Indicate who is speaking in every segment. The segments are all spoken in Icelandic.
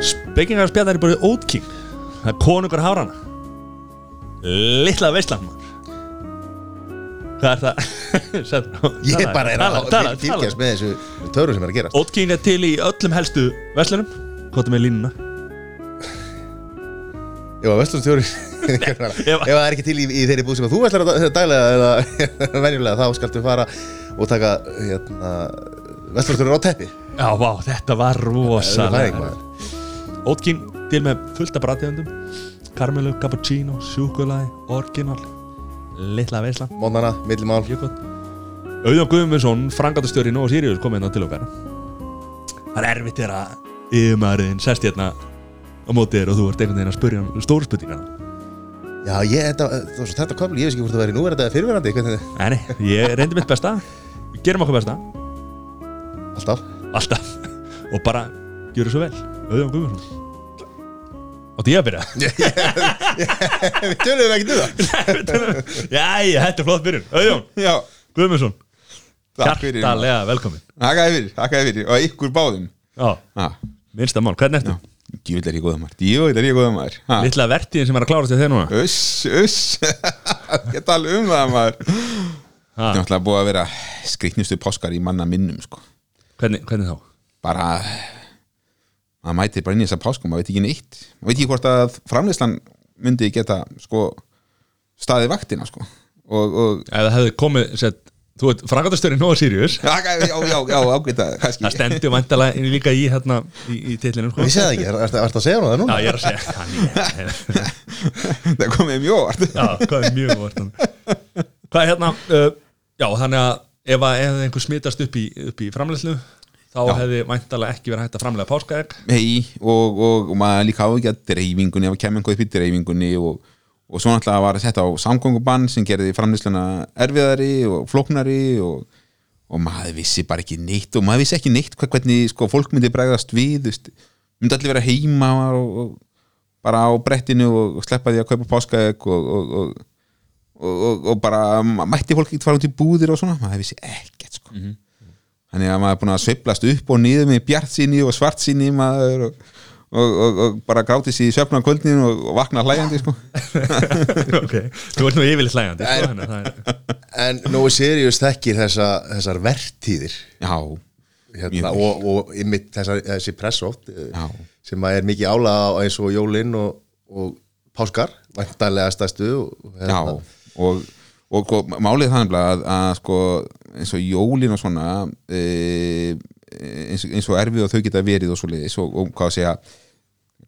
Speaker 1: Spekingar spjallar er bara Oat King Það er konungur hárana Litla veistland maður. Hvað er það? Settu,
Speaker 2: Ég
Speaker 1: talaðu,
Speaker 2: bara er
Speaker 1: talaðu,
Speaker 2: að fylgjast með þessu töru sem er að
Speaker 1: King er til í öllum helstu vestlunum Kvotum með línuna?
Speaker 2: Ef að vestlunstjóri Ef það er ekki til í, í þeirri búð sem að þú ætlar að daglega eða venjulega þá skaltu fara og taka hérna, vestlunstjóri á teppi.
Speaker 1: Já, vá, þetta var rosalega King til með fullt af bræðtegundum Karmelu, cappuccino, sjúkulagi, orginal Litla veisland
Speaker 2: Mónana, millimál.
Speaker 1: Auðjón Guðmundsson, frangatastjóri Nóa Sirius kom hérna til okkar. Það er erfitt þegar að yfirmaðurinn sest hérna á móti þér og þú ert einhvern veginn að spurja um stóru spurningana
Speaker 2: Já, ég, þetta, þetta köfli, ég veist ekki hvort það væri nú er þetta fyrirverandi,
Speaker 1: Nei, ég reyndi mitt besta. Gerum okkur besta,
Speaker 2: alltaf.
Speaker 1: Alltaf. Og bara, gjöru svo vel. Auðjón Guðmundsson. Átti ég að byrja?
Speaker 2: Við töluðum ekki um það.
Speaker 1: Jæja, þetta er flott byrjun.
Speaker 3: Já,
Speaker 1: Guðmundsson.
Speaker 3: Takk fyrir.
Speaker 1: Hjartalega velkomin
Speaker 3: Takkaði fyrir, takkaði fyrir. Og ykkur báðum.
Speaker 1: Já, minnsta mál, hvernig ertu?
Speaker 3: Djúvill er ég góða maður. Djúvill er ég góða maður. Ha.
Speaker 1: Littla vertíðin sem er að klára sig þegar núna.
Speaker 3: Uss, uss. Ég tala um það maður. Það er náttúrulega búið að vera skrýtnustu páskar í manna minnum sko.
Speaker 1: Hvernig, hvernig þá?
Speaker 3: Bara maður mætir bara inn í þessa páskum maður veit ekki neitt maður veit ekki hvort að framleyslan myndi geta sko, staðið vaktina sko. og, og
Speaker 1: Ef það hefði komið sett, Þú ert frangatastjóri Nóa Sirius
Speaker 3: já, já, já, já, ágæta kannski
Speaker 1: Það stendur vandalega inn líka í hérna í, í titlinum sko.
Speaker 2: Við séð það ekki, er það að segja hún það
Speaker 1: Já,
Speaker 2: núna?
Speaker 1: ég er að segja hann, ég,
Speaker 3: það komið mjög óvart
Speaker 1: Já, hvað er mjög vort Hvað er hérna uh, Já, þannig að ef, einhver smitast upp í, í framleyslu þá
Speaker 3: Já.
Speaker 1: hefði væntalega ekki verið hægt að framlega páskaegg
Speaker 3: Hei, og, og, og maður líka á ekki að dreifingunni ef að kemur einhvað upp í dreifingunni og, og svo náttúrulega var þetta á samgöngubann sem gerði framlýsluna erfiðari og flóknari og, og maður vissi bara ekki neitt og maður vissi ekki neitt hvernig sko, fólk myndi bregðast við veist, myndi allir vera heima og, og bara á brettinu og, og sleppa því að kaupa páskaegg og, og, og, og, bara mætti fólk ekki fara út í búðir og svona? Maður vissi ekkert sko. Þannig að maður er búin að sveiflast upp og niður með bjart síni og svart síni maður og, og, og, og bara gráti sér í svefna á kvöldinu og, og vakna hlægjandi sko.
Speaker 1: Ok, þú ert nú yfirleitt hlægandi sko, þannig að það er
Speaker 2: En Nói Sirius þekkir þessa, þessar vertíðir.
Speaker 3: Já,
Speaker 2: hérna, og, og einmitt þessa, þessi pressótt eh, sem er mikið álaga eins og jólinn og, og páskar, væntanlega stæstu og,
Speaker 3: já og, og, og málið þannig að, að sko, eins og jólin og svona e, eins, eins og erfið og þau geta verið og svo leiðis og, og hvað að segja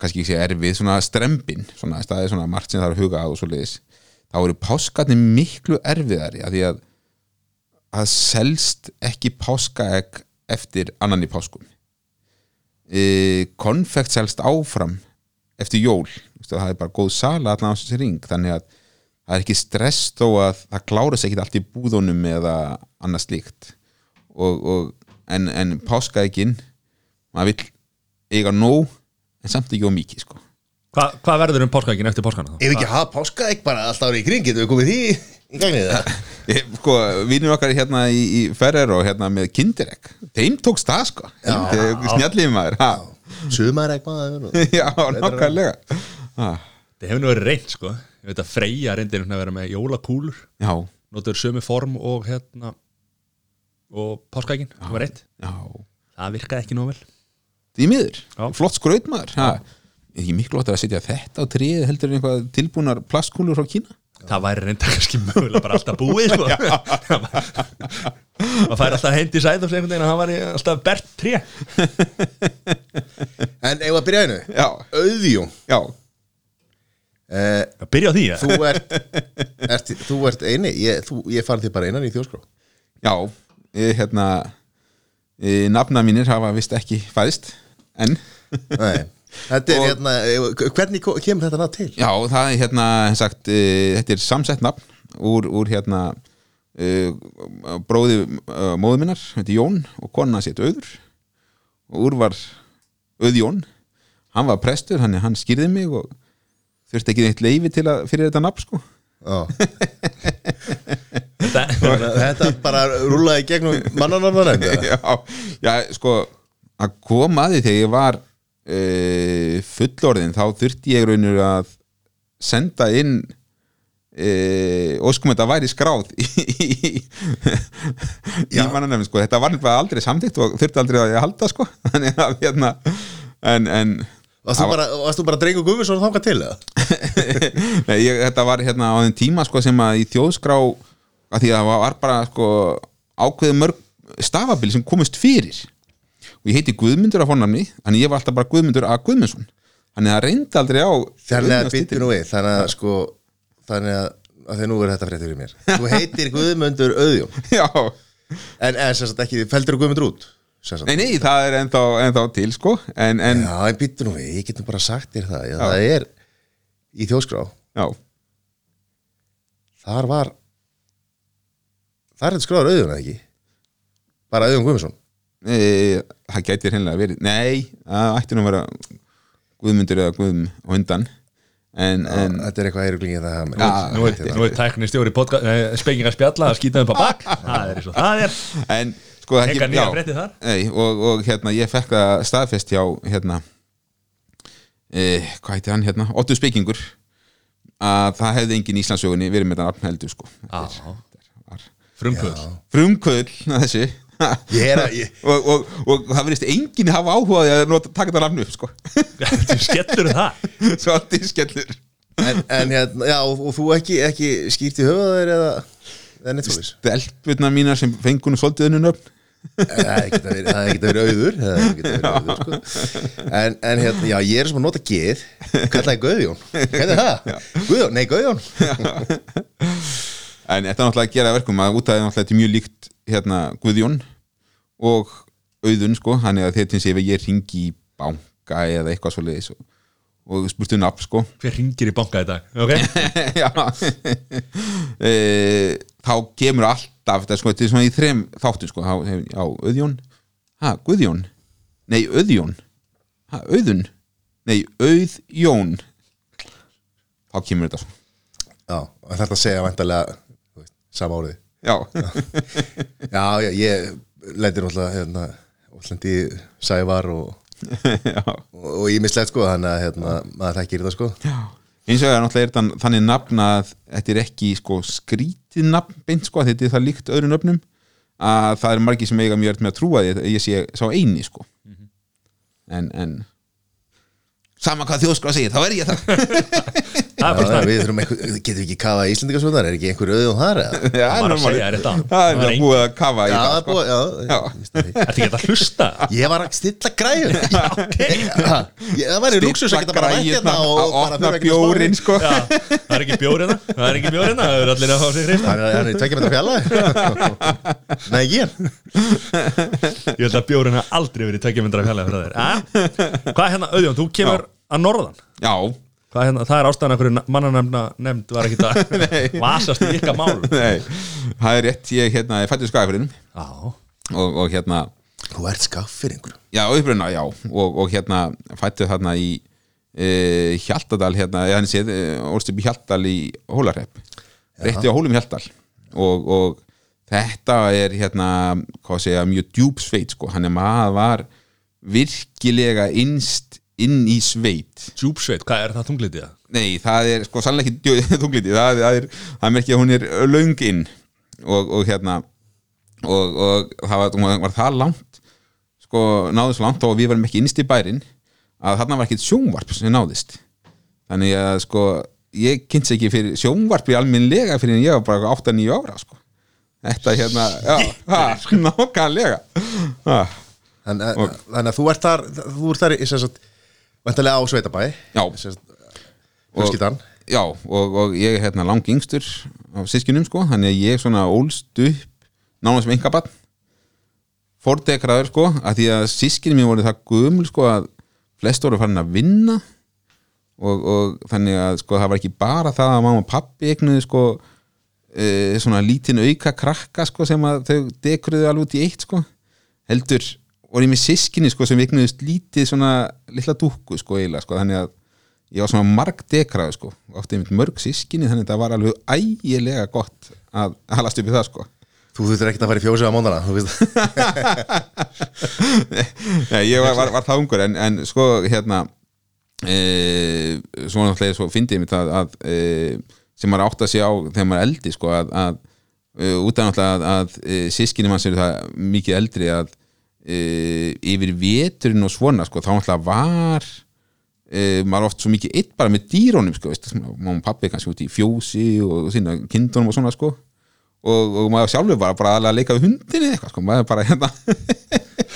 Speaker 3: kannski ekki segja erfið, svona strempin svona, er svona margt sem það er að huga að og svo leiðis þá eru páskarnir miklu erfiðari að því að það selst ekki páskaegg eftir annan í páskum. E, konfekt selst áfram eftir jól það er bara góð sala allan á þessi ring þannig að það er ekki stress þó að það klárast ekki allt í búðunum eða annað slíkt og, og, en, en páskaeggin maður vill eiga nóg en samt ekki á mikið sko.
Speaker 1: Hva, Hvað verður um páskaeggin eftir páskana?
Speaker 2: Ef ekki hafa páskaegg bara alltaf árið í kring getum við komið því í gagnið það
Speaker 3: sko, vinur okkar hérna í, í Ferrer og hérna með kindiregg þeim tókst það sko snjallið maður ha.
Speaker 2: Sumaregg maður
Speaker 3: já, nákvæmlega ha.
Speaker 1: Það hefur nú verið reynd sko Ég veit að Freyja reyndir að vera með jólakúlur.
Speaker 3: Já,
Speaker 1: Notur sömu form og hérna og páskaeggin, það var reitt
Speaker 3: já.
Speaker 1: Það virkaði ekki nóg vel.
Speaker 3: Því miður,
Speaker 1: Já.
Speaker 3: flott skraut maður. Ha. er ekki miklu óttar að setja þetta á tríð heldur en einhvað tilbúnar plastkúlur frá Kína?
Speaker 1: Það væri reynda kannski mögulega bara alltaf búið sko. Það fær alltaf hendi sæð og einhvern veginn að hann var alltaf bert tré.
Speaker 2: En ef að byrja einu?
Speaker 3: Já,
Speaker 2: Auðjón
Speaker 3: já,
Speaker 2: eh,
Speaker 1: að byrja á því ja.
Speaker 2: Þú ert, ert, þú ert eini Ég, þú, ég fann þig bara einan í þjóskrá
Speaker 3: já ég, hérna e, nafna mínir hafa vist ekki fæðist en
Speaker 2: Nei Þetta er
Speaker 3: Og-
Speaker 2: hérna, eh, hvernig kemur þetta nafn til?
Speaker 3: Já, það er hérna sagt, uh, þetta er samsett nafn úr, úr hérna uh, bróði uh, móður minnar, þetta er Jón og kona sétt Auður og úr var Auðjón hann var prestur, hann, hann skýrði mig og þurfti ekki neitt leifi til að fyrir þetta nafn sko.
Speaker 2: Já.
Speaker 1: Þetta
Speaker 2: Þetta bara rúlaði gegnum mannanarnar
Speaker 3: já, já, sko að koma að því þegar ég var uh, fullorðin þá þurfti ég raunir að senda inn uh, óskum þetta væri skráð í, í, í mannanefn sko. þetta var nefnilega aldrei samþykkt og þurfti aldrei að ég halda sko. hérna en, en
Speaker 2: Varst þú bara, varst þú bara drengur Guðmundsson að þanga til eða?
Speaker 3: Nei, ég, þetta var hérna á þeim tíma sko, sem að í þjóðskrá að því að það var bara sko, ákveðið mörg stafabil sem komist fyrir. Og ég heiti Guðmundur af honamni þannig ég var alltaf bara Guðmundur að Guðmundsson. Þannig að reyndi aldrei á
Speaker 2: Þannig að byttu nú við Þannig að sko Þannig að, að þegar nú er þetta fréttur í mér. Þú heitir Guðmundur Auðjón.
Speaker 3: Já,
Speaker 2: En, en sem sagt ekki, feldur Guðmundur út.
Speaker 3: Nei, nei, það er ennþá, ennþá til sko en, en já,
Speaker 2: Já, en byttu nú við, ég getum bara sagt þér það já, Það er í þjóðskrá. Þar var Það er þetta skráður auðjón eða ekki? Bara auðjón Guðmundsson.
Speaker 3: E, það gæti hreinlega verið nei, það ætti nú að vera Guðmundur eða Guðm á undan en, en
Speaker 2: Þetta er eitthvað eiruglingi það með
Speaker 3: Já,
Speaker 1: Nú er, nú er tækni stjóri spekinga spjalla að skýta um på bak. Það er eins og það er.
Speaker 3: En sko það ekki- já. Nei, og, og hérna ég fekk það staðfest hjá hérna e, hvað heiti hann hérna? Otto Spekingur að það hefði engin Íslandsögunni verið með þetta nafn heldur sko.
Speaker 1: Frumkvöld
Speaker 3: frumkvöld þessi.
Speaker 2: Ég er að, ég,
Speaker 3: og, og, og það verðist enginn hafa áhugaði að nota, taka þetta nafn upp sko.
Speaker 1: Þú skellur það?
Speaker 3: Svolítið skellur
Speaker 2: en, en hérna, já, og, og þú ekki, ekki skýrt í höfuðaðir eða, eða neitt svo
Speaker 3: stelpurna mínar sem fengun og svolítið önnu nöfn
Speaker 2: Það hefði hefði geta verið auður Það hefði geta verið auður sko. en, en hérna, já, ég er sem að nota geð Kallaði Guðjón. Hvernig er það? Guðjón, nei Guðjón.
Speaker 3: En þetta er náttúrulega að gera að verkum að út af því náttúrulega er mjög líkt hérna Guðjón og auðun sko, hann er að þetta sé ef ég ringi í banka eða eitthvað svo leiðis og, spurtu nafn sko.
Speaker 1: Hver ringir í banka í dag? Ok,
Speaker 3: já. E, þá kemur alltaf þetta, sko, þetta er svona í þrem þáttum sko, já, auðjón. Ha, Guðjón, nei, auðjón. Ha, auðun? Nei, auðjón. Þá kemur þetta svo
Speaker 2: Já, þetta að segja vantarlega Sama árið
Speaker 3: já,
Speaker 2: Já, já, ég lendir náttúrulega hérna, Lendi Sævar og
Speaker 3: já
Speaker 2: og ímislegt sko, þannig að hérna, maður þekkir þetta sko.
Speaker 3: Eins og það er náttúrulega þannig nafn að þetta er ekki sko, skrítið nafn beint sko, þetta er það líkt öðrum nöfnum að það er margir sem eiga mjög öll með að trúa því að ég sé sá eini sko. en, en sama hvað þjóðskráð segir, þá er ég það
Speaker 1: það
Speaker 2: Við þurfum eitthvað, getum við ekki kafa Íslandingasvöldar, er ekki einhver auðum þar eða?
Speaker 3: Já,
Speaker 1: Það var að segja þér þetta.
Speaker 3: það er
Speaker 1: Það
Speaker 3: búið að kafa í
Speaker 2: Já,
Speaker 3: það
Speaker 2: það er
Speaker 3: sko.
Speaker 2: ég það.
Speaker 1: Þetta geta hlusta
Speaker 2: Ég var að stilla græður Það væri luxus að geta bara rætt hérna og bara
Speaker 3: opna
Speaker 2: þurfa ekki að
Speaker 3: bjórin
Speaker 2: spá
Speaker 3: sko.
Speaker 1: Það er ekki bjórina Það er ekki bjórina, það er allir að fá sig hreifna
Speaker 2: Hann er, er tvekja metra fjalla Nei, ekki hér
Speaker 1: Ég held að bjórina aldrei verið myndra fjallega frá þér ah? Hvað er hérna, auðjón, þú kemur að norðan.
Speaker 3: Já,
Speaker 1: Hvað er hérna, það er ástæðan að hverju mannanefna nefnd var ekki það Vasast í ykkar mál.
Speaker 3: Nei. Það er rétt, ég hérna, ég fætti skafirinn
Speaker 1: Já,
Speaker 3: og, og hérna
Speaker 2: Þú ert skaffyringur
Speaker 3: Já, uppruna, já. Og, og hérna fættu þarna í e, Hjaltadal hérna, ég hann séð e, orðst upp í Hjaltadal í Hólarhepp rétti á Hólum Hjaltadal. Og, og þetta er hérna hvað segja, mjög djúb sveit sko, hann er maður var virkilega innst inn í sveit.
Speaker 1: Djúpsveit, hvað er það þunglitið?
Speaker 3: Nei, það er sko sannlega ekki þungliti, það, það er það er merkja að hún er löng inn og, og hérna og, og það var, hún var það langt sko náði svo langt og við varum ekki innst í bærin að þarna var ekkit sjónvarp sem náðist. Þannig að sko ég kynns ekki fyrir sjónvarpi alminlega fyrir en ég var bara 8-9 ára sko. Þetta hérna, já, ha, nákvæmlega.
Speaker 2: Þannig að, að þú ert þar Þú ert þar í sem sagt Vantarlega á Sveitabæ
Speaker 3: Já.
Speaker 2: Fjölskyldan.
Speaker 3: Já, og, og ég er hérna lang yngstur á sískinum sko, þannig að ég svona ólst upp nánast sem enga barn fordekraður sko, að því að sískinum mér voru það gömul sko að flest voru farin að vinna. Og, og þannig að sko það var ekki bara það að mamma og pappi eignuðu sko e, svona lítinn auka krakka sko sem að þau dekruðu alveg út í eitt sko. Heldur voru ég með sískinni sko sem eignuðust lítið svona litla dúkku sko eiginlega sko þannig að ég var svona marg dekraðu sko átti einmitt mörg sískinni þannig að það var alveg ægilega gott að halast upp í það sko.
Speaker 2: Þú þurftir ekkert að fara í fjósið á móndana
Speaker 3: Nei, ég var, var, var það ungur en, en sko hérna e, svo náttúrulega svo fyndi ég mitt að, að e, sem maður átt að sé á þegar maður er eldi sko að, að e, út af náttúrulega að, að e, sískinni mann sem eru það mikið eldri að e, yfir veturinn og svona sko þá náttúrulega var e, maður oft svo mikið eitt bara með dýrónum sko, mamma og pappi kannski út í fjósi og sína kindunum og svona sko og, og maður sjálfur var bara að leika við hundinni eitthvað sko, maður bara hérna.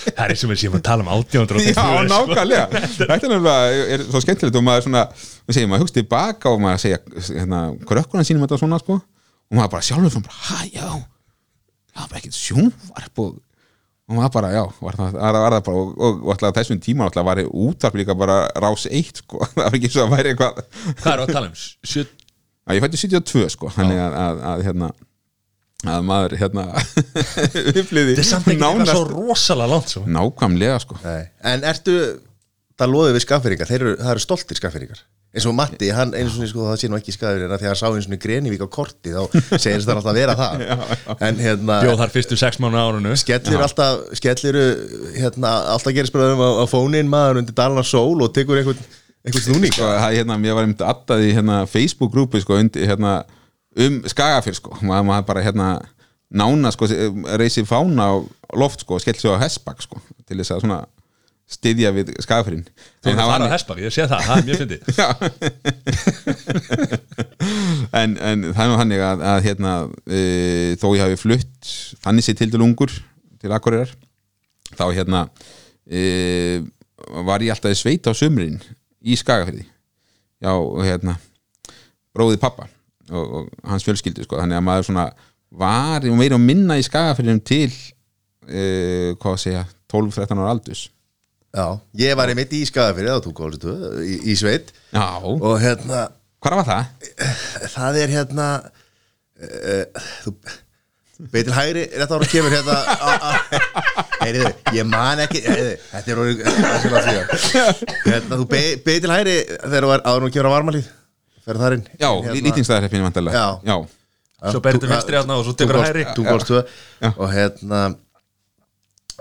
Speaker 1: Það er eins og við séum að tala um 1800
Speaker 3: Já, nákvæmlega. Þetta er er svo skemmtilegt og maður svona, við segjum, maður hugst tilbaka og maður segja, hérna, krökkurinn sínum þetta svona, sko, og maður bara sjálfur svona bara, hæ, já það var bara ekkert sjónvarp og, og maður bara, já, var það, var, það bara og, og, og alltaf þessum tíma alltaf var útvarp líka bara rás eitt, sko það var ekki svo að væri eitthvað
Speaker 1: Hvað er að tala um? Sjö...
Speaker 3: að ég fætti 72, sko, þannig að, að, að hérna að maður, hérna upplýði
Speaker 1: Þetta er samt ekki eitthvað svo rosalega langt svo.
Speaker 3: nákvæmlega, sko
Speaker 2: Nei. En ertu Það loðið við skafferingar, þeir eru, það eru stoltir skafferingar eins og Matti, hann eins og sko, það sé nú ekki skafferingar þegar hann sá eins og Grenivík á korti þá segir það alltaf að vera það en hérna
Speaker 1: Bjóð þar fyrstu sex mánu árunu
Speaker 2: skellir alltaf skellir hérna, alltaf gerir spyrðum á, á fónin maður undir Dalana Sól og tekur einhvern, einhvern snúning.
Speaker 3: Sko, hérna, mér var einmitt addað í hérna, Facebook-grúpi sko, undir, hérna, um skagafyr sko. maður, maður bara hérna, nána sko, reysi fána á loft sko, og skellt sig á hessbak sko, til þess að svona styðja við skagafyrin
Speaker 1: Þú erum að fara að hespa, ég sé það, það er mjög fyndið.
Speaker 3: En, en það er nú hannig að, að hérna, e, þó ég hafi flutt þannig sér til til ungur til Akureyrar þá hérna e, var ég alltaf í sveit á sumrin í Skagafyrði já, og hérna bróðið pappa og, og hans fjölskyldu sko, þannig að maður svona var meira og minna í Skagafyrðinum til e, hvað að segja 12-13 ára aldus
Speaker 2: Já, ég var einmitt í Skagafyrir þá tók álistu í, í sveit
Speaker 3: já,
Speaker 2: og hérna,
Speaker 3: hvað var það?
Speaker 2: það er hérna uh, þú beitir hægri, rétt ára kemur hérna heyriðu, ég man ekki heyriðu, þetta er orðið þetta er svona því. hérna, þú be- beitir hægri þegar þú er áður nú kemur að varmalíð ferð þar inn
Speaker 3: Já,
Speaker 2: Hérna-
Speaker 3: hérna, lýtingsstæðarheppinu vantarlega
Speaker 2: Já.
Speaker 3: já,
Speaker 1: Svo berðu til vinstri þarna og svo tekur
Speaker 2: Túngóls-
Speaker 1: hægri.
Speaker 2: Túngólstvö
Speaker 3: Já.
Speaker 2: og hérna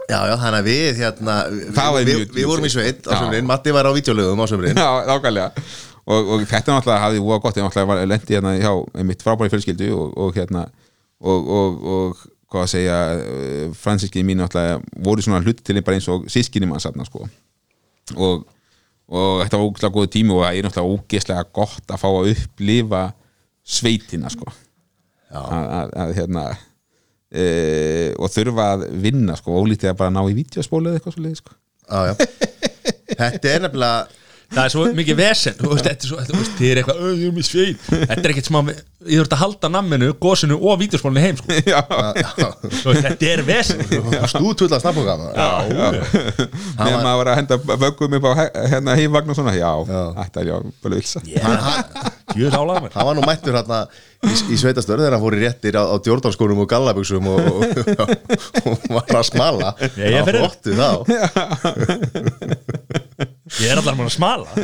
Speaker 2: Já, já, þannig að við hérna, við, við, við vorum í sveit á sömurinn, Matti var á vítjólögum á sömurinn
Speaker 3: Já, nákvæmlega. Og, og þetta náttúrulega hafði búið gott ég náttúrulega var lendi hérna hjá mitt frábæri fjölskyldu og, og hérna og, og, og hvað að segja uh, fransískinni mín náttúrulega voru svona hluti til bara eins og sískinni mann satna sko. Og, og þetta var ógæslega góðu tími og það er náttúrulega ógeðslega gott að fá að upplifa sveitina sko. Að hérna e, og þurfa að vinna sko ólítið að bara ná í vídeospólu eða eitthvað svo leið sko.
Speaker 2: Já, já. Þetta er nefnilega
Speaker 1: Það er svo mikið vesen Þú veist, þetta er svo, þú veist, þið er eitthvað "Ö, Ég er Þetta er ekkert smá Ég þurft að halda namminu, gósinu og vídeospólinu heim sko.
Speaker 3: Já,
Speaker 1: veist, Þetta er vesen.
Speaker 2: Stúðtulla snabboka
Speaker 3: Nefn maður. Var að henda vöggum upp á hérna heimvagn og svona Já, þetta er já, bara vilsa
Speaker 2: Hann var nú mættur hérna í, í sveitastöru þegar hann fór í réttir á, á djórnarskónum og gallabuxum og, og, og var að smala
Speaker 1: ég er fyrir.
Speaker 2: flottu þá
Speaker 1: Ég er allar mann að smala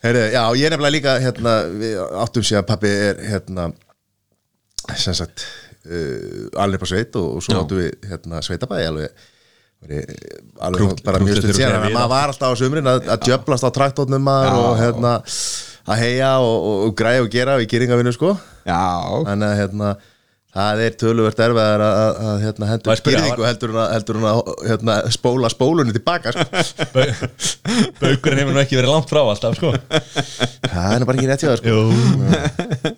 Speaker 2: Heyri, Já, ég er nefnilega líka hérna, við áttum sér að pappi er hérna sem sagt uh, alveg á sveit og, og svo
Speaker 3: Já.
Speaker 2: áttum við hérna, sveitabæði alveg alveg, bara mjög stund
Speaker 1: segir
Speaker 2: maður var alltaf á sömrin að, að djöblast á traktónum maður
Speaker 3: Já.
Speaker 2: og hérna að heia og, og, og græja og gera í gýringavinu sko.
Speaker 3: Já,
Speaker 2: þannig að hérna það er töluvert erfiðar að, að, að hérna, hendur
Speaker 1: ég
Speaker 2: skýringu heldur hún að, heldur hún að hérna, spóla spólunni tilbaka sko.
Speaker 1: Baukurinn hefur nú ekki verið langt frá alltaf sko.
Speaker 2: það er nú bara ekki rétt hjá það sko.
Speaker 1: Jú,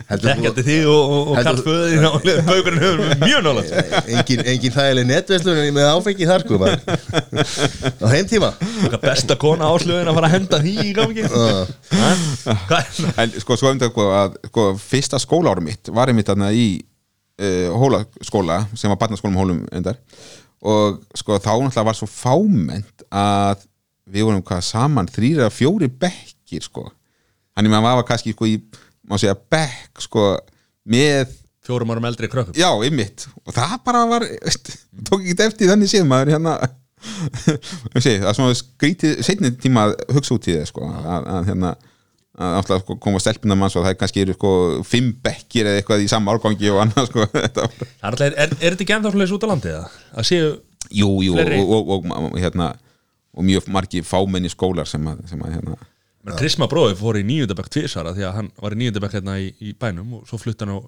Speaker 2: heldur þú
Speaker 1: þekkjandi þig og, og, og Föðin Baukurinn hefur mjög nálega
Speaker 2: engin, engin þægileg netveslun með áfengi þar sko á heimtíma.
Speaker 1: Besta kona áslögin að fara að henda því í gangi. Er
Speaker 3: en sko, svo um þetta sko, að sko, fyrsta skólaárum mitt var einmitt þarna í uh, hólaskóla sem var barnaskólum hólum endar og sko þá náttúrulega var svo fámennt að við vorum hvað saman þrýra fjóri bekkir sko. Þannig að maður var kannski sko í má segja bekk sko með
Speaker 1: Fjórum árum eldri krökkum.
Speaker 3: Já, einmitt. Og það bara var, tók ekki eftir þannig séð maður hérna. Ég segi, það er svona skrítið setni tíma að hugsa út í það sko að, að hérna að sko, koma stelpuna manns og það er kannski sko fimm bekkir eða eitthvað í sama árgangi og annað sko þetta.
Speaker 1: Það er, er, er þetta ekki ennþá svoleiðis út á landið eða? Að séu,
Speaker 3: jú, jú,
Speaker 1: Fleiri.
Speaker 3: og, og, og, og, hérna og mjög margi fámenni skólar sem að, sem að hérna,
Speaker 1: Krisma bróði fór í níundabæk tvisara því að hann var í níundabæk hérna í, í bænum og svo flutti hann á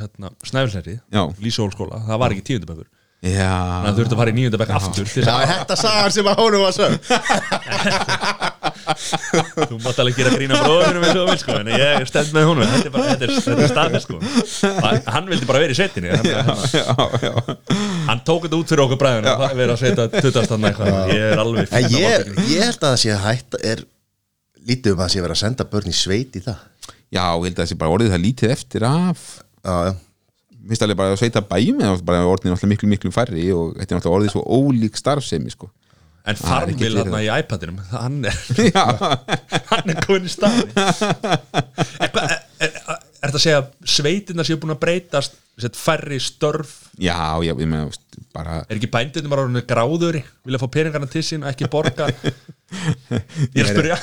Speaker 1: hérna, Snæfellsneri,
Speaker 3: Já.
Speaker 1: Lísólskóla það var ekki tíundabækur, þannig að þurfti að fara í níundabæk aftur
Speaker 2: Það þetta sagan sem að honum var sög
Speaker 1: þú mátt alveg gera grína bróðinu eins og þú vil sko, en ég stend með honum. Þetta er bara, þetta er, þetta er staðið sko. Hann, hann vildi bara vera í setinni hann, hann,
Speaker 3: já, já,
Speaker 1: hann tók þetta út fyrir okkur bræðinu og það verið að setja tuttast hann eitthvað. Ég er alveg
Speaker 2: En
Speaker 1: fínn á
Speaker 2: ég, ég held að það sé hægt er lítið um að það sé verið að senda börn í sveit í það?
Speaker 3: Já, ég held að það sé bara orðið það lítið eftir af.
Speaker 2: Já, já.
Speaker 3: Minnst alveg bara að sveita bæjum eða bara orðin alltaf miklu miklu færri og þetta er alltaf orðið svo ólík starfsemi sko
Speaker 1: en farmil hann í iPadinum hann er, hann er komin í staði er, er, er, þetta að segja að sveitirna séu búin að breytast færri störf?
Speaker 3: Já, já, ég meina bara
Speaker 1: er ekki bændunum bara orðinu gráðuri vilja fá peningarna til sín og ekki borga? Ég er að spyrja.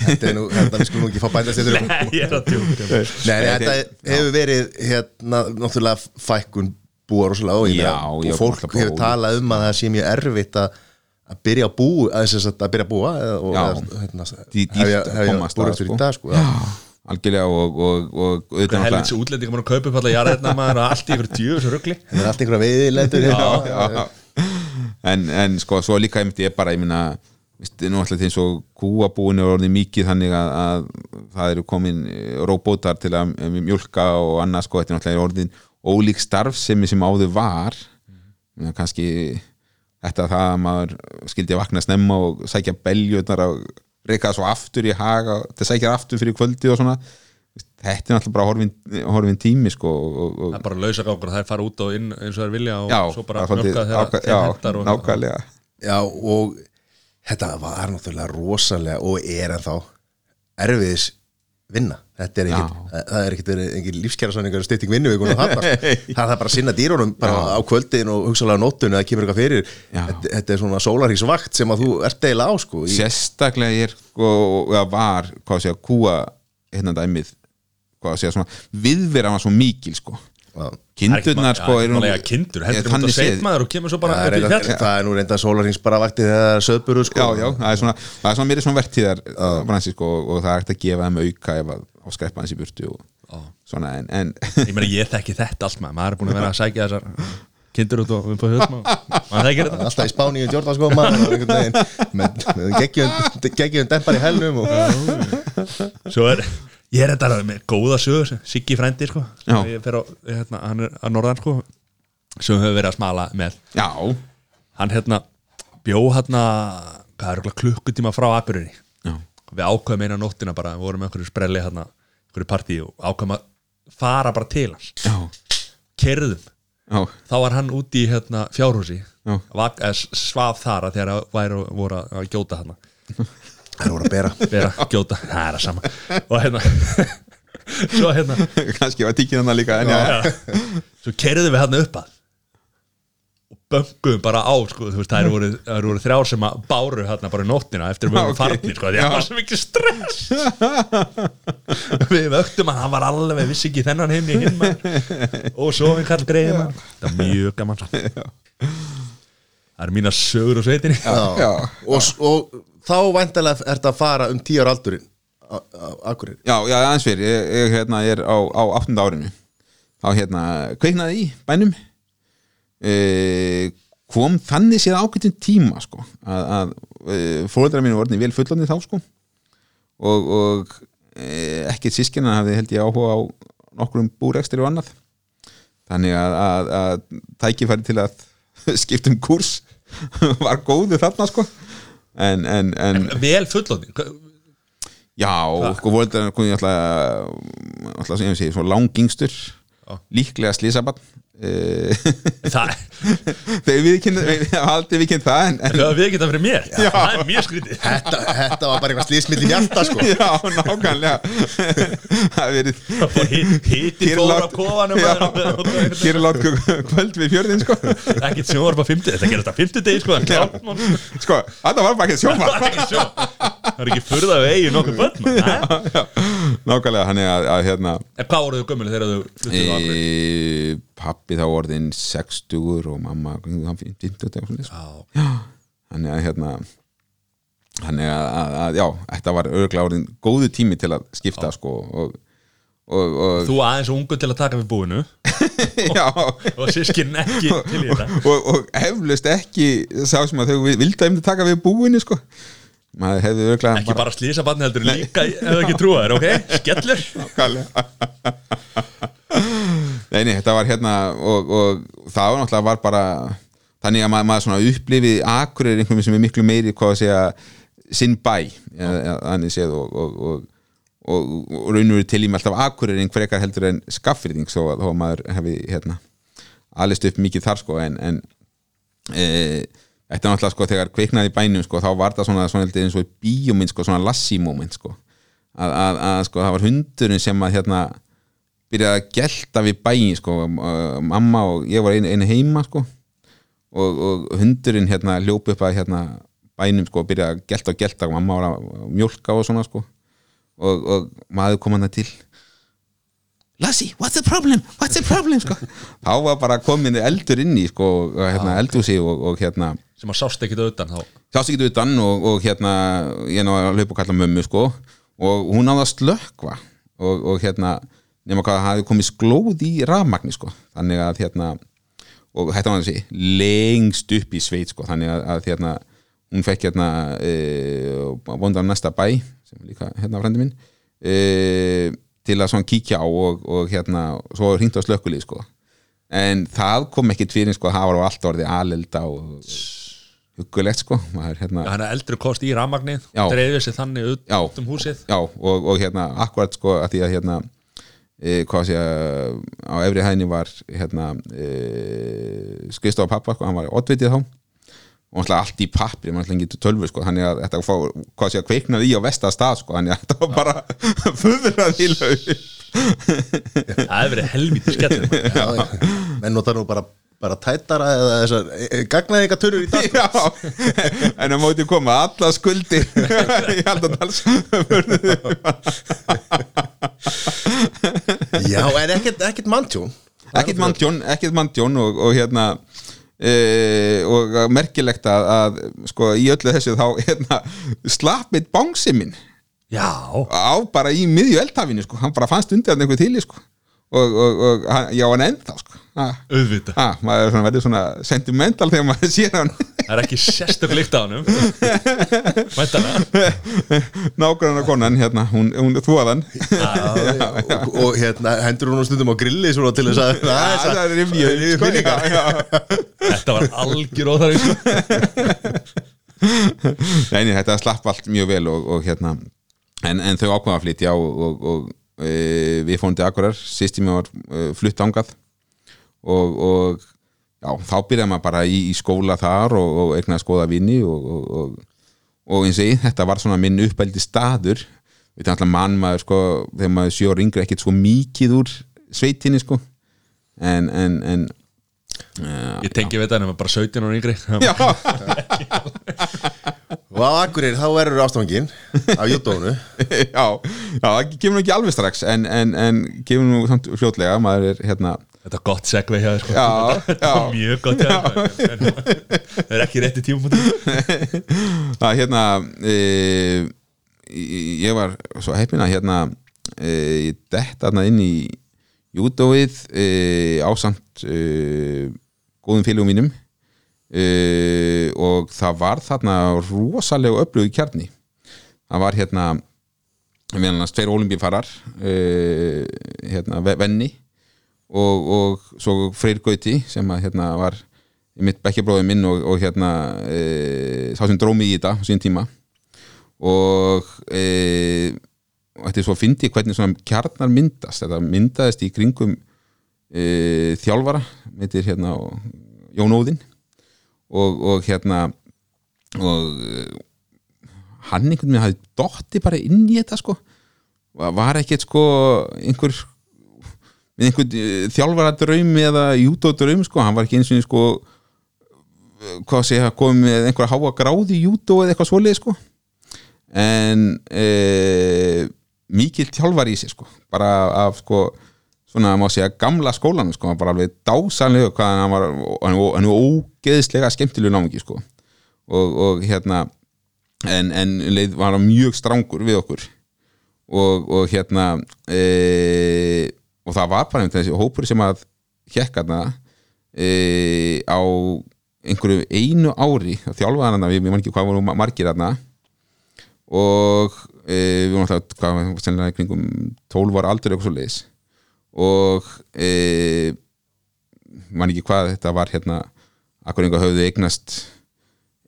Speaker 2: Þetta er nú, þetta við skulum nú ekki fá bændast þetta
Speaker 1: nei, ég er að tjóka
Speaker 2: Nei, þetta hefur verið hérna, náttúrulega fækkun búa rosalega á í
Speaker 3: Já,
Speaker 2: og fólk hefur talað um að það sé mjög erfitt að að byrja að bú að, þess að, að byrja að búa eða- og að, hérna, hefja,
Speaker 3: að komast að,
Speaker 2: búrastur
Speaker 3: sko.
Speaker 2: í dag sko, já.
Speaker 3: algjörlega og, og, og auðvitað
Speaker 1: helvits útlendingar mann að kaupa upp alla jarðirna maður og allt í ykkur djöfus rugli
Speaker 2: það er allt hérna.
Speaker 3: já, já. En, en sko, svo líka einmitt ég bara, ég minna nú alltaf eins og kúabúin er orðið mikið þannig að, að það eru komin eh, róbótar til að um, mjólka og annað sko, þetta er náttúrulega orðin ólík starfsemi sem áður var mm. kannski þetta það að maður skildi að vakna snemma og sækja beljöðnar og reyka svo aftur í haga til að sækja aftur fyrir kvöldi og svona. Þetta er náttúrulega bara horfin, horfin tími sko og, og,
Speaker 1: það er bara lausa gákur það er fara út og inn eins og það er vilja og
Speaker 3: já,
Speaker 1: svo bara
Speaker 3: það
Speaker 1: mjölka þegar hendar og
Speaker 3: nákvæmlega.
Speaker 2: Já, og þetta var náttúrulega rosalega og er ennþá erfiðis vinna þetta er ekkit, það er ekkit verið engin lífskjærasanningar stytting vinnu það er það bara að sinna dýrónum bara á kvöldin og hugsalega nóttun eða kemur eitthvað fyrir. Þetta, þetta er svona sólarhísvakt sem að þú ert eiginlega á sko í,
Speaker 3: sérstaklega er sko, eða var, hvað sé að kúa hérna dæmið hvað sé að svona, viðvera var svo mikil sko. Kindurnar sko
Speaker 1: er kindur,
Speaker 3: Ég,
Speaker 1: hendur út
Speaker 3: séð-
Speaker 1: seitmaður og kemur svo bara
Speaker 2: það,
Speaker 1: upp í fjall
Speaker 2: það er nú reynda sólarhings bara vakti þegar söðburu sko.
Speaker 3: Já, já, það er svona, það er svona mér svona vertíðar sko og það er hægt að gefa þeim auka ef að á skreppa hans í burtu og svona en, en
Speaker 1: ég meina ég þekki þetta allt maður. Maður er búin að vera að sækja þessar kindur út og upp á höfum maður þekkir þetta.
Speaker 2: Alltaf í spáni í Jordan sko maður og einhvern veginn með, með geggjum, dempar í helnum og
Speaker 1: svo er ég er þetta með góða sögur Siggi frændi sko. Fer á, hérna, hann er að norðan sko sem höfum verið að smala með.
Speaker 3: Já,
Speaker 1: hann hérna bjó hérna er klukkutíma frá
Speaker 3: já,
Speaker 1: við ákveðum eina nóttina bara við vorum með einhverju sprelli hérna einhverju partí og ákveðum að fara bara til hans.
Speaker 3: Já,
Speaker 1: kerðum
Speaker 3: já,
Speaker 1: þá var hann úti í hérna fjárhúsi.
Speaker 3: Já.
Speaker 1: Vak, eða svaf þar að þegar væri voru að gjóta hann
Speaker 2: það voru að bera.
Speaker 1: Vera að gjóta, það er að sama. Og hérna svo hérna
Speaker 3: kannski var tíkin hann líka en já,
Speaker 1: já, svo kerðum við hann upp að og bönguðum bara á sko, þú veist, það eru voru, eru voru þrjár sem að báru hérna bara í nóttina eftir að við vorum farnir sko, það var svo mikið stress. Við vöktum hann, hann var alveg vissi ekki þennan hinn í hinn og svo við kall greið maður. það er mjög gaman sko. það eru mína sögur og sveitinni.
Speaker 2: Já.
Speaker 3: Já.
Speaker 2: Og, og þá væntalega er þetta að fara um tíu ára aldurinn Akureyri.
Speaker 3: Já, já, aðeins fyrir ég, ég hérna, er á, á áttunda árinu. Þá hérna kveiknaði í bænum kom þannig séð ágættum tíma sko, að, að e, fóreldrar mínu voru orðnir vel fullandi þá sko og, og e, ekkert sískina hafði held ég áhuga á nokkrum búrekstri og annað. Þannig að, að, að tækifæri til að skipta um kúrs var góðu þarna sko. En, en, en
Speaker 1: vel fullóðin
Speaker 3: Já, sko voru kom ég alltaf alltaf sem ég segi, svona langingstur líklega slísabann
Speaker 1: það,
Speaker 3: þegar við kynna haldið við kynna það en, en,
Speaker 1: það við geta fyrir mér. Það er mjög skrítið.
Speaker 2: Þetta, þetta var bara eitthvað slísmill í hjarta sko.
Speaker 3: Já, nákvæmlega. Það er verið
Speaker 1: hiti fór af kofanum
Speaker 3: Já, lát kvöld við fjörðin sko.
Speaker 1: Ekkert sjónvarp á 50 þetta gerist á 50 degi sko,
Speaker 3: sko, þetta var bara ekki sjóma
Speaker 1: Það er ekki furða við eigin nokkuð börn.
Speaker 3: Nákvæmlega, hann er að, að hérna
Speaker 1: En hvað voruð þau gömul þegar þau fluttuðu á Akureyri?
Speaker 3: e, pappi þá orðin 60 og mamma hann 50 og svona sko.
Speaker 1: Já,
Speaker 3: hann er að hérna hann er að, að, já, þetta var örgulega orðin góðu tími til að skipta sko og, og, og
Speaker 1: Þú aðeins ungu til að taka við búinu?
Speaker 3: Já,
Speaker 1: og sískinn ekki til í þetta?
Speaker 3: Og, og eflaust ekki sá sem að þau vildu að taka við búinu sko maður hefði örgulega
Speaker 1: Ekki bara slísa barni heldur líka ef það ekki trúa þér, ok? Skellur.
Speaker 3: Nákvæmlega. Nei, nei, þetta var hérna og, og það var náttúrulega var bara þannig að maður, maður svona upplifi Akureyri einhverjum sem er miklu meiri hvað að segja sinn bæ þannig séð og, og, og, raun og veru til í mig alltaf Akureyri einhver ekkar heldur en að þó að maður hefði hérna alist upp mikið þar sko en, en e, þetta er náttúrulega sko þegar kveiknaði í bænum sko þá var það svona, svona eins og bíómynd sko svona lassi moment sko. Að, að, að sko það var hundurinn sem að hérna byrjaði að gelta við bæin sko, mamma og ég var einu, einu heima sko. Og, og hundurinn hérna hljóp upp að hérna bænum sko byrjaði að gelta og gelta. Og mamma var að mjólka og svona sko. Og, og maður kom hann til Lassi, what's the problem? What's the problem? Sko. þá var bara komin eldur inn í sko, hérna, eldhúsi og, og hérna
Speaker 1: sem að sást ekki utan þá
Speaker 3: sást ekki utan og, og hérna ég náði að hlaupa og kalla mömmu sko og hún náði að slökva og, og hérna nema hvað það hafi komið sklóð í rafmagni sko þannig að hérna og þetta var þessi lengst upp í sveit sko þannig að, að hérna hún fekk hérna e, vondan næsta bæ sem líka hérna frændi minn e, til að svona kíkja á og, og hérna svo hringt á slökkulið sko en það kom ekki fyrir sko það var á allt orðið alelda og huggulegt sko maður hérna
Speaker 1: Hann er eldri kost í rafmagnið
Speaker 3: Já.
Speaker 1: dreifir sér þannig út
Speaker 3: Já.
Speaker 1: um húsið
Speaker 3: Já, og, og hérna akkurat sko að því að hérna e, hvað sé að á efri hæðinni var hérna e, skristofa pappa sko, hann var oddvitið þá og alltaf allt í pappri, mann alltaf ekki tölvu sko, þannig að þetta fá, hvað sé að kveiknaði í á vesta stað sko, þannig að þetta var bara föðurað í laug
Speaker 1: Það hefur verið helvítið skellur maður.
Speaker 2: Já, já. menn nota nú bara, bara tætara eða þessar gagnaði eitthvað törur í dag.
Speaker 3: Já, en að móti koma alla skuldir. Í Haldadals
Speaker 2: Já, en ekkert, ekkert manntjón.
Speaker 3: Ekkert manntjón, ekkert manntjón og, og hérna e, og merkilegt að, að sko í öllu þessu þá hérna, slapp eitt bánsi minn
Speaker 1: Já,
Speaker 3: á bara í miðju eldhafinu sko, hann bara fannst undir hann einhver til sko og, og, og hann, já hann ennþá sko. Ha,
Speaker 1: auðvitað.
Speaker 3: Ha, maður er svona, verður svona sentimental þegar maður sér hann.
Speaker 1: Það er ekki sérstök líkt á hann
Speaker 3: nákvæmna konan hérna, hún, hún þvoðan.
Speaker 2: Og, og hérna hendur hún stundum á grilli svona til þess að
Speaker 3: það er rifjöð sko, já.
Speaker 1: Þetta var algjör óþarfi sko.
Speaker 3: Nei, nei, þetta slapp allt mjög vel og, og hérna en, en þau ákvaða að flytja og, og, og við fórum til Akurar sýstum ég var e, flutt ángað og, og já, þá byrjaði maður bara í, í skóla þar og, og eignaði að skoða vini og, og, og, og eins og ég, þetta var svona minn uppældi staður. Við þannig að mann maður sko þegar maður sjór yngri ekkert svo mikið úr sveitinni sko. En, en, en uh,
Speaker 1: Ég tengi við þetta en bara 17 og yngri.
Speaker 3: Já,
Speaker 2: og á Akureyri þá verður ástofangin á júdónu
Speaker 3: já, já, það kemur nú ekki alveg strax en, en, en kemur nú samt fljótlega maður er hérna
Speaker 1: Þetta er gott segvei hjá þér sko.
Speaker 3: Já,
Speaker 1: Þetta
Speaker 3: já.
Speaker 1: er mjög gott hjá þér Það er ekki rétti tíma
Speaker 3: að hérna e, ég var svo heppin að hérna e, ég dett þarna inn í júdóið e, ásamt e, góðum félugum mínum e, og það var þarna rosalega öflugi kjarni. Það var hérna tveir olimpífarar e, hérna ve- venni og, og svo Freyr Gauti sem að hérna var mitt bekkjabróði minn og, og hérna e, sá sem drómi í þetta sín tíma. Og e, þetta er svo að fyndi hvernig svona kjarnar myndast. Þetta myndaðist í kringum e, þjálfara mittir hérna og, Jón Óðinn og, og hérna og e, hann einhvern veginn hafði dotti bara inn í þetta sko. Var ekkert sko einhver einhvern eh, þjálfara draumi eða júdó draumi sko, hann var ekki eins og sko eh, hvað sé að komið með einhverja háa gráði í júdó eða eitthvað svoleið sko. En e, mikil þjálfar í sig sko. Bara af sko svona má segja gamla skólanum sko bara alveg dásanlega hvað hann var hann var, hann var ógeðslega skemmtilegu námingi sko. Og, og hérna en, en leið var hann mjög strangur við okkur. Og, og hérna e, og það var bara einhvern þessi hópur sem að hekkarna e, á einhverju einu ári þjálfaðan hann, við mann ekki hvað voru margir hann og e, við vorum alltaf hvað, sennilega í kringum 12 ára aldur eitthvað svo leiðis og e, mann ekki hvað þetta var hérna akkur einhver höfðu eignast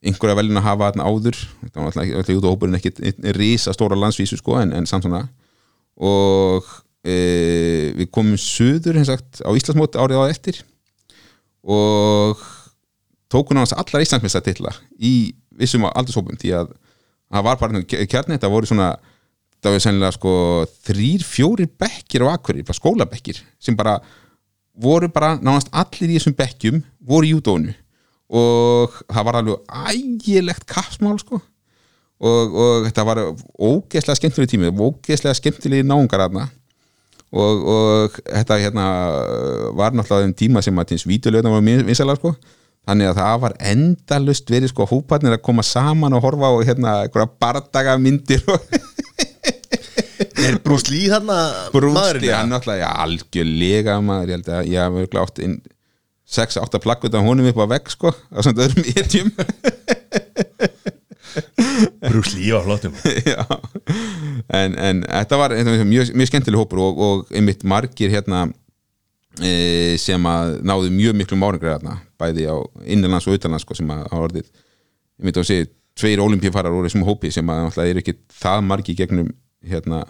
Speaker 3: einhverja velin að hafa þarna áður. Þetta var alltaf út á hópurinn ekki rísa stóra landsvísu sko en, en samt svona. Og e, við komum söður hins sagt á Íslandsmóti árið á eftir. Og tókun á hans allar Íslandsmesta tilla í vissum aldurshópum því að það var bara kjarni, þetta voru svona það var sennilega sko þrýr, fjórir bekkir á akkurir, bara skólabekkir sem bara voru bara nánast allir í þessum bekkjum voru í júdónu og það var alveg ægilegt kappsmál sko. Og, og þetta var ógeðslega skemmtileg tími ógeðslega skemmtileg náungar aðna og, og þetta hérna var náttúrulega um tíma sem að tíms vídeolöðna var vinsalega sko þannig að það var endalust verið sko hóparnir að koma saman og horfa og hérna einhverja bardaga myndir
Speaker 2: Er Lee þarna maðurinn?
Speaker 3: hann náttúrulega, já, algjörlega maður, ég held að ég hef glátt inn 6-8 plakkut af honum upp á vegg sko, á samt öðrum etjum
Speaker 1: Bruce Lee var flottum
Speaker 3: Já, en, en þetta var þetta var mjög, mjög skemmtileg hópur og, og einmitt margir hérna e, sem að náðu mjög miklu márangri hérna, bæði á innanlands og utanlands sko, sem að hafa orðið ég myndi að segja, tveir olimpíufarar úr þessum hópi sem að náttúrulega eru ekki það margi gegnum hérna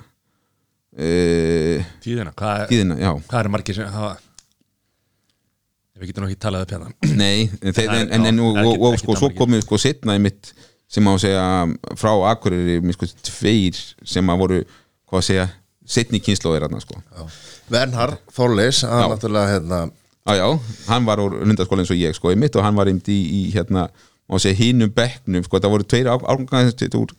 Speaker 3: e,
Speaker 1: Tíðina, hvað er,
Speaker 3: tíðina,
Speaker 1: hvað er margir sem hafa Við getum ekki talað upp hérna
Speaker 3: Nei, þeir,
Speaker 1: er-
Speaker 3: en, en, en og, og, og sko, svo
Speaker 1: margir.
Speaker 3: komið sko setna í mitt sem á að segja frá Akureyri mér sko tveir sem að voru hvað að segja, setni kynnslóðir hérna sko.
Speaker 2: Vernhard Þorleis, hann hérna
Speaker 3: hann var úr lundaskóla eins og ég sko, og hann var einmitt í, í hérna, hinum bekknum sko, það voru tveir árgangar þetta voru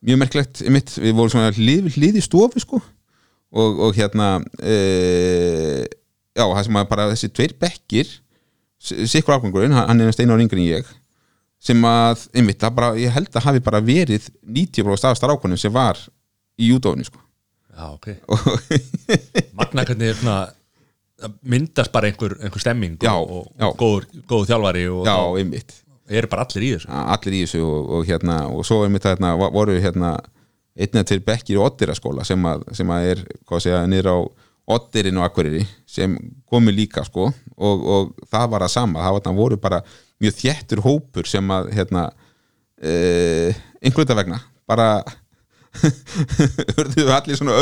Speaker 3: mjög merklegt mitt, við vorum svona hlið, hlið í stofu sko og, og hérna e, já, það sem að bara þessi tveir bekkir sikkur árgangurinn, hann er steina á ringurinn ég sem að, einmitt, bara, ég held að hafi bara verið 90% af strákunum sem var í júdóinu sko
Speaker 1: Já, ok. Magna hvernig myndast bara einhver, einhver stemming
Speaker 3: Já,
Speaker 1: og, og,
Speaker 3: já.
Speaker 1: og góður, góður þjálfari og
Speaker 3: já, einmitt.
Speaker 1: eru bara allir í þessu.
Speaker 3: Allir í þessu og, og hérna og svo einmitt hérna voru hérna einnig til bekkir í Oddiraskóla sem að, sem að er, niður á Oddirin og Akureyri sem komu líka sko. Og, og það var að sama, það var, það voru bara mjög þéttur hópur sem að hérna e, einhverja vegna bara hörðu við allir svona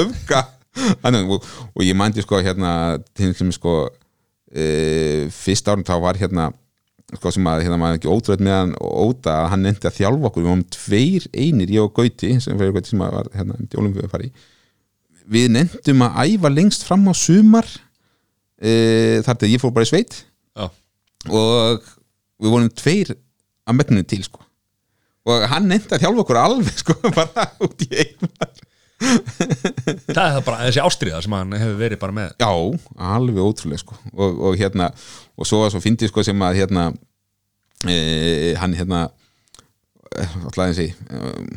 Speaker 3: Þannig, og, og ég mændi sko hérna til sem sko e, fyrst árum þá var hérna sko sem að hérna maður ekki ótrúið með hann óta að hann nefndi að þjálfa okkur. Við varum tveir einir, ég og Gauti sem Gauti sem var hérna til að fara í við nefndum að æfa lengst fram á sumar e, þar til ég fór bara í sveit.
Speaker 1: Já,
Speaker 3: og við vorum tveir að megninu til sko og hann nefndi að þjálfa okkur alveg sko bara út í einu
Speaker 1: það er það bara þessi ástriða sem hann hefur verið bara með.
Speaker 3: Já, alveg ótrúlega sko. Og, og hérna, og svo, svo fyndi sko sem að hérna e, hann hérna alltaf eins og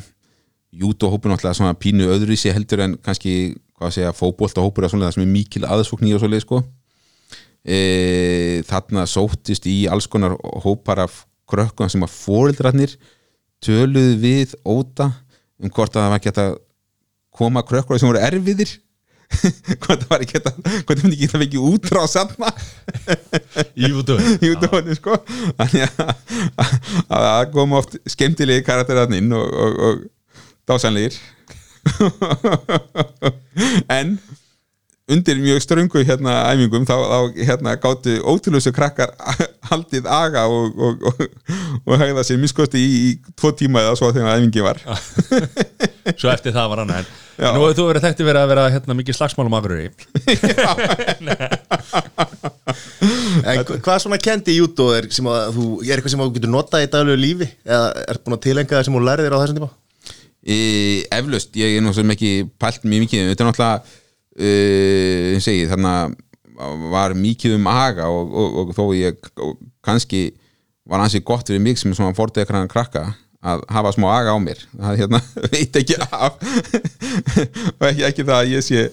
Speaker 3: jútóhópur alltaf svona pínu öðru sér heldur en kannski, hvað að segja, fótboltahópur og svona það sem er mikil aðsókn í og svoleið sko. E, þarna sóttist í alls konar hópar af krökkum sem að fóreldrarnir töluðu við óta um hvort að það var geta koma krökkur sem voru erfiðir. Hvort það var ekki þetta hvort það myndi ekki það fengið útrá sanna
Speaker 1: í út og
Speaker 3: í útdóðinu sko. Þannig að, að, að það kom oft skemmtilegi karakterar inn og, og, og dásanlegir. En undir mjög ströngu hérna æfingum þá, þá hérna gáttu ótrúlösu krakkar haldið aga og, og, og, og hegða sér miskosti í, í tvo tíma eða svo þegar æfingi var.
Speaker 1: Svo eftir það var hann en
Speaker 3: Já.
Speaker 1: Nú hefur þú verið þekkti verið að vera hérna, mikið slagsmálum
Speaker 2: hva- hvað svona kendi í jútó er, sem að þú, er eitthvað sem þú getur notað í daglegu lífi? Eða er búin að tilenga það sem þú lærið þér á þessum tíma?
Speaker 3: e, eflaust, ég er nú sem ekki pælt mjög mikið, þetta er náttúrulega e, ég segi, þarna var mikið um aga og, og, og þó ég og kannski var ansið gott fyrir mig sem svona fordekran krakka að hafa smá aga á mér. Það hérna, veit ekki af. Og ekki, ekki það að ég sé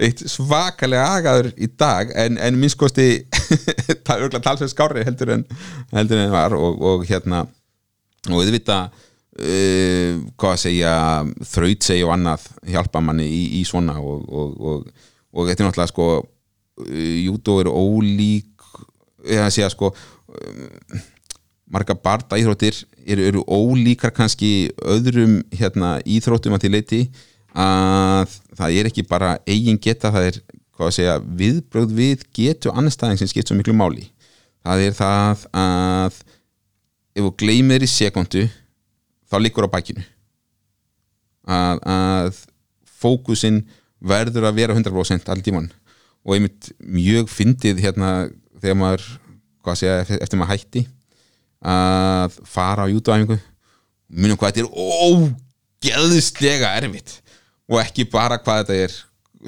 Speaker 3: eitt svakalega agaður í dag en, en minnskosti það er örgulega talsveg skári heldur en heldur en var og, og hérna og þið vita uh, hvað að segja þraut segja og annað hjálpa manni í, í svona og, og, og, og þetta er náttúrulega sko uh, júdó eru ólík eða að segja sko um, marga barda íþróttir eru, eru ólíkar kannski öðrum hérna, íþróttum að til leiti að það er ekki bara eigin geta, það er hvað að segja viðbröð við getu annarstæðing sem skipt svo miklu máli. Það er það að ef þú gleymir í sekundu þá liggur á bækinu að, að fókusin verður að vera 100% allir tíman og einmitt mjög fyndið hérna þegar maður að segja, eftir, maður hætti að fara á jútuæfingu munum hvað þetta er ógeðslega erfitt. Og ekki bara hvað þetta er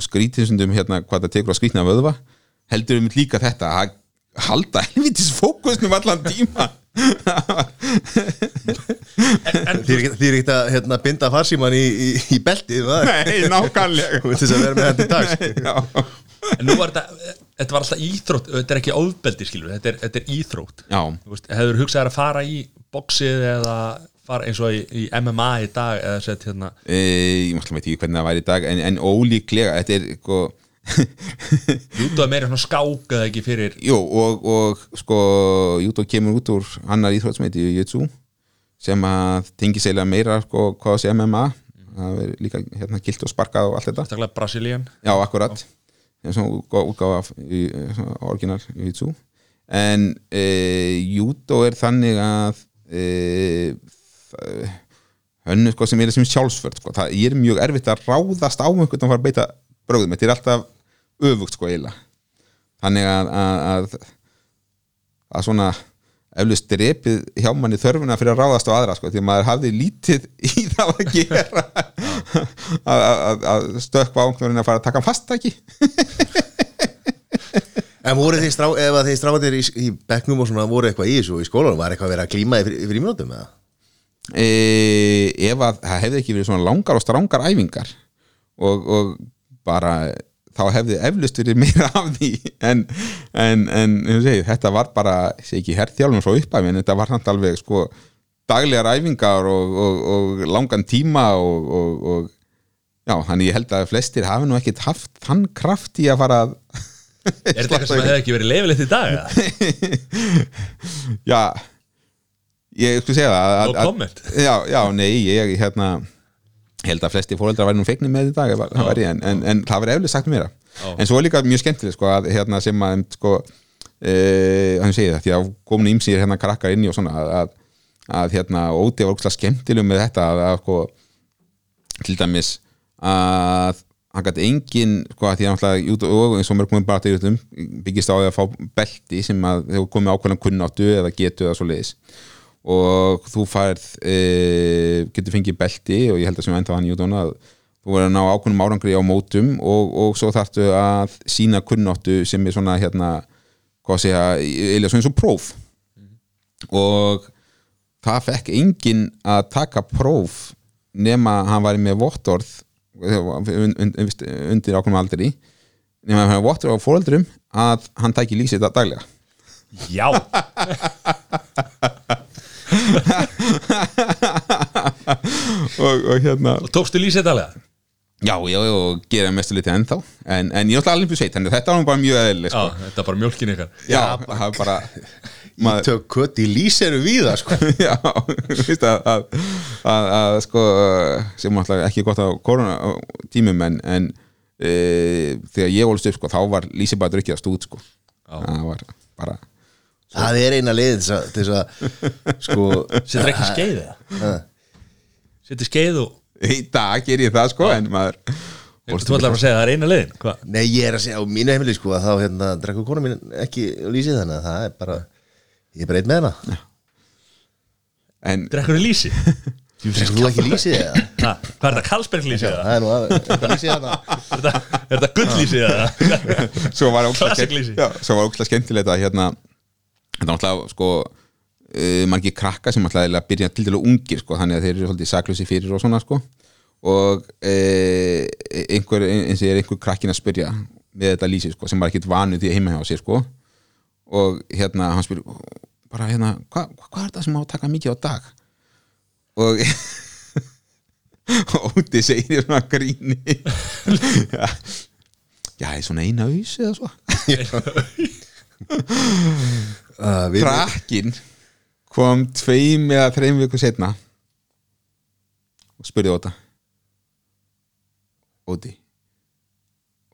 Speaker 3: skrítinsundum hérna hvað þetta tekur á skrítna vöðva heldur um líka þetta að halda helvitis fókusnum allan tíma
Speaker 2: Þið er er ekkert að hérna, binda farsíman í, í, í beltið?
Speaker 3: Nei, nákvæmlega.
Speaker 2: Þú veist þess að vera með þetta í dag
Speaker 1: En nú var þetta, þetta var alltaf íþrótt Þetta er ekki ofbeldi skilur, þetta er, þetta er íþrótt.
Speaker 3: Já,
Speaker 1: Þú veist, hefur hugsað að fara í boxið eða fara eins og í, í MMA í dag eða sett hérna?
Speaker 3: E, ég veit ekki hvernig það væri í dag en, en ólíklega, þetta er sko,
Speaker 1: Júdó er meira svona skák eða ekki fyrir
Speaker 3: Jú, og, og sko Júdó kemur út úr annar íþrótsmeiti í Jutsu sem að tengi seglega meira sko, hvað sé MMA það er líka hérna gilt og sparkað og allt þetta.
Speaker 1: Staklega Brasilían.
Speaker 3: Já, akkurat. Eins og útgáfa í svona orginal Jutsu en e, Júdó er þannig að e, það- hönnu sko, sem er sem sjálfsvörð sko. það er mjög erfitt að ráðast á einhvern að fara að beita bröðum þetta er alltaf öfugt sko eiginlega. Þannig að, að, að, að svona eflust drepið hjá manni þörfuna fyrir að ráðast á aðra sko, því að maður hafði lítið í það að gera. Að, að, að stökkva ángurinn að fara að taka fastaki.
Speaker 2: En voru þið strá, ef þið stráðir í, í bekknum og svona voru eitthvað í þessu í skólanum, var eitthvað að vera að glíma yfir, yfir ímyndatum eða?
Speaker 3: e, ef að það hefði ekki verið svona langar og strángar æfingar og, og bara þá hefði eflust verið meira af því en, en, en segi, þetta var bara, ég segi ekki herþjálfum frá uppæfi en þetta var samt alveg sko daglegar æfingar og, og, og langan tíma og, og, og já, þannig ég held að flestir hafi nú ekkit haft þann kraft í að fara að
Speaker 1: Er þetta eitthvað sem hefði ekki verið leifilegt í dag?
Speaker 3: já ég skulle segja það að,
Speaker 1: No comment.
Speaker 3: já, já, nei, ég hérna held að flesti fóreldrar væri nú feikni með í dag ef það væri, en, en, en það var eflega sagt mér
Speaker 1: Já.
Speaker 3: en svo er líka mjög skemmtileg sko, að, hérna, sem að sko, e, hann segir það, því að komin ímsýr hérna krakkar inn í og svona að, að, að hérna, óti var ógslag skemmtileg með þetta að, að sko, til dæmis að hann gæti engin sko, að því að náttúrulega út og eins og mörgum bara til byggist á því að fá belti sem að hefur komið ákveðan kunnáttu eða getu eða svo leiðis og þú færð e, getur fengið belti og ég held að sem enda hann í útdóna að þú verður að ná ákveðnum árangri á mótum og, og svo þarftu að sína kunnáttu sem er svona hérna hvað að segja, eða svona eins og próf. Og það fekk enginn að taka próf nema hann væri með vottorð und- und- und- undir ákveðnum aldri nema hann væri vottorð á fóröldrum að hann tæki lífsitt daglega.
Speaker 1: Já,
Speaker 3: og, og hérna
Speaker 1: og tókstu lýsetalega
Speaker 3: Já, já, já, og gera mestu litið ennþá en, en ég alltaf alveg sveit, þannig að þetta var bara mjög eðlileg
Speaker 1: Já,
Speaker 3: sko.
Speaker 1: þetta er bara mjölkin ykkar
Speaker 3: Já, það er bara maður,
Speaker 2: Tök kött í lýseru víða sko.
Speaker 3: Já, veist að, að, að, að sko, sem alltaf ekki gott á koronatímum en, en e, þegar ég volst upp sko, þá var lýsi bara drukkið að stúd sko. það var bara
Speaker 2: Það er eina leiðin til þess að- sko
Speaker 1: Setur ekki skeið eða? Setur skeið og
Speaker 3: í dag ger ég það sko, en maður
Speaker 1: Þú ætlar að segja að það er eina leiðin Hvað?
Speaker 2: Nei, ég er að segja á mínu heimili sko að þá hérna drekku kona mín ekki lýsið þannig að það er bara ég er bara einn með hana
Speaker 3: en
Speaker 1: Drekkur í lýsi?
Speaker 2: Drekku þú ekki lýsið eða?
Speaker 1: Ha, Hvað er þetta, Karlsberglýsi eða?
Speaker 2: Það er nú að hérna
Speaker 1: Er þetta- er þetta gullýsi eða? lýsi.
Speaker 3: já, svo var ókslega skemmtilegt að hérna þetta var alltaf sko uh, margir krakka sem að byrja til dælu ungir sko, þannig að þeir eru svolítið saklusi fyrir og svona sko. Og uh, einhver, eins og er einhver krakkin að spyrja með þetta lýsi sko, sem var ekkit vanu því heima hjá sér sko. Og hérna hann spyr bara hérna, hva, hva, hvað er það sem á að taka mikið á dag? Og og Óti segir svona gríni. Já, já, er svona eina aus eða svo
Speaker 2: Uh, við-
Speaker 3: krakkin kom tveim eða þreim viku setna og spurði Óta Óti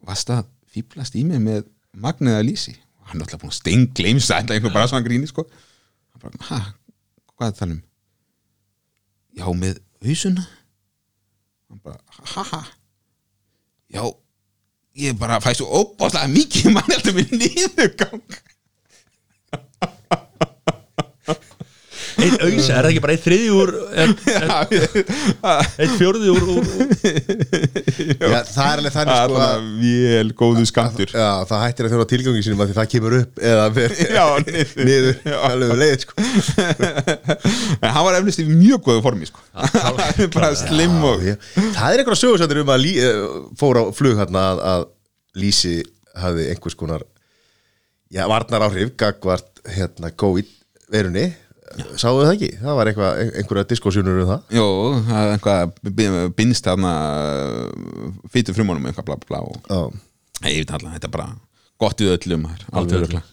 Speaker 3: varst að fýblast í mig með magniða lýsi og hann er alltaf búin að steingleimsa þetta einhver bara svona gríni sko. Hann bara, ha, hvað er það um? Já, með hausuna. Hann bara, ha ha já, ég bara fæ svo óbáslega mikið mann heldur mér niðurgang
Speaker 1: Einn auðs, er það ekki bara einn þriði úr Einn fjórði úr, úr, úr
Speaker 2: Já, það er alveg þannig sko að
Speaker 3: vel góðu skamtur
Speaker 2: Já, það hættir að þjóna tilgangi sínum að því það kemur upp eða fer
Speaker 3: Já, niður.
Speaker 2: alveg um leið sko.
Speaker 3: En hann var eflust í mjög góðu formi sko. Bara slim og
Speaker 2: Já, Það er einhverja sögursættir um að lí, eh, fór á flug hérna að, að Lísi hafði einhvers konar já, varnar áhrif gagvart hérna COVID verunni Sáðu það ekki? Það var eitthvað, einhverja diskósjónur um það
Speaker 3: Jó, það er einhvað binst þarna fýtu frumónum eitthvað bla bla bla og
Speaker 2: Já,
Speaker 3: Nei, ég veit alltaf, þetta er bara gott við öllum það er örugglega.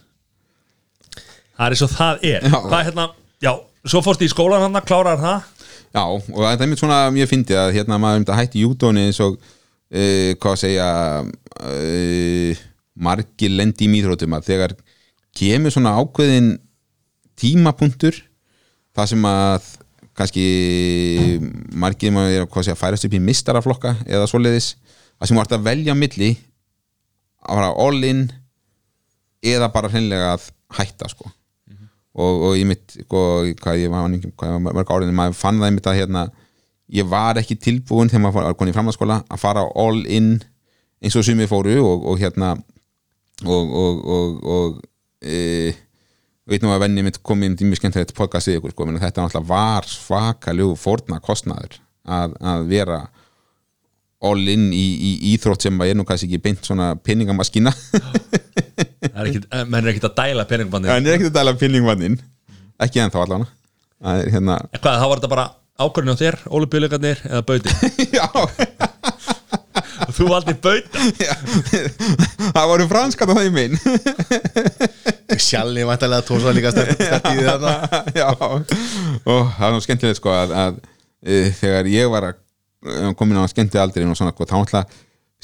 Speaker 1: Það er og það er
Speaker 3: Já.
Speaker 1: Hérna, já, svo fórst í skólan hann klárar það
Speaker 3: Já, og þetta er mér svona mjög fyndið að hérna maður um þetta hætti júdóni eins og uh, hvað að segja uh, margir lendi í mýþrótum að þegar kemur svona ákveðin tímapunktur það sem að kannski margir maður er að færast upp í mistaraflokka eða svoleiðis að sem þú ert að velja milli að fara all in eða bara hreinlega að hætta sko. Og, og ég mitt sko, hvað ég var ég var mörg áriðin, maður fann það einmitt að hérna, ég var ekki tilbúin þegar maður var konið í framhaldsskóla að fara all in eins og sumið fóru og, og hérna og, og, og, og e, veit nú að venni mitt komið í mjög skemmtilegt podcast við ykkur sko, menn þetta náttúrulega var svakaljú fórna kostnaður að, að vera all in í, í íþrótt sem er nú kannski ekki beint svona
Speaker 1: ekkit, eh, menn er ekkit að dæla peningbandi
Speaker 3: hann er ekkert að dæla pinningvannin ekki ennþá allavega. Það hérna
Speaker 1: Hvað, var þetta bara ákvörðin á þér, ólubjöleikarnir eða bauti
Speaker 3: já,
Speaker 1: Þú valdi bauta.
Speaker 3: Það voru franskat á það í minn
Speaker 2: Sjalli væntalega tósa líka því þarna.
Speaker 3: Já, og það er nú skemmtilegt sko að, að e, þegar ég var að e, komin á skemmti aldrei og svona sko, þá ætla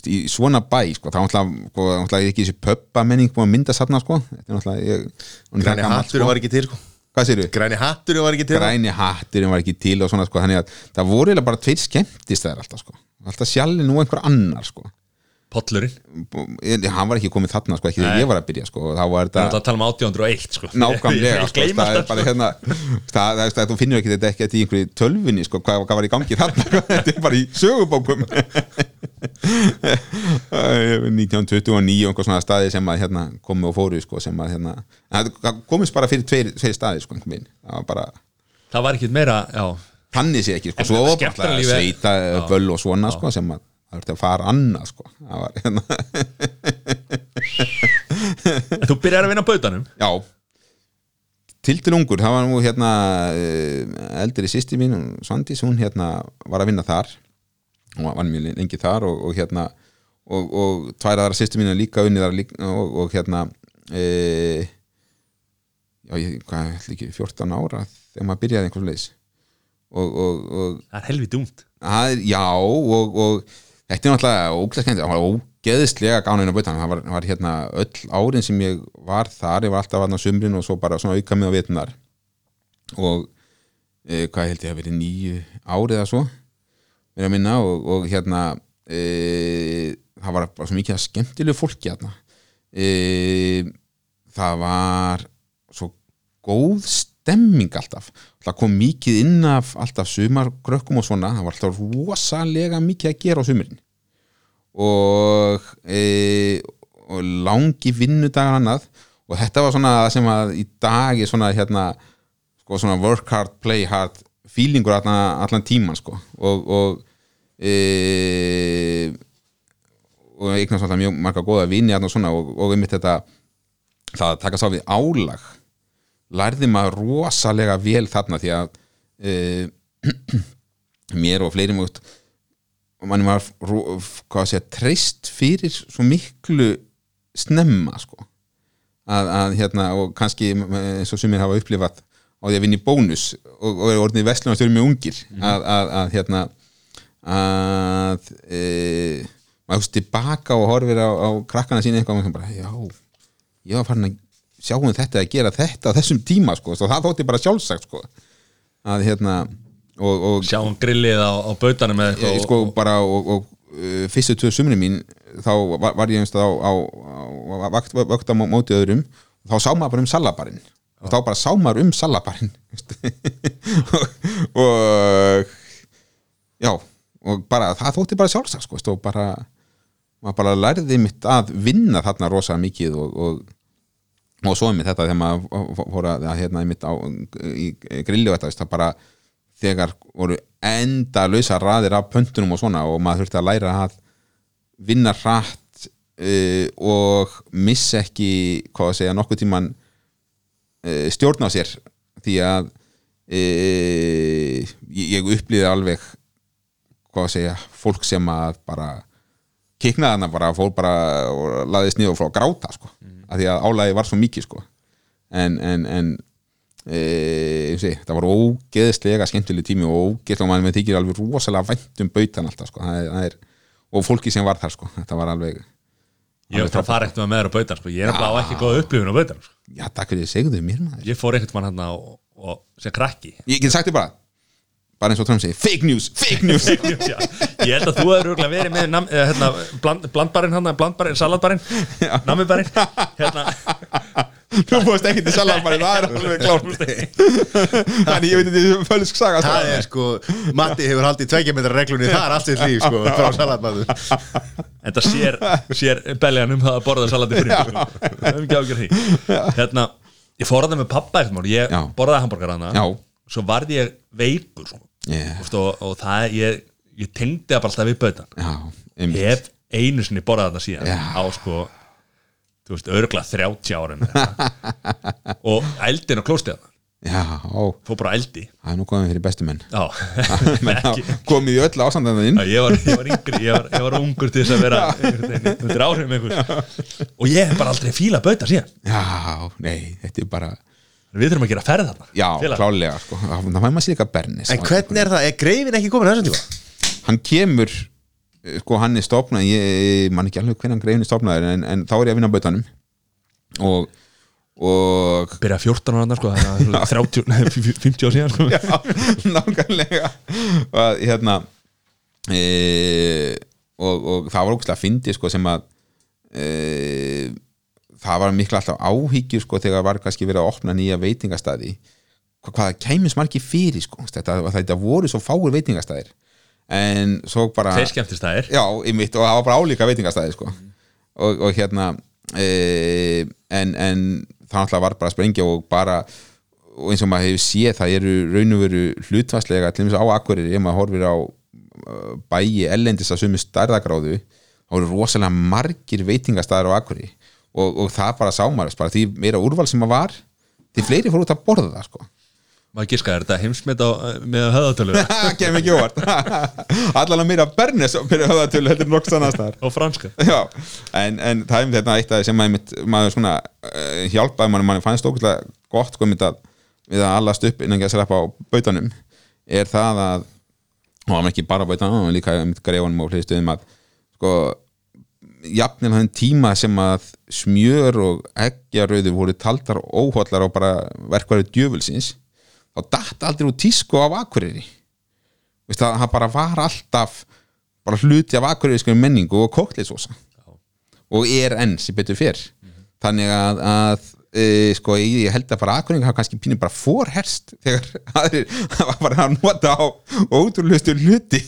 Speaker 3: í svona bæ, sko, þá ætla, sko, ætla ekki þessi pöppa menning búin að mynda satna sko, þetta er náttúrulega ég,
Speaker 2: Græni
Speaker 3: gamall,
Speaker 2: hatturinn var ekki til sko.
Speaker 3: Hvað séru?
Speaker 2: Græni hatturinn var ekki til
Speaker 3: græni hatturinn var ekki til og svona sko, þannig að það voru bara tveir skemmtistæðar alltaf sko, alltaf sjalli nú einhver annar sko,
Speaker 1: Pollurinn
Speaker 3: Ég- hann var ekki komið þarna sko, ekki þegar
Speaker 1: Nei.
Speaker 3: ég var að byrja sko, þá var
Speaker 1: Það er
Speaker 3: þetta
Speaker 1: að tala um 1801 sko.
Speaker 3: nákvæmlega
Speaker 1: Ég
Speaker 3: sko, það er bara hérna það, það, það, þú finnur ekki þetta ekki í einhverju tölvunni sko, hvað, hvað var í gangi þarna sko, þetta er bara í sögubókum 1929 og einhver svona staði sem að hérna, komi og fóru sko, sem að hérna, það komist bara fyrir tveir, tveir staði sko, einhvern veginn. það var bara
Speaker 1: Það var ekkit meira, já
Speaker 3: þannig sé ekki, sko, svo bara sveita
Speaker 1: Já.
Speaker 3: völl og svona sko, sem að það verður að fara annað sko. það var hérna.
Speaker 1: Þú byrjar að vinna bautanum?
Speaker 3: Já. Tildur ungur, það var nú hérna eh, eldri sýsti mín, hún, Svandís hún hérna var að vinna þar. Og var mjög lengi þar og, og hérna og, og tvær aðra sýsti mín líka unnið þar líka, og, og hérna e, já, ég, hvað, ekki 14 ára þegar maður byrjaði einhvers leis og, og, og
Speaker 1: Það er helvið
Speaker 3: er, já, og, og þetta er náttúrulega ógæðslega skemmt, það var ógeðslega gána inn á bautan, það var, var hérna öll árin sem ég var þar, ég var alltaf varna á sumrin og svo bara svona auka mig á vetunar og e, hvað held ég að verið nýju árið eða svo mér að minna. Og, og hérna e, það var bara svo mikið að skemmtilegu fólki hérna e, það var svo góð stemming alltaf. Það kom mikið inn af alltaf sumargrökkum og svona, það var alltaf rosalega mikið að gera á sumarinn og, e, og langi vinnudagar annað. Og þetta var svona sem að í dag er svona hérna sko svona work hard, play hard feelingur allan, allan tíman sko. Og og e, og eignast alltaf mjög marga góða vini og og, einmitt þetta það að taka sá við álag lærði maður rosalega vel þarna því að e, mér og fleiri mútt og manni var segja, treyst fyrir svo miklu snemma sko. Að, að hérna og kannski eins og sumir hafa upplifað á því að vinna í bónus og, og er orðinni vestlunarstjóri mjög ungir. Að, að, að hérna að e, maður hugst tilbaka og horfir á, á krakkana sína eitthvað og maður bara, já, ég var farin að sjá um þetta að gera þetta á þessum tíma sko, það þótti bara sjálfsagt sko. Að hérna og, og
Speaker 1: Sjáum grillið á, á bautanum
Speaker 3: ég,
Speaker 1: eitthvað
Speaker 3: sko bara og, og uh, fyrstu tvö sumri mín þá var, var ég einst á, á, á vakt, vakt á mó- móti öðrum. Þá sá maður bara um salabarinn og þá bara sá maður um salabarinn og já og bara það þótti bara sjálfsagt sko. Og bara maður bara lærði mitt að vinna þarna rosa mikið og, og og svo einmitt þetta þegar maður fór að hérna einmitt á í grilli og þetta veist, bara þegar voru enda lausa raðir af pöntunum og svona og maður þurfti að læra að vinna hratt uh, og missa ekki hvað að segja nokkuð tíman uh, stjórn á sér. Því að uh, ég, upplýði alveg hvað að segja fólk sem að bara kiknaði hana bara fór bara og laðist niður og frá að gráta sko, af því að álægi var svo mikið sko. En, en, en e, sé, það var ógeðslega skemmtileg tími og ógeðslega mann með þykir alveg rosalega vænt um bautan alltaf sko, það er, það er, og fólki sem var þar sko, þetta var alveg
Speaker 1: Ég bara að fara ekkert með meður á bautan sko. Ég er nefnilega á ekki góða upplifun á bautan sko.
Speaker 3: já, takk fyrir þið, segðu mér maður.
Speaker 1: Ég fór ekkert mann hann og, og sem krakki.
Speaker 3: Ég get sagt þér bara, bara eins og Trump segi fake news, fake news.
Speaker 1: Já, Ég held að þú hefur örugglega verið með nam, eða, hérna, bland, blandbarinn hann blandbarinn, salatbarinn, namibarinn hérna,
Speaker 3: þú fórst ekki til salamari, það er alveg klárt. þannig ég veit þetta er fölsk saga sko.
Speaker 2: Það er sko, Matti hefur haldið tveikja metra reglunni þar allt sitt líf sko, frá salatmaður
Speaker 1: en það sér, sér beljan um það að borða salati fyrir. Sko. það er ekki ágjör því. Hérna, ég fór að það með pappa ég borðaði hambúrgar hana
Speaker 3: Já.
Speaker 1: svo varði ég veikur sko.
Speaker 3: Yeah.
Speaker 1: Þú veist, og, og það, ég, ég tengdi það bara alltaf við bautan ég hef einu sinni borðað þetta síðan
Speaker 3: Já.
Speaker 1: á sko þú veist, örgla 30 árin og eldin
Speaker 3: já, ó,
Speaker 1: fór bara eldi.
Speaker 3: Það er nú komið fyrir bestu menn. Komið í öll ásandan inn
Speaker 1: Já, ég, var, ég var yngri, ég var, ég var ungur til þess að vera þetta er áhrifum einhvers. Og ég hef bara aldrei fílað bauta síðan.
Speaker 3: Já, nei, þetta er bara
Speaker 1: við þurfum að gera ferð þarna
Speaker 3: já,
Speaker 1: Félag.
Speaker 3: klálega, sko, það fæði maður sér eitthvað bernis
Speaker 2: En hvernig er það, er greifin ekki komin þessum tíma?
Speaker 3: hann kemur eh, sko hann er stofnað ég man ekki alveg hvernig hann greifin er stofnaður en, en þá er ég að vinna á bautanum og og
Speaker 1: byrja 14 ára sko, það er 30, nei, 50 ára síðan sko.
Speaker 3: já, nákvæmlega og að, hérna e, og, og það var ógæslega fyndi sko sem að e, það var mikla alltaf áhyggjur sko þegar var kannski verið að opna nýja veitingastæði hvað, hvað kæmis margir fyrir sko þetta, þetta voru svo fáir veitingastæðir en svo bara
Speaker 1: þeir skemmtist það er
Speaker 3: já, einmitt, og það var bara álíka veitingastæði sko. og, og hérna e, en, en það náttúrulega var bara að sprengja og bara og eins og maður hefur séð það eru raun og veru hlutvarslega til dæmis á Akureyri ef maður horfir á uh, bæi ellendis að sumi stærðagráðu þá eru rosalega margir veitingastæðar á Akureyri og, og það bara sá maður bara því meira úrval sem maður var því fleiri fór út að borða það sko.
Speaker 1: Maður giska, er þetta heimsmet á, með höðatölu
Speaker 3: það kem ekki óvart. Allan að meira Bernes fyrir höfðatölu heldur annars staðar.
Speaker 1: Og franska?
Speaker 3: Já, en, en það er þetta eitt af því sem maður, maður svona uh, hjálpaði mann, mann fannst ógæslega gott einmitt að við að allast upp innan að sleppa á bautanum er það að og það var ekki bara bautanum, líka einmitt greifunum og hliðstöðum að sko jafnir þann tíma sem að smjör og eggjarauður voru taldar óhóllar á bara verkværi djöfulsins þá datt aldrei úr tísku af Veist það, bara var alltaf bara hluti af akureyriskari menningu og kokteilsósa og er enn sem betur fyrr þannig að, að e, sko, ég, held að bara aðkvæðingar hafa kannski pínum bara forherst þegar aðrir hafa bara að nota á ótrúlustu hluti.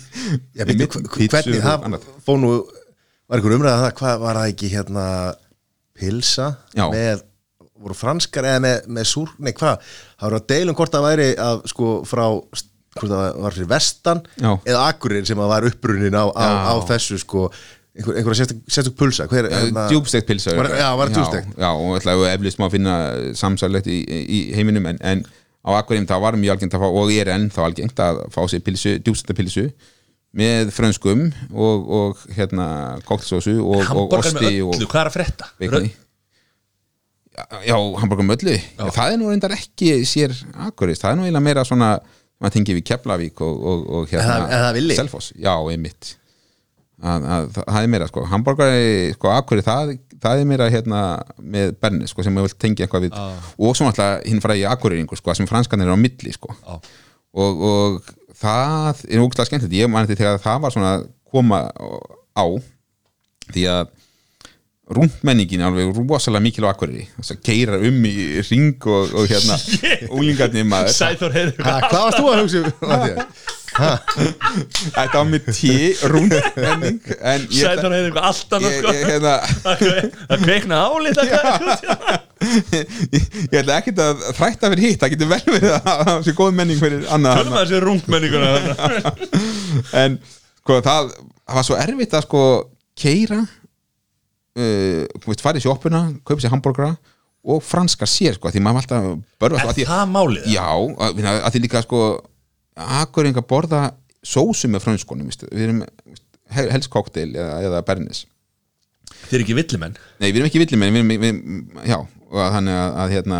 Speaker 2: Já,
Speaker 3: pítsur
Speaker 2: hvernig
Speaker 3: og
Speaker 2: það fór nú var einhver umræða það, hvað var það ekki hérna pilsa
Speaker 3: Já.
Speaker 2: með, voru franskar eða með, með súr, nei hvað, það voru að deilum hvort það væri að sko frá hvort það var fyrir vestan
Speaker 3: Já.
Speaker 2: eða akkurinn sem að var upprunin á, á, á þessu sko. Einhver, einhverja sérstök, sérstök pulsa hver, hérna-
Speaker 3: djúbstegt pilsa
Speaker 2: Var- já, var djúpstekt.
Speaker 3: já, og ætlaðu eflust má finna samsarlegt í, í heiminum en, en á Akureyrum það var mjög algengt að fá og er enn þá algengt að fá sér pilsu, djúbstegt pilsu með frönskum og, og hérna kóktsósu og, og osti og
Speaker 1: hvað er að frétta?
Speaker 3: baconi já, hamburger með öllu já. það er nú reyndar ekki sér Akureyrs, það er nú eiginlega meira svona maður tengið við Keflavík og, og, og hérna? Selfoss, já, einmitt að, að, það er meira sko hamburgari, sko Akureyri, það, það er meira hérna með Berni, sko, sem við vilt tengja eitthvað við og svo náttúrulega hinn fræði Akureyringur, sko, sem franskan er á milli, sko
Speaker 1: Já.
Speaker 3: og, og það er ógæslega skemmtilegt, ég mani þegar það var svona að koma á því að rúmenningin er alveg rosalega mikil á akkurri þess að keira um í ring og, og hérna úlingarnir maður.
Speaker 1: Sæþór
Speaker 2: Ha, hvað varst þú að hugsa um,
Speaker 3: þetta var með tí rúmmenning en ég,
Speaker 1: Sæþór heyrðu eitthvað allt annað
Speaker 3: ég,
Speaker 1: sko.
Speaker 3: hérna,
Speaker 1: Það kveikna álít
Speaker 3: ég ætla ekkert að þrætta fyrir hitt, það getur vel verið að það sé góð menning fyrir annað
Speaker 1: Tölum að þessi rungmenninguna
Speaker 3: en sko það, það var svo erfitt að sko keira uh, í sjoppuna, kaupa sér hambúrgara og franskar sér sko, því maður alltaf börfa sko,
Speaker 1: Er
Speaker 3: að
Speaker 1: það málið?
Speaker 3: já, að, að, að því líka sko akkuringa borða sósu með frönskonum, veist, við erum veist, hel- helst kokteil eða, eða bernis.
Speaker 1: Þið er ekki villimenn?
Speaker 3: Nei, við erum ekki villimenn við, erum- við, Já, og að þannig að, að hérna,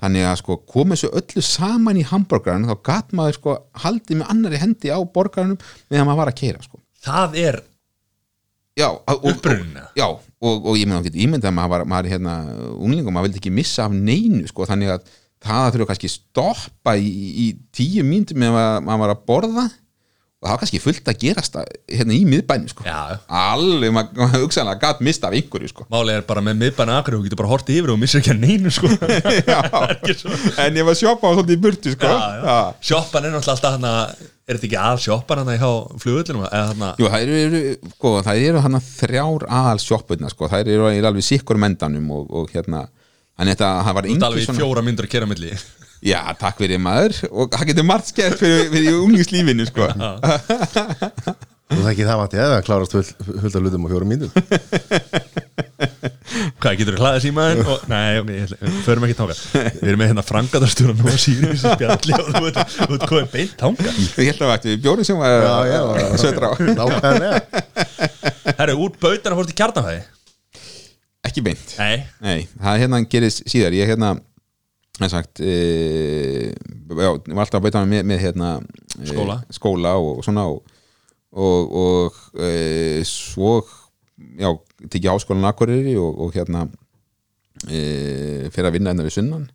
Speaker 3: þannig að sko komið svo öllu saman í hambúrgaran þá gat maður sko haldið með annari hendi á borgaranum meðan maður var að keira sko
Speaker 1: Það er
Speaker 3: Já, og, og,
Speaker 1: Uppruninn, eða?
Speaker 3: já, og, og ég meina að ímyndað að maður var, hérna ungling og maður vildi ekki missa af neinu sko, þannig að það þurfa kannski stoppa í, í tíu mínútur með að maður var að borða og það var kannski fullt að gerast að, hérna í miðbænum sko.
Speaker 1: Já,
Speaker 3: alveg, maður hugsanlega gat mista af einhverju sko.
Speaker 1: málið er bara með miðbæna akkur Þú getur bara hortið yfir og missir ekki að neinu sko.
Speaker 3: En ég var sjoppa á svolítið í burtu sko.
Speaker 1: Sjoppan er náttúrulega alltaf hann Er þetta ekki að sjoppan hann hjá flugullinum Eða hann
Speaker 3: Jú, það eru, sko, eru hann þrjár aðal sjoppurna, sko, það eru alveg sikkur mendanum og, og hérna það var
Speaker 1: Þú ert
Speaker 3: engi
Speaker 1: alveg í fjóra myndur að kera milli
Speaker 3: Já, takk fyrir maður. Og það getur margt skert fyrir, fyrir unglingslífinu, sko.
Speaker 2: Þú það ekki það Matti, eða klárast fullt full af lutum á fjórum mínútum.
Speaker 1: Hvað, getur þú hlaðið símaðin? Og, nei, ætla- förum ekki tanga Við erum með hérna frangatastjóra nú að Sirius í spjalli og þú ert- þú ert komið beint tanga
Speaker 3: Ég held að við bjórum sem var
Speaker 2: Já, já,
Speaker 3: södra á.
Speaker 1: Herru, úr bautana fórst í kjartanfæði
Speaker 3: Ekki beint.
Speaker 1: Nei,
Speaker 3: Nei, það hérna gerist síðar. Ég hérna, það sagt e, Já, ég var alltaf að beita með, með hérna e,
Speaker 1: Skóla.
Speaker 3: Skóla og, og svona og, og, og e, svo já, tekið háskólan Akureyri og, og hérna e, fyrir að vinna hérna við sunnan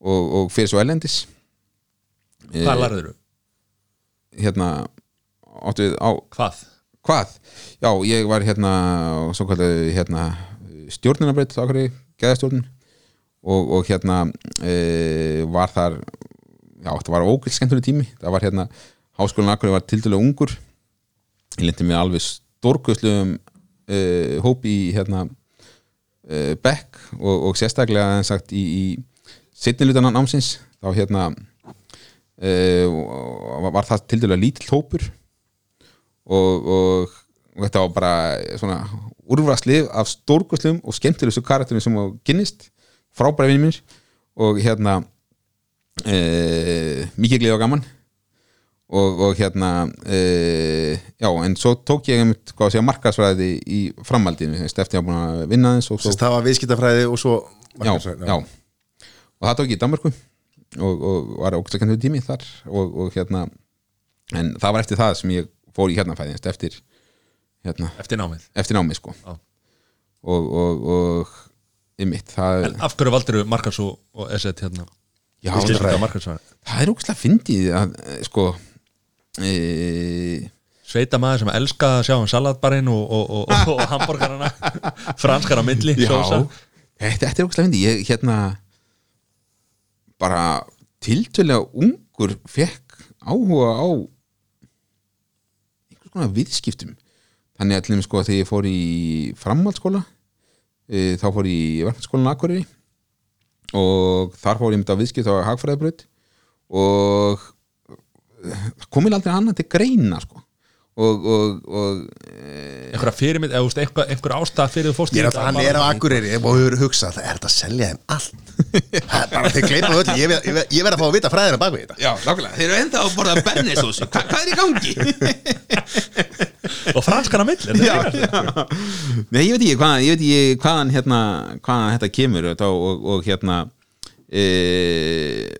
Speaker 3: og, og fyrir svo ellendis e,
Speaker 1: hvað lærður þú?
Speaker 3: Hérna við á
Speaker 1: Hvað?
Speaker 3: Hvað? Já, ég var hérna hérna stjórnunarbreyt á hverju, geðastjórnun og, og hérna e, var þar já, þetta var ógilt skemmtunni tími. Það var hérna, háskólan Akureyri var tildulega ungur. Ég lendi mig alveg stórkustlegum e, hóp í hérna e, Beck og, og sérstaklega sagt í, í setnilutan námsins. Þá hérna e, var, var það tildulega lítill hópur og, og, þetta var bara svona úrvarslið af stórkuslum og skemmtilegustu karakterum sem á kynnist frábæra vinni mér og hérna e, mikið glið og gaman. Og, og hérna e, já, en svo tók ég einmitt, hvað að segja, markasfræði í framhaldinu, eftir að búin að vinna þess og svo
Speaker 2: Sest, Það var viðskiptafræði og svo
Speaker 3: já,
Speaker 2: markaðsfræði,
Speaker 3: já. og það tók ég í Danmarku og, og var ógæslega kentur tími þar og, og hérna en það var eftir það sem ég fór í hérna fæðinst eftir hérna,
Speaker 1: Eftir námið?
Speaker 3: eftir námið sko.
Speaker 1: Já.
Speaker 3: og, og, og ymmit, það,
Speaker 1: En af hverju valdur þú markars og, og SET hérna?
Speaker 3: já, það, er ógæslega fyndið að eh, sko e,
Speaker 1: Sveita maður sem elska að sjá um salatbarinn og, og, og, og, og hambúrgarana franskar á milli
Speaker 3: já, þetta, er okkur fyndi ég hérna bara tiltölega ungur fekk áhuga á einhvers konar viðskiptum. Þannig að til þeim sko þegar ég fór í framhaldsskóla e, þá fór ég í verkefnsskólan Akureyri og þar fór ég myndi á viðskipt á hagfræðibraut og það kom mér aldrei annað til greina sko og, og, og e,
Speaker 1: einhverja fyrirmynd, einhver, einhver ástæð fyrir þú fórst í
Speaker 2: Ég er
Speaker 1: þetta,
Speaker 2: alltaf, hann er á Akureyri og hefur hugsað, það er þetta að selja þeim allt? Bara þeir gleypa öll Ég ég ég verð að fá að vita fræðina bak við þetta.
Speaker 3: Já, nákvæmlega, þeir eru enda að borða bernisósu. Hva, Hvað er í gangi?
Speaker 1: og franskana mill er
Speaker 3: Já, já. Nei, ég veit ekki hvaðan, ég veit ekki hvaðan hérna, hvaðan þetta kemur og, og, og hérna e,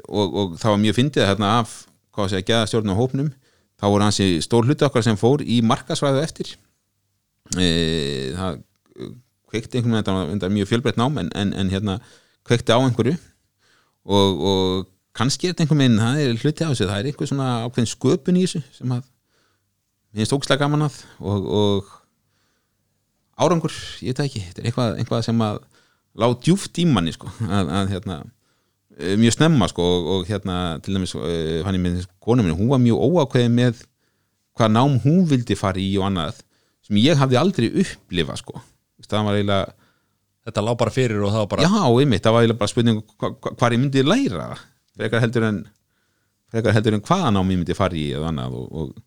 Speaker 3: og, og það var mjög fyndið hérna af, hvað sé að geða stjórn á hópnum þá voru hansi stór hluti okkar sem fór í markasvæðu eftir. E, það kveikti einhvern veginn, þetta reyndar mjög fjölbreytt nám en, en, en hérna kveikti á einhverju. Og, og kannski er þetta einhvern veginn, það er hluti á þessu það er einhver svona ákveðin sköpun í þessu sem að mér finnst ógslag gaman að og, og árangur, ég veit ekki þetta er eitthvað, eitthvað sem að lá djúft í manni sko, að, að hérna mjög snemma sko og, og hérna til dæmis uh, hann er með konu minn, hún var mjög óákveðin með hvað nám hún vildi fara í og annað sem ég hafði aldrei upplifa sko. Það var eiginlega,
Speaker 1: þetta lá bara fyrir og það var bara
Speaker 3: já, einmitt það var eiginlega bara spurning hva, hva, hvað ég myndi læra frekar heldur en frekar heldur en hvaða nám ég myndi fara í eða annað og, og,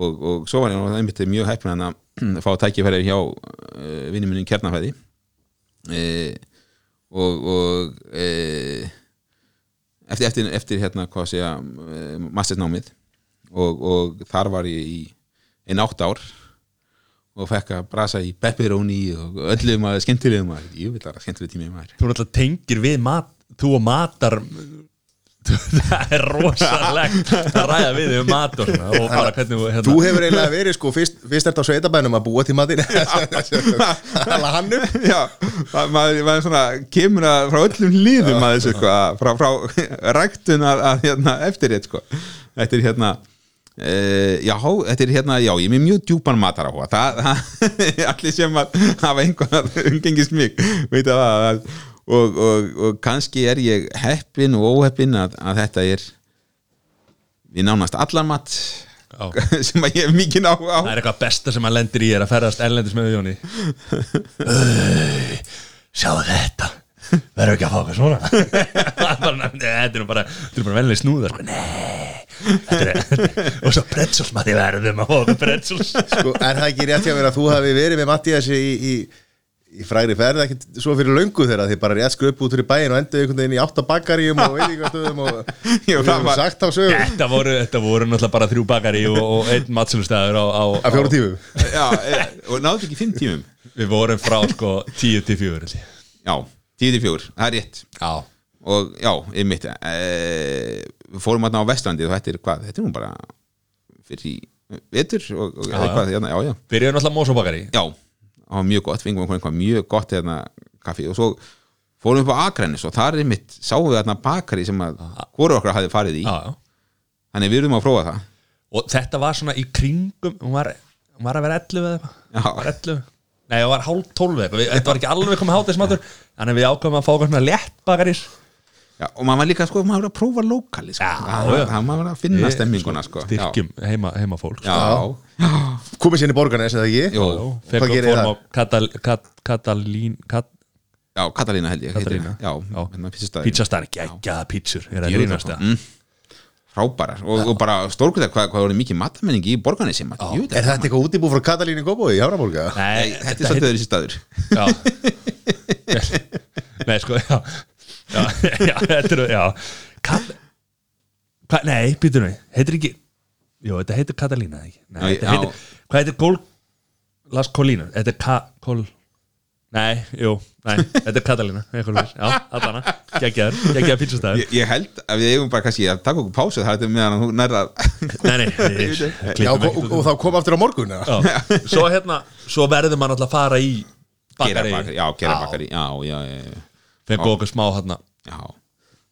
Speaker 3: og, og svo var ég einmitt mjög heppin að fá tækifæri hjá uh, vinni minni kjarnafæði. Uh, og, og eftir, eftir, eftir hérna hvað segja uh, mastersnámið. Og, og þar var ég í einn átt ár og fekk að brasa í pepperoni og öllum að skemmtilegum að ég vil að skemmtileg tími maður.
Speaker 1: Þú náttúrulega tengir við mat þú og matar það er rosalegt að ræða við um mat og, bara hvernig hérna,
Speaker 2: Þú hefur eiginlega verið sko Fyrst, fyrst er þetta á sveitabænum að búa til matinn. Alla hann upp
Speaker 3: Já, ma- maður, maður svona kemur að frá öllum líðum að þessu sko, að- frá, frá ræktun að, að hérna, eftir þetta sko. þetta er hérna uh, já, þetta er hérna já, ég er með mjög djúpan matar á það, það allir sem að hafa einhvern umgengist mig veit að það að, og, og, og kannski er ég heppin og óheppin að, að þetta er við nánast allar mat
Speaker 1: Já.
Speaker 3: sem að ég hef mikið á, á.
Speaker 1: Það er eitthvað besta sem að lendir í er að ferðast erlendis með Jóni. Sjá þetta. Verður ekki að fá eitthvað svona? Það er bara, nei, þetta er nú bara þetta er bara venlega snúðar sko. nei. Þetta er, og svo pretzels maður verðum að fá eitthvað pretzels
Speaker 2: sko, Er það ekki rétt hjá mér að þú hafi verið með Mattiasi í, í, í frægri ferð ekkert svo fyrir löngu þegar þið bara rétt skröpu út fyrir bæin og endur einhvern veginn í áttabakarjum og veitingastöðum og við
Speaker 3: var-
Speaker 2: höfum sagt á sögum
Speaker 1: þetta voru, þetta voru náttúrulega bara þrjú bakari og, og einn matselustæður á, á,
Speaker 2: að fjóru tímum.
Speaker 3: Já, e, og náðu ekki fimm tímum.
Speaker 1: Við vorum frá sko 10 til 4 held ég.
Speaker 3: Já, 10-4, það er rétt.
Speaker 1: Já,
Speaker 3: og já, einmitt e, við fórum að ná á Vestlandi og þetta er hvað, þetta er nú bara fyrir í vetur og, og
Speaker 1: Já,
Speaker 3: eitthvað, já, já, já,
Speaker 1: byrjuðu náttúrulega mósóbakari
Speaker 3: já var mjög gott, fengum einhvern eitthvað mjög gott hérna kaffi. Og svo fórum við upp á Akrennis og þar er einmitt, sáum við þarna bakari sem að hvori okkar hafði farið í.
Speaker 1: Já, já
Speaker 3: þannig við erum að prófa það.
Speaker 1: Og þetta var svona í kringum hún var, hún var að vera 11 eða eitthvað?
Speaker 3: Já.
Speaker 1: Hún var 11 nei, það var hálf 12 eða eitthvað. Við- þetta var ekki alveg komið hátismatur þannig við ákveðum að fá eitthvað svona létt bakaris
Speaker 3: já, og maður var líka, sko, maður var að prófa lokali sko. Það, það maður var að finna stemminguna sko.
Speaker 1: styrkjum heima, heima fólk
Speaker 3: já, já,
Speaker 2: komið sér í borgarnes eða ekki
Speaker 3: Jú.
Speaker 1: Fekk
Speaker 2: Hvað gerir
Speaker 1: fórum
Speaker 2: það?
Speaker 1: á Katal, kat, Katalín kat,
Speaker 3: já, Katalína held ég
Speaker 1: Katalína.
Speaker 3: það. já,
Speaker 1: Já.
Speaker 3: hérna.
Speaker 1: Pizzastar, geggjaða pítsur er að grínast það
Speaker 3: mm, frábærar og, og bara stórkvæða hvað, hvað voru mikið matamenning í borgarnesi maður. Jú,
Speaker 2: Er þetta eitthvað útibú frá Katalínu Góbói í Hafraborga?
Speaker 1: Nei,
Speaker 3: þetta er svolítið öðru staður
Speaker 1: Já Nei, sko, já Já, já þetta er, já. Kat Hva, Nei, býtur við, heitir ekki Jú, þetta heitir Katalína, ekki? Nei,
Speaker 3: Já,
Speaker 1: þetta heitir, hvað heitir Gól Las Colinas, þetta er Ka, Kol Nei, jú, nei, þetta er Katalína. Já, allana, geggjaður Geggjaður pítsastæður
Speaker 3: ég, ég held að við eigum bara kannski að taka okkur pásu það er meðan þú nærða
Speaker 1: Nei, nei, við
Speaker 2: Já, og, og, og þá kom aftur á morgun eða?
Speaker 1: Já. Svo hérna, svo verður maður alltaf að fara í bakari,
Speaker 3: já, gera bakari já, já, já, já,
Speaker 1: Fengu okkur smá hérna
Speaker 3: já.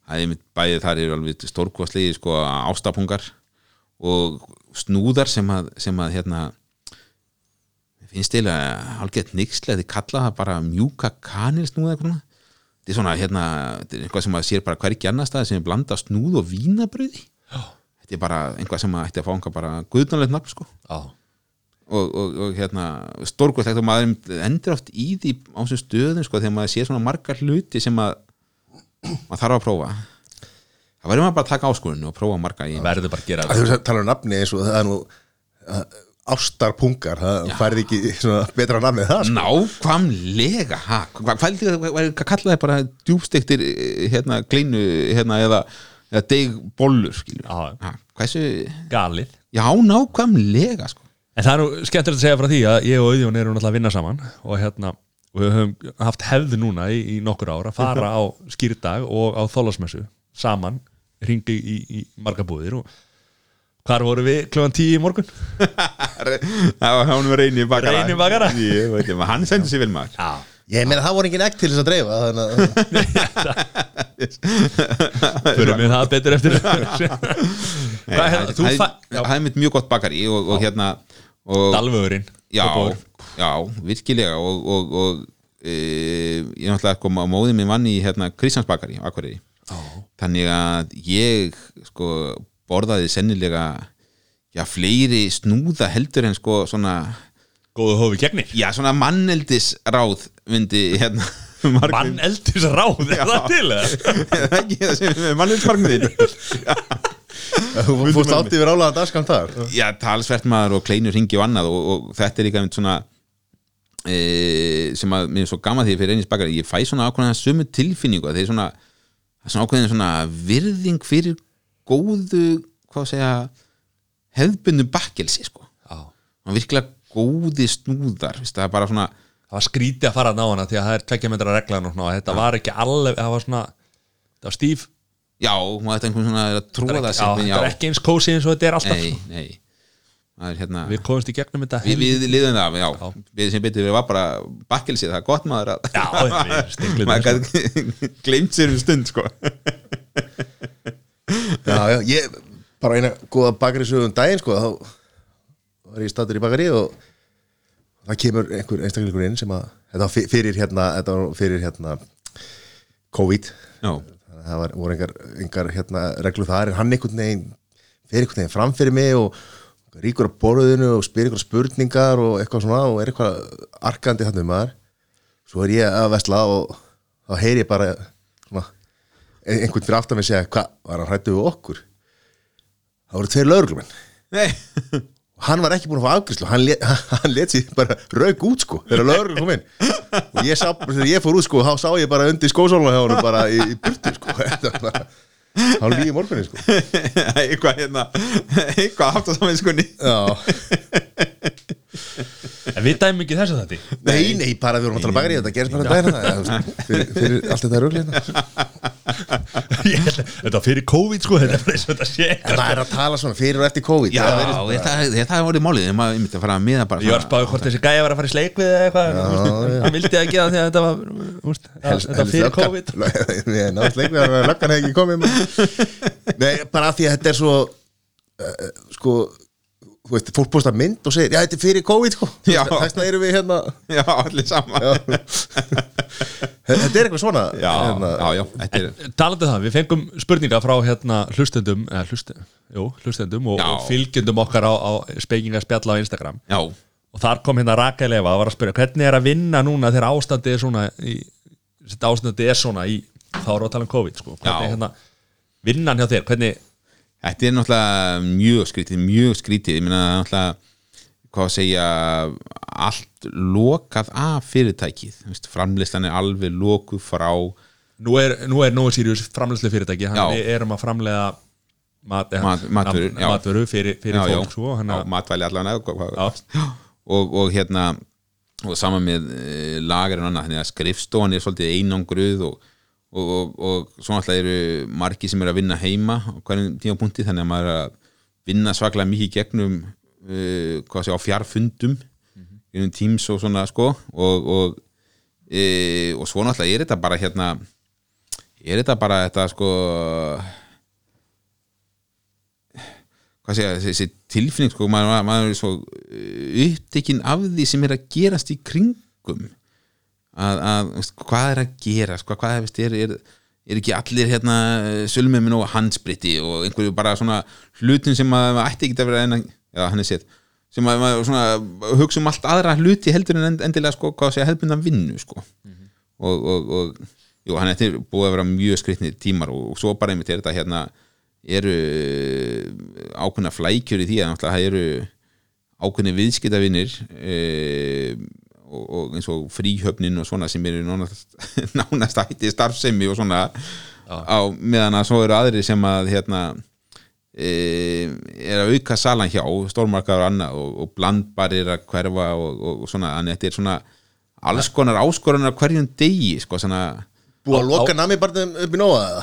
Speaker 3: Það er mitt bæðið þar eru alveg stórkvæslegi sko ástapungar og snúðar sem að, sem að hérna finnst eiginlega hálfgett nixlega þið kalla það bara mjúka kanilsnúða þetta er svona hérna, þetta er eitthvað sem maður sér bara hvergi annar stað sem er blanda snúð og vínabröði þetta er bara einhvað sem maður ætti að fá einhvað bara guðnalegt nafn sko.
Speaker 1: Já,
Speaker 3: og, og, og hérna stórkvæslegt og maður endur oft í því á þessum stöðum sko þegar maður sér svona margar hluti sem að maður þarf að prófa. Það verður maður bara að taka áskorun og prófa marga í
Speaker 1: verður bara að gera
Speaker 2: Að Þú talar um nafni eins og það er nú uh, ástarpungar, það færði ekki svona betra nafni en það sko.
Speaker 3: nákvæmlega ha, hvað, kallaði bara djúbstektir hérna kleinu hérna eða, eða
Speaker 1: Já.
Speaker 3: ha, hversu,
Speaker 1: galið.
Speaker 3: Já nákvæmlega sko
Speaker 1: En það er nú skemmtilegt að segja frá því að ég og Auðjón erum náttúrulega að vinna saman og hérna og við höfum haft hefð núna í, í nokkur ár að fara á skýrdag og á þólasmessu saman ringi í, í marga búðir og hvar voru við kljóðan tíu í morgun?
Speaker 3: það var hann var reyni bakara
Speaker 1: Reyni bakara?
Speaker 3: ég veit ekki, hann sendi sér vel maður.
Speaker 1: Já.
Speaker 2: Ég meina það voru engin egg til þess að dreifa þannig að
Speaker 1: Fyrir mig það betur eftir. Það
Speaker 3: er mitt mjög gott bakari og, og hérna og,
Speaker 1: Dalvöðurinn
Speaker 3: já, já, virkilega og, og, og e, ég náttúrulega kom á móðið minn vann í hérna Kristjáns bakari á Akureyri. Þannig að ég sko borðaði sennilega já, fleiri snúða heldur en sko svona
Speaker 1: Góðu hófi gegnir
Speaker 3: já, svona manneldis ráð myndi hérna margir-
Speaker 1: Mann eldis ráð, er það til? eða?
Speaker 3: Er það ekki það sem er manneldismarkmiðin
Speaker 2: þú fórst átt yfir álaða dagskan þar?
Speaker 3: Já, talsvert maður og kleinur ringi og annað og, og þetta er líka mynd svona e, sem að mér er svo gaman því fyrir einnig bakari, ég fæ svona ákveðna sömu tilfinningu svona, það er svona ákveðin svona virðing fyrir góðu hvað segja hefðbundu bakkelsi sko.
Speaker 1: Já.
Speaker 3: Og virkilega góði snúðar það er bara svona
Speaker 1: það var skrítið að fara að ná hana því að það er tveggja metra reglan og svona, þetta var ekki alveg það var svona, það var stíf
Speaker 3: já, maður þetta einhvern svona er að
Speaker 1: það
Speaker 3: trúa það sem
Speaker 1: já, þetta er ekki eins kósi eins og þetta er alltaf
Speaker 3: nei,
Speaker 1: sko.
Speaker 3: nei. Það er hérna
Speaker 1: við komumst í gegnum þetta
Speaker 3: við, við liðum það, já,
Speaker 1: Já.
Speaker 3: við sem betur við var bara bakkelsi, það er gott maður að
Speaker 1: Já, við
Speaker 3: maður gæti glemt sér um stund sko.
Speaker 2: Já, já, ég bara eina góða bakari sögum daginn sko, þá var ég statur í bakari og það kemur einhver einstaklingur inn sem að þetta fyrir hérna, þetta var fyrir hérna COVID.
Speaker 3: Já,
Speaker 2: það var, voru engar, engar hérna, reglu þar en hann einhvern veginn fyrir einhvern veginn fram fyrir mig og ríkur á borðinu og spyr einhver spurningar og eitthvað svona og er eitthvað arkandi þannig um maður. Svo er ég að vesla og þá heyri ég bara svona, ein- einhvern fyrir aftan mig segja hvað var hann hrættu við okkur? Það voru tveir lögreglumenn.
Speaker 3: Nei
Speaker 2: hann var ekki búin að fá afgriðslu hann, let, hann let sér bara rauk út sko þegar lögreglu kom inn. Og ég sá, ég fór út sko þá sá ég bara undir skósóla hjá honum bara í, í burtu sko. Þá líði morgunni sko.
Speaker 3: Eitthvað hérna eitthvað haft að saman skunni
Speaker 2: já,
Speaker 1: en við dæmum ekki þessu þetta
Speaker 2: nei, nei, bara við vorum að tala bakari þetta gerist bara það fyrir, fyrir allt þetta rugli hérna.
Speaker 1: þetta var fyrir COVID sko þetta er eins og þetta sé
Speaker 2: en það er að tala svona fyrir og eftir COVID
Speaker 3: já,
Speaker 2: það
Speaker 3: það,
Speaker 2: bara-
Speaker 3: það, það, það er orðið málið þegar maður myndi að fara að miða bara
Speaker 1: ég var spáði hvort þessi gæja var að fara í sleik við eða eitthvað hann vildi ekki að því að þetta var veist, að- þetta fyrir. COVID
Speaker 2: Nei, náttúrulega ekki að löggan hefði ekki komið. Nei, bara því að þetta er svo uh, sko þú veist, fólk posta mynd og segir já, þetta er fyrir COVID sko
Speaker 3: Já.
Speaker 2: þess vegna erum við hérna
Speaker 3: já, allir saman
Speaker 2: já. þetta er eitthvað svona
Speaker 3: já,
Speaker 2: hérna,
Speaker 3: já, já, þetta er
Speaker 1: talandi um það, við fengum spurninga frá hérna hlustendum eða hlustendum, jú, hlustendum og,
Speaker 3: Já.
Speaker 1: og fylgjendum okkar á, á spekingaspjalla á Instagram
Speaker 3: já,
Speaker 1: og þar kom hérna Rakel Eva og var að spyrja hvernig er að vinna núna þegar ástandið er svona í, þetta ástandið er svona í þá erum við að tala um COVID sko. hvernig
Speaker 3: Já.
Speaker 1: hérna vinnan hjá þér, hvernig
Speaker 3: þetta er náttúrulega mjög skrítið, mjög skrítið. Ég meina náttúrulega hvað að segja allt lokað af fyrirtækið. Framleyslan er alveg lokuð frá
Speaker 1: nú er, nú er Nóa Sirius framleyslu fyrirtæki.
Speaker 3: Já.
Speaker 1: hann við erum að framlega mat, eh,
Speaker 3: Mat- matvörur, já.
Speaker 1: matvöru fyrir, fyrir
Speaker 3: já, já,
Speaker 1: fólk svo, hann
Speaker 3: já,
Speaker 1: að,
Speaker 3: matvæli allan eða hvað- hvað-
Speaker 1: já,
Speaker 3: og, og hérna og saman með e, lagar og annað þannig að skrifstofan er svolítið einangruð og, og, og, og svo alltaf eru margi sem eru að vinna heima á hverjum tímapunkti þannig að maður er að vinna svaklega mikið gegnum uh, hvað sé á fjarfundum gegnum Teams og svona sko. Og, og, e, og svo náttúrulega er þetta bara hérna er þetta bara þetta sko hvað segja, þessi, tilfinning sko, maður, maður er svo uh, upptekinn af því sem er að gerast í kringum að, að hvað er að gera sko, hvað veist, er, er, er ekki allir hérna sölmið minn og hansbriti og einhverju bara svona hlutin sem að ætti ekki að vera en að, já, sétt sem að hugsa um allt aðra hluti heldur en end- endilega sko, hvað sé hefðbundan vinnu sko. Og, og, og jú, hann er búið að vera mjög skritnir tímar og, og svo bara einmitt er þetta hérna eru ákveðna flækjur í því að það eru ákveðni viðskiptavinir e, og, og eins og fríhöfnin og svona sem eru nánast, nánast hætti starfsemi og svona á meðan að svo eru aðrir sem að hérna e, er að auka salan hjá stórmarkaður og annað og, og blandbar er að hverfa og, og, og svona, þannig að þetta er svona alls konar áskorunar hverjum degi sko svona
Speaker 2: Búið að loka nami bara upp í nóa eða?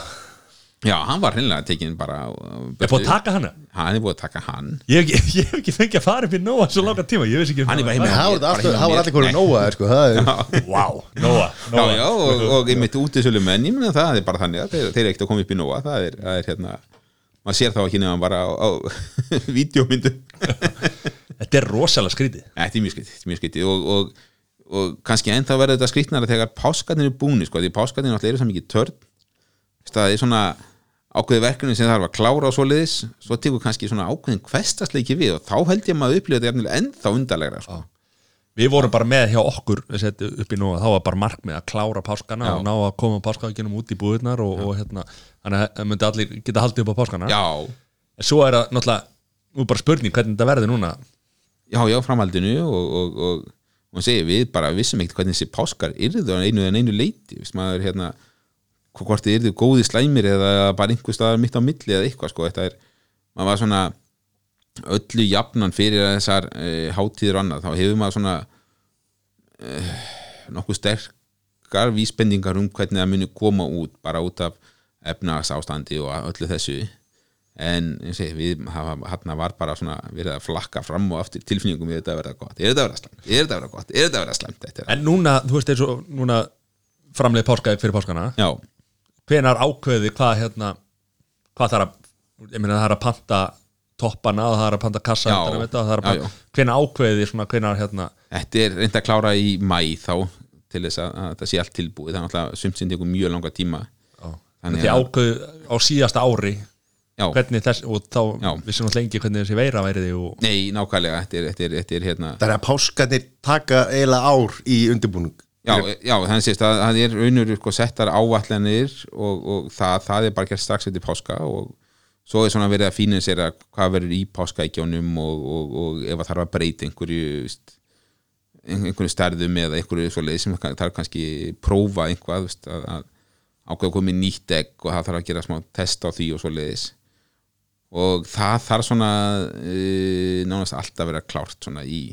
Speaker 3: Já, hann var hreinlega tekinn bara
Speaker 1: Er búið að taka hana?
Speaker 3: Hann er búið að taka hann.
Speaker 1: Ég hef ekki, ég hef ekki fengið að fara upp í Nóa svo langa tíma, ég veist ekki um
Speaker 3: Hann er bara
Speaker 1: það.
Speaker 3: heima-
Speaker 2: Það
Speaker 3: hjá
Speaker 2: það
Speaker 3: mér.
Speaker 2: allir hverju nóa sko, það er-
Speaker 1: Vá, Nóa,
Speaker 3: Já,
Speaker 1: Nóa.
Speaker 3: Já, og, og ég mitt útisölu menn ég meina það er bara þannig að þeir, þeir eru ekkert að koma upp í nóa það er, það er hérna maður sér þá ekki nefnum bara á, á vídeomyndu
Speaker 1: Þetta er rosalega skrítið.
Speaker 3: Þetta er mjög skrítið, þetta er mjög skrítið. Og, og, og kannski ennþá verður þetta skrítnara þegar páskarnir er búni svo ákveði verkefni sem þarf að klára á svoleiðis svo tekur kannski svona ákveðin kvestasleiki við og þá held ég að maður upplifa þetta ennþá undarlegra sko.
Speaker 1: Við vorum bara með hjá okkur við upp í Nóa, þá var bara markmið að klára páskana
Speaker 3: Já.
Speaker 1: og ná að koma páskaðginum út í búðurnar og, og hérna, þannig að myndi allir geta haldið upp á páskana.
Speaker 3: Já,
Speaker 1: En svo er það náttúrulega, nú bara spurning hvernig þetta verður núna.
Speaker 3: Já, já, framhaldinu og, og, og, og segir við bara vissum ekkert hvernig þessi páskar yrðu einu en einu leiti, viss maður hérna hvort þið yrðu góði slæmir eða bara einhver staðar mitt á milli eða eitthvað sko, þetta er, maður var svona öllu jafnan fyrir þessar e, hátíður og annað, þá hefur maður svona e, nokkuð sterkar vísbendingar um hvernig það muni koma út, bara út af efnagsástandi og öllu þessu. En ég segi, við hann var bara svona verið að flakka fram og aftur tilfinningum við þetta að vera gott, er þetta að vera slæmt? Er þetta að vera gott, er þetta að vera slæmt? Þetta er,
Speaker 1: En núna, þú veist eins og núna framleið páskaðið fyrir páskana.
Speaker 3: Já,
Speaker 1: hvenar ákveði hvað hérna hvað þarf að, ég meina það er að panta toppana og það er að panta kassa
Speaker 3: Já.
Speaker 1: um þetta, það er að
Speaker 3: Já,
Speaker 1: panta, hvenar ákveði svona hvenar hérna?
Speaker 3: Þetta er reynd að klára í mæ þá til þess að, að þetta sé allt tilbúið. Það er náttúrulega sumt sem tekur mjög langa tíma. Þannig
Speaker 1: því
Speaker 3: að-
Speaker 1: ákveði á síðasta ári
Speaker 3: já,
Speaker 1: hvernig þess, og þá
Speaker 3: Já.
Speaker 1: vissum náttúrulega lengi hvernig þessi veira væriði og
Speaker 3: nei, nákvæmlega þetta er, þetta er, þetta er hérna
Speaker 2: Það er að páskarnir taka eiginlega ár í undirbúning
Speaker 3: Já, já þannig sést að það er raunur sko, settar ávallanir og, og það, það er bara gert strax eftir páska og svo er svona verið að fína sér að hvað verður í páskaækjónum og, og, og ef það þarf að breyta einhverju einhverju stærðum eða einhverju svo leið sem þarf kannski prófa einhvað veist, að, að ákveða komið nýtt egg og það þarf að gera smá test á því og svo leiðis og það þarf svona uh, nánast alltaf að vera klárt svona í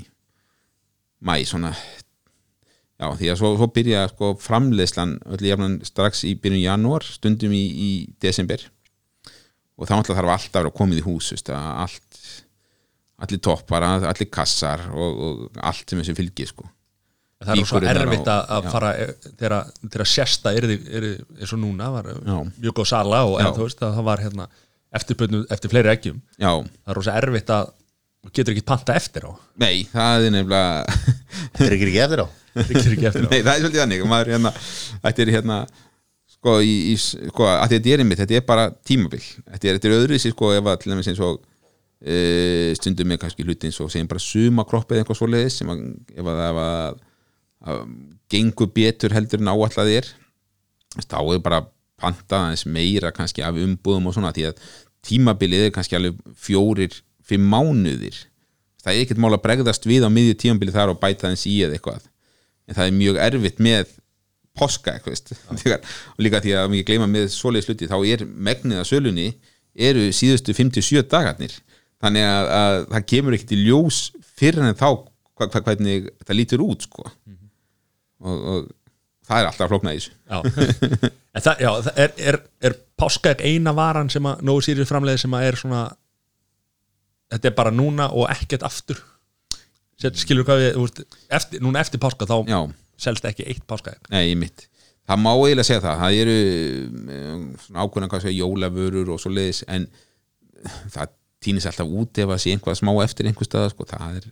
Speaker 3: mæ svona Já, því að svo, svo byrja sko, framleiðslan öllu jafnan strax í byrjun janúar stundum í, í desember. Og þá náttúrulega þarf alltaf að vera komið í hús veist, að allt allir toppar, allir kassar og, og allt sem þessu fylgir sko.
Speaker 1: það er svo erfitt
Speaker 3: og-
Speaker 1: að, að
Speaker 3: já.
Speaker 1: fara eh, þegar sérsta eins og núna var mjög góð sala og þú veist að það var hérna eftirspötnu eftir fleiri eggjum.
Speaker 3: Já,
Speaker 1: það er rosa erfitt að getur ekki panta eftir á.
Speaker 3: Nei, það er nefnilega
Speaker 2: Það er ekki eftir á
Speaker 1: getur ekki eftir á.
Speaker 3: Nei, það er svolítið þannig. Maður, hérna, Þetta er hérna sko, í, í, sko, að þetta er einmitt þetta er bara tímabil. Þetta er, þetta er öðru sér sko ef að til dæmis eins og e, stundum er kannski hluti eins og segjum bara sumakropp eða eitthvað svoleiðis sem að, ef að það að, að gengur betur heldur en áallað er þá er bara panta aðeins meira kannski af umbúðum og svona því að tímabilið er kannski alveg fjórir, fimm mánuðir. Það er ekkert mál að bregðast við á miðju tímabilið þar og bæta aðeins í eða eitthvað en það er mjög erfitt með poska eitthvað. Þegar, og líka því að mikið gleyma með svoleiðis hluti þá er megnið að sölunni eru síðustu 57 dagarnir. Þannig að, að það kemur ekkert í ljós fyrir en þá hva, hva, hvernig það lítur út sko. og, og það er alltaf þessu.
Speaker 1: Já, já, er, er, er páskaegg eina varan sem að nógu sýrið framleiði sem að er svona þetta er bara núna og ekkert aftur skilur hvað við, veist, eftir, núna eftir páska þá
Speaker 3: Já,
Speaker 1: selst ekki eitt páskaegg.
Speaker 3: Nei, mitt það má eiginlega segja það, það eru eh, svona ákveðna jólavörur og svo leiðis en það týnist alltaf út ef að sé einhvað smá eftir einhver stað sko. það er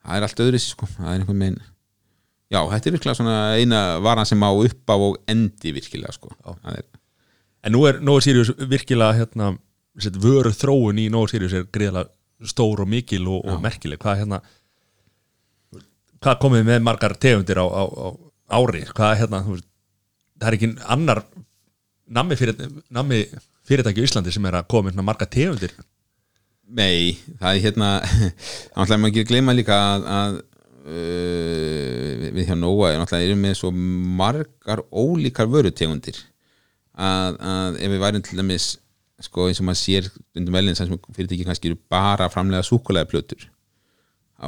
Speaker 3: það er allt öðru sko. það er einhvern veginn já, þetta er virkilega svona eina varan sem á upp á og endi virkilega sko. Það er,
Speaker 1: En nú er Nóa Sirius virkilega hérna, vöru þróun í Nóa Sirius er greiðlega stór og mikil og, og merkileg. Hvað hérna hvað komið með margar tegundir á, á, á ári? Hvað hérna veist, það er ekki annar nammi, fyrir, nammi fyrirtæki í Íslandi sem er að koma með margar tegundir?
Speaker 3: Nei, það er hérna þá ætlaðum ekki að gleyma líka að, að uh, við hjá Nóa er erum með svo margar ólíkar vörutegundir. Að, að ef við værum til dæmis sko eins og maður sér undir meðlinn sem fyrirtæki kannski eru bara að framlega súkulega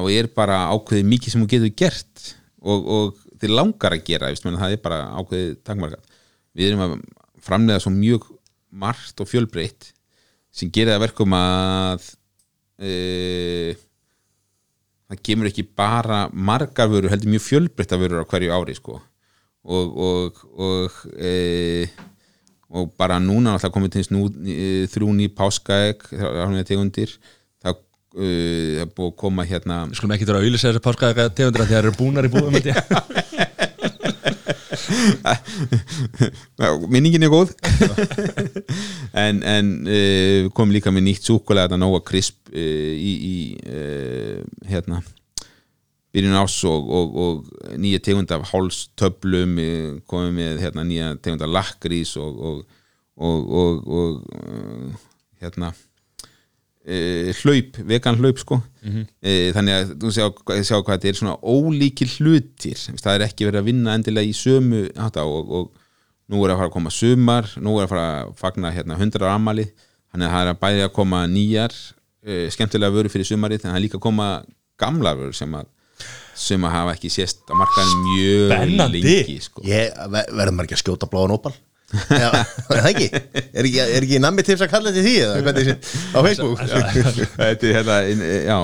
Speaker 3: og er bara ákveðið mikið sem þú getur gert og, og þið langar að gera veist, menn, það er bara ákveðið takmarkað. Við erum að framlega svo mjög margt og fjölbreytt sem gerir það verkum að e, það kemur ekki bara margar vörur, heldur mjög fjölbreytta vörur á hverju ári sko. Og, og, og e, og bara núna það komið til nú, e, þrjú ný páskaegg tegundir það e, er búið að koma hérna.
Speaker 1: Við skulum ekki þurfa að auðlýsa þessi páskaðega því að það eru búnar í búðum
Speaker 3: minningin er góð. En, en uh, kom líka með nýtt súkulega þetta Nóa Crisp uh, í, í hérna byrjun ás og, og, og nýja tegund af hálstöflum komið með hérna, nýja tegund af lakrís og, og, og, og, og hérna hlaup, vegan hlaup sko. Mm þannig að þú sjá, sjá hvað þetta er svona ólíkir hlutir. Það er ekki verið að vinna endilega í sömu hátta, og, og nú er að fara að koma sumar nú er að fara að fagna hérna 100 ára ammali þannig að það er að bæði að koma nýjar uh, skemmtilega vöru fyrir sumarið þannig að það er líka að koma gamla vöru sem að sem að hafa ekki sést á markaðin mjög
Speaker 1: Spennandi.
Speaker 3: lengi sko.
Speaker 2: Verður maður ekki að skjóta bláan ópal Já, er það ekki? Er ekki, er ekki nammi tips að kalla þetta því eða hvernig sé á Facebook?
Speaker 3: Þetta er hérna inn- já,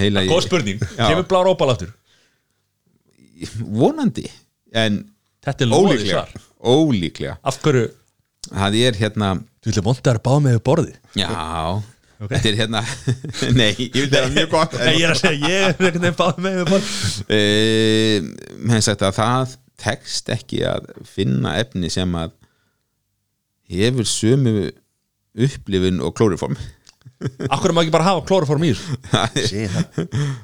Speaker 3: heila í-
Speaker 1: Góð spurning, kemur blár ópal aftur?
Speaker 3: Vonandi en
Speaker 1: Þetta er
Speaker 3: ólíklega
Speaker 1: svar.
Speaker 3: ólíklega.
Speaker 1: Af hverju,
Speaker 3: það er hérna
Speaker 1: þú vilja að báða með borði
Speaker 3: já, þetta er hérna nei, ég vil það mjög gott
Speaker 1: Nei, ég er að segja, ég er einhvern veginn báða með borði
Speaker 3: uh, menn sagt að það tekst ekki að finna efni sem að hefur sömu upplifun og klóriform.
Speaker 1: Af hverju má ekki bara hafa klóruform í þessu?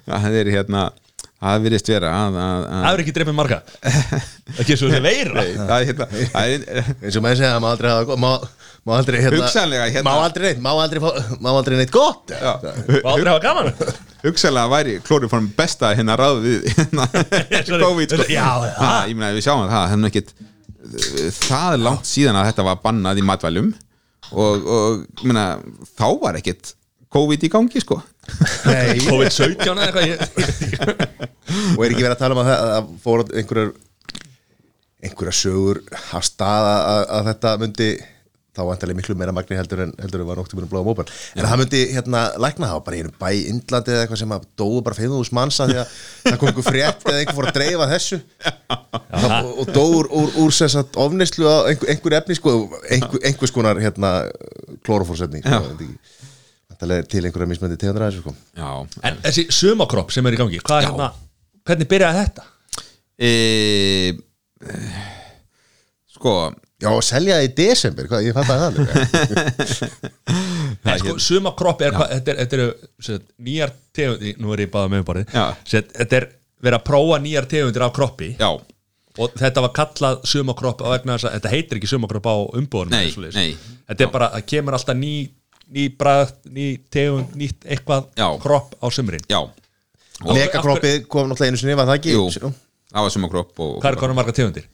Speaker 2: Það-
Speaker 3: það er hérna það virðist vera að, að, að
Speaker 1: Það er ekki dreipið marga. Ekki svo þessi veira.
Speaker 3: Það er hérna það er,
Speaker 2: eins og maður segja að má aldrei hafa má, má aldrei hérna
Speaker 3: Hugsanlega, hérna-
Speaker 2: má aldrei neitt, má aldrei, fá- má aldrei neitt gott.
Speaker 3: Já,
Speaker 1: Og aldrei hafa gaman.
Speaker 3: Hugsanlega væri klóriform besta hérna ráð við hérna. COVID sko.
Speaker 1: Já, já.
Speaker 3: Ha, ég meina við sjáum að það það er ekkit það er langt síðan að þetta var bannað í matvælum og, og ég meina, þá var ekkit COVID í gangi sko.
Speaker 2: Nei,
Speaker 1: COVID-17 eða eitthvað ég-
Speaker 2: og er ekki verið að tala um að það að fór einhverjar einhverjar sögur af stað að, að, að þetta myndi þá vantarlega miklu meira magni heldur en heldur en var nokkuð mjög blóða mópan en það myndi hérna lækna það bara í einu bæ í Indlandi eða eitthvað sem að dóu bara 5.000 manns að því að það kom einhver frétt eða einhver fór að dreifa þessu. Og, og dóu úr, úr, úr sem sagt ofnislu á einhver, einhver efni sko, einhver, einhvers konar hérna klórofórsetning sko, vantarlega til einhverja mismöndi tegundra þessu sko.
Speaker 3: Já.
Speaker 1: En þessi sumakropp sem er í gangi Hvað er
Speaker 3: Já.
Speaker 1: hérna, hvernig byrjaði þetta?
Speaker 3: e, sko
Speaker 2: Já, selja það í desember, hvað, ég fatt að það.
Speaker 1: Nei, sko, sumakropp er, hvað, þetta er, þetta eru sem sagt, nýjar tegundir, nú er ég báða með
Speaker 3: Já.
Speaker 1: Sem sagt, þetta er verið að prófa nýjar tegundir á kroppi
Speaker 3: já,
Speaker 1: og þetta var kallað sumakropp á vegna þess að þetta heitir ekki sumakropp á umbúðunum
Speaker 3: Nei, nei.
Speaker 1: þetta er bara, það kemur alltaf ný ný brað, ný tegund, nýtt eitthvað
Speaker 3: Já.
Speaker 1: kropp á sumrin
Speaker 3: já
Speaker 2: Megakroppið kom náttúrulega einu sinni, var það ekki?
Speaker 3: Jú, það var sumakropp og,
Speaker 1: hvað er konar marga tegundir?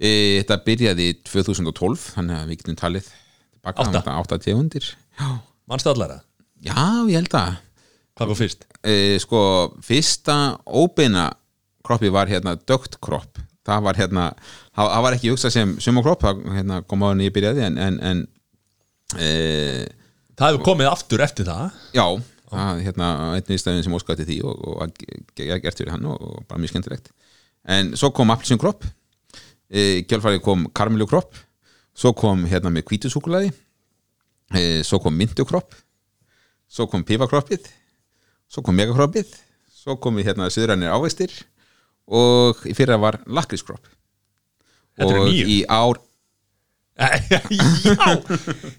Speaker 3: E, þetta byrjaði í 2012 þannig að við getum talið tilbaka,
Speaker 1: Átta.
Speaker 3: átta, átta tegundir. Já,
Speaker 1: Manstu allara?
Speaker 3: já, ég held að.
Speaker 1: Hvað kom fyrst?
Speaker 3: e, sko, fyrsta óbeina kroppi var hérna dögt kropp. Það var hérna, það, það var ekki hugsað sem sumakropp, það hérna, kom á henni ég byrjaði en, en, en e,
Speaker 1: Það hefur komið aftur eftir það.
Speaker 3: Já það, hérna, einn viðstæðin sem óskaði til því og, og, og gert fyrir hann og, og bara mjög skemmtilegt. En svo kom appelsín kropp e, kjálfærið kom karmelu kropp svo kom hérna með hvítusúkulaði e, svo kom myndukropp svo kom pifakroppið svo kom megakroppið svo kom við hérna söðrænir ávextir og í fyrra var lakrískropp. Og í ár
Speaker 1: Já,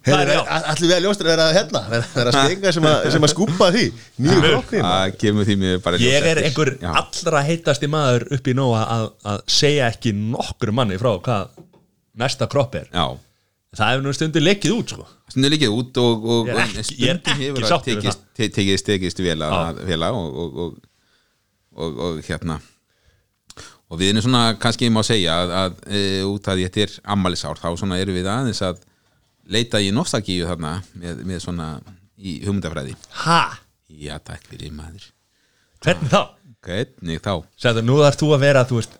Speaker 1: það er já
Speaker 2: Ætlum við að ljóstra vera hérna vera, vera stinga sem, að- sem að skúpa því. Nýju kroppin
Speaker 3: það kemur því mér bara
Speaker 1: Ég er einhver
Speaker 3: Já.
Speaker 1: allra heitasti maður upp í nóa að, að segja ekki nokkur manni frá hvað næsta kropp er.
Speaker 3: Já,
Speaker 1: Það hefur nú stundu leikið út sko.
Speaker 3: Stundum líkið út og, og, og
Speaker 1: er ekki
Speaker 3: hefur tekist, te, tekist, tekist vel að,
Speaker 1: Já.
Speaker 3: vel að og, og, og, og, og hérna og við erum svona kannski má segja að, að e, út að þetta er ammælisár þá svona erum við aðeins að leita í nostalgíu þarna með, með svona í hugmyndafræði
Speaker 1: Ha?
Speaker 3: Já, takk fyrir maður
Speaker 1: Hvernig þá?
Speaker 3: Hvernig þá?
Speaker 1: Sæður, nú þarf þú að vera, þú veist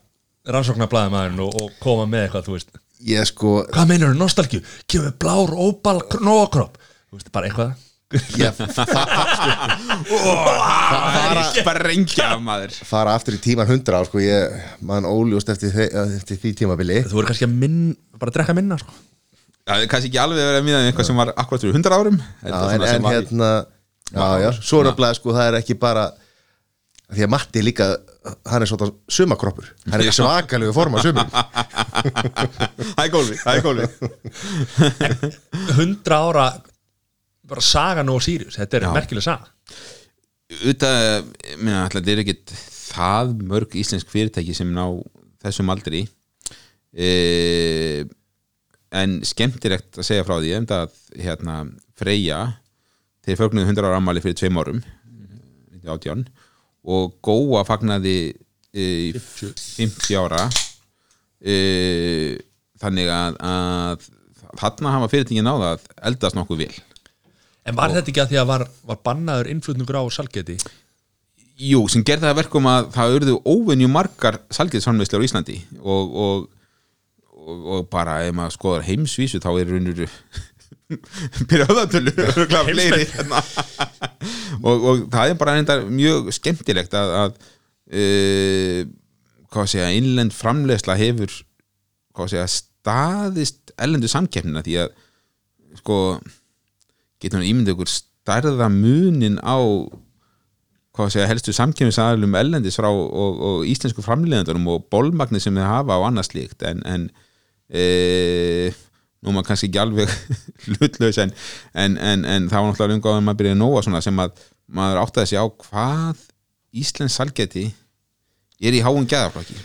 Speaker 1: rannsóknarblæðumæðurinn og, og koma með eitthvað, þú veist
Speaker 2: Ég sko
Speaker 1: Hvað meinar þú, nostalgíu? Kemur blár, óbal, nóakropp Þú veist, bara eitthvað
Speaker 2: ég,
Speaker 3: Bara sprengja maður.
Speaker 2: Fara aftur í tíman hundra sko, ég mann óljóst eftir, þe eftir því tímabili.
Speaker 1: Þú voru kannski að minn, bara að drekka minna sko.
Speaker 3: Það er kannski ekki alveg verið að miða eitthvað sem var akkurat fyrir 100 árum
Speaker 2: já, en, en hérna já, já, svo er að sko, það er ekki bara því að Matti líka hann er svona sumakroppur hann er
Speaker 3: Já.
Speaker 2: svakalegu forma sumur
Speaker 3: Það er gólfi, það er gólfi
Speaker 1: 100 ára bara saga nú og Sirius, þetta er merkileg saga.
Speaker 3: Auðvitað, minna, alltaf þetta er ekkit það mörg íslensk fyrirtæki sem ná þessum aldri. E, en skemmtilegt að segja frá því um það að hérna, Freyja þeir fögnuðu 100 ára ammali fyrir tveim árum 1918 og Góa fagnaði e, í 50 ára. E, þannig að, að þarna hafa fyrirtæki náða að eldast nokkuð vel
Speaker 1: En var þetta ekki að því að var, var bannaður innflutningur á salgeti?
Speaker 3: Jú, sem gerði það að verkum að það urðu óvenju margar salgetsframleiðslar á Íslandi og, og, og, og bara ef maður skoðar heimsvísu þá er raunur byrja höfðatölu örugglega fleiri hérna. og, og það er bara enda mjög skemmtilegt að, að hvað að segja, innlend framleiðsla hefur segja, staðist ellendu samkeppnina því að sko getur hann ímyndið ykkur stærða munin á hvað að segja, helstu samkjöfnisaðalum ellendis frá og, og íslensku framleiðandunum og bólmagnir sem þið hafa á annað slíkt. En, en e, nú maður kannski ekki alveg hlutlaus en, en, en, en það var náttúrulega að maður byrjaði að svona sem að maður áttaði sig á hvað Íslensk salgeti er í háum gæðaflokki.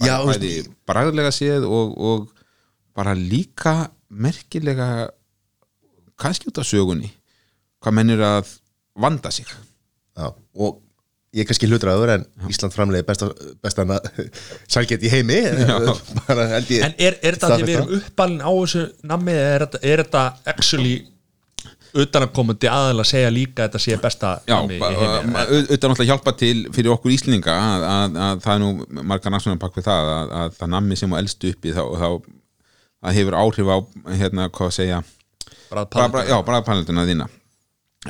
Speaker 2: Já,
Speaker 3: bara bæði bragðlega séð og, og bara líka merkilega kannski út af sögunni hvað menn er að vanda sig.
Speaker 2: Já, og ég er kannski hlutraður en Ísland framleiði besta, besta salget í heimi bara held ég
Speaker 1: En er, er þetta að við erum uppalinn á þessu nammi eða er þetta, er þetta actually utanakomandi aðeins að segja líka að þetta sé besta
Speaker 3: Já,
Speaker 1: nammi í heimi?
Speaker 3: au- auðvitað náttúrulega hjálpa til fyrir okkur Íslendinga að, að, að það er nú margar náttúrulega bak við það að, að það nammi sem á elstu uppi þá, þá það hefur áhrif á hérna, hvað að segja
Speaker 1: Bara,
Speaker 3: já, bara paneltuna þína.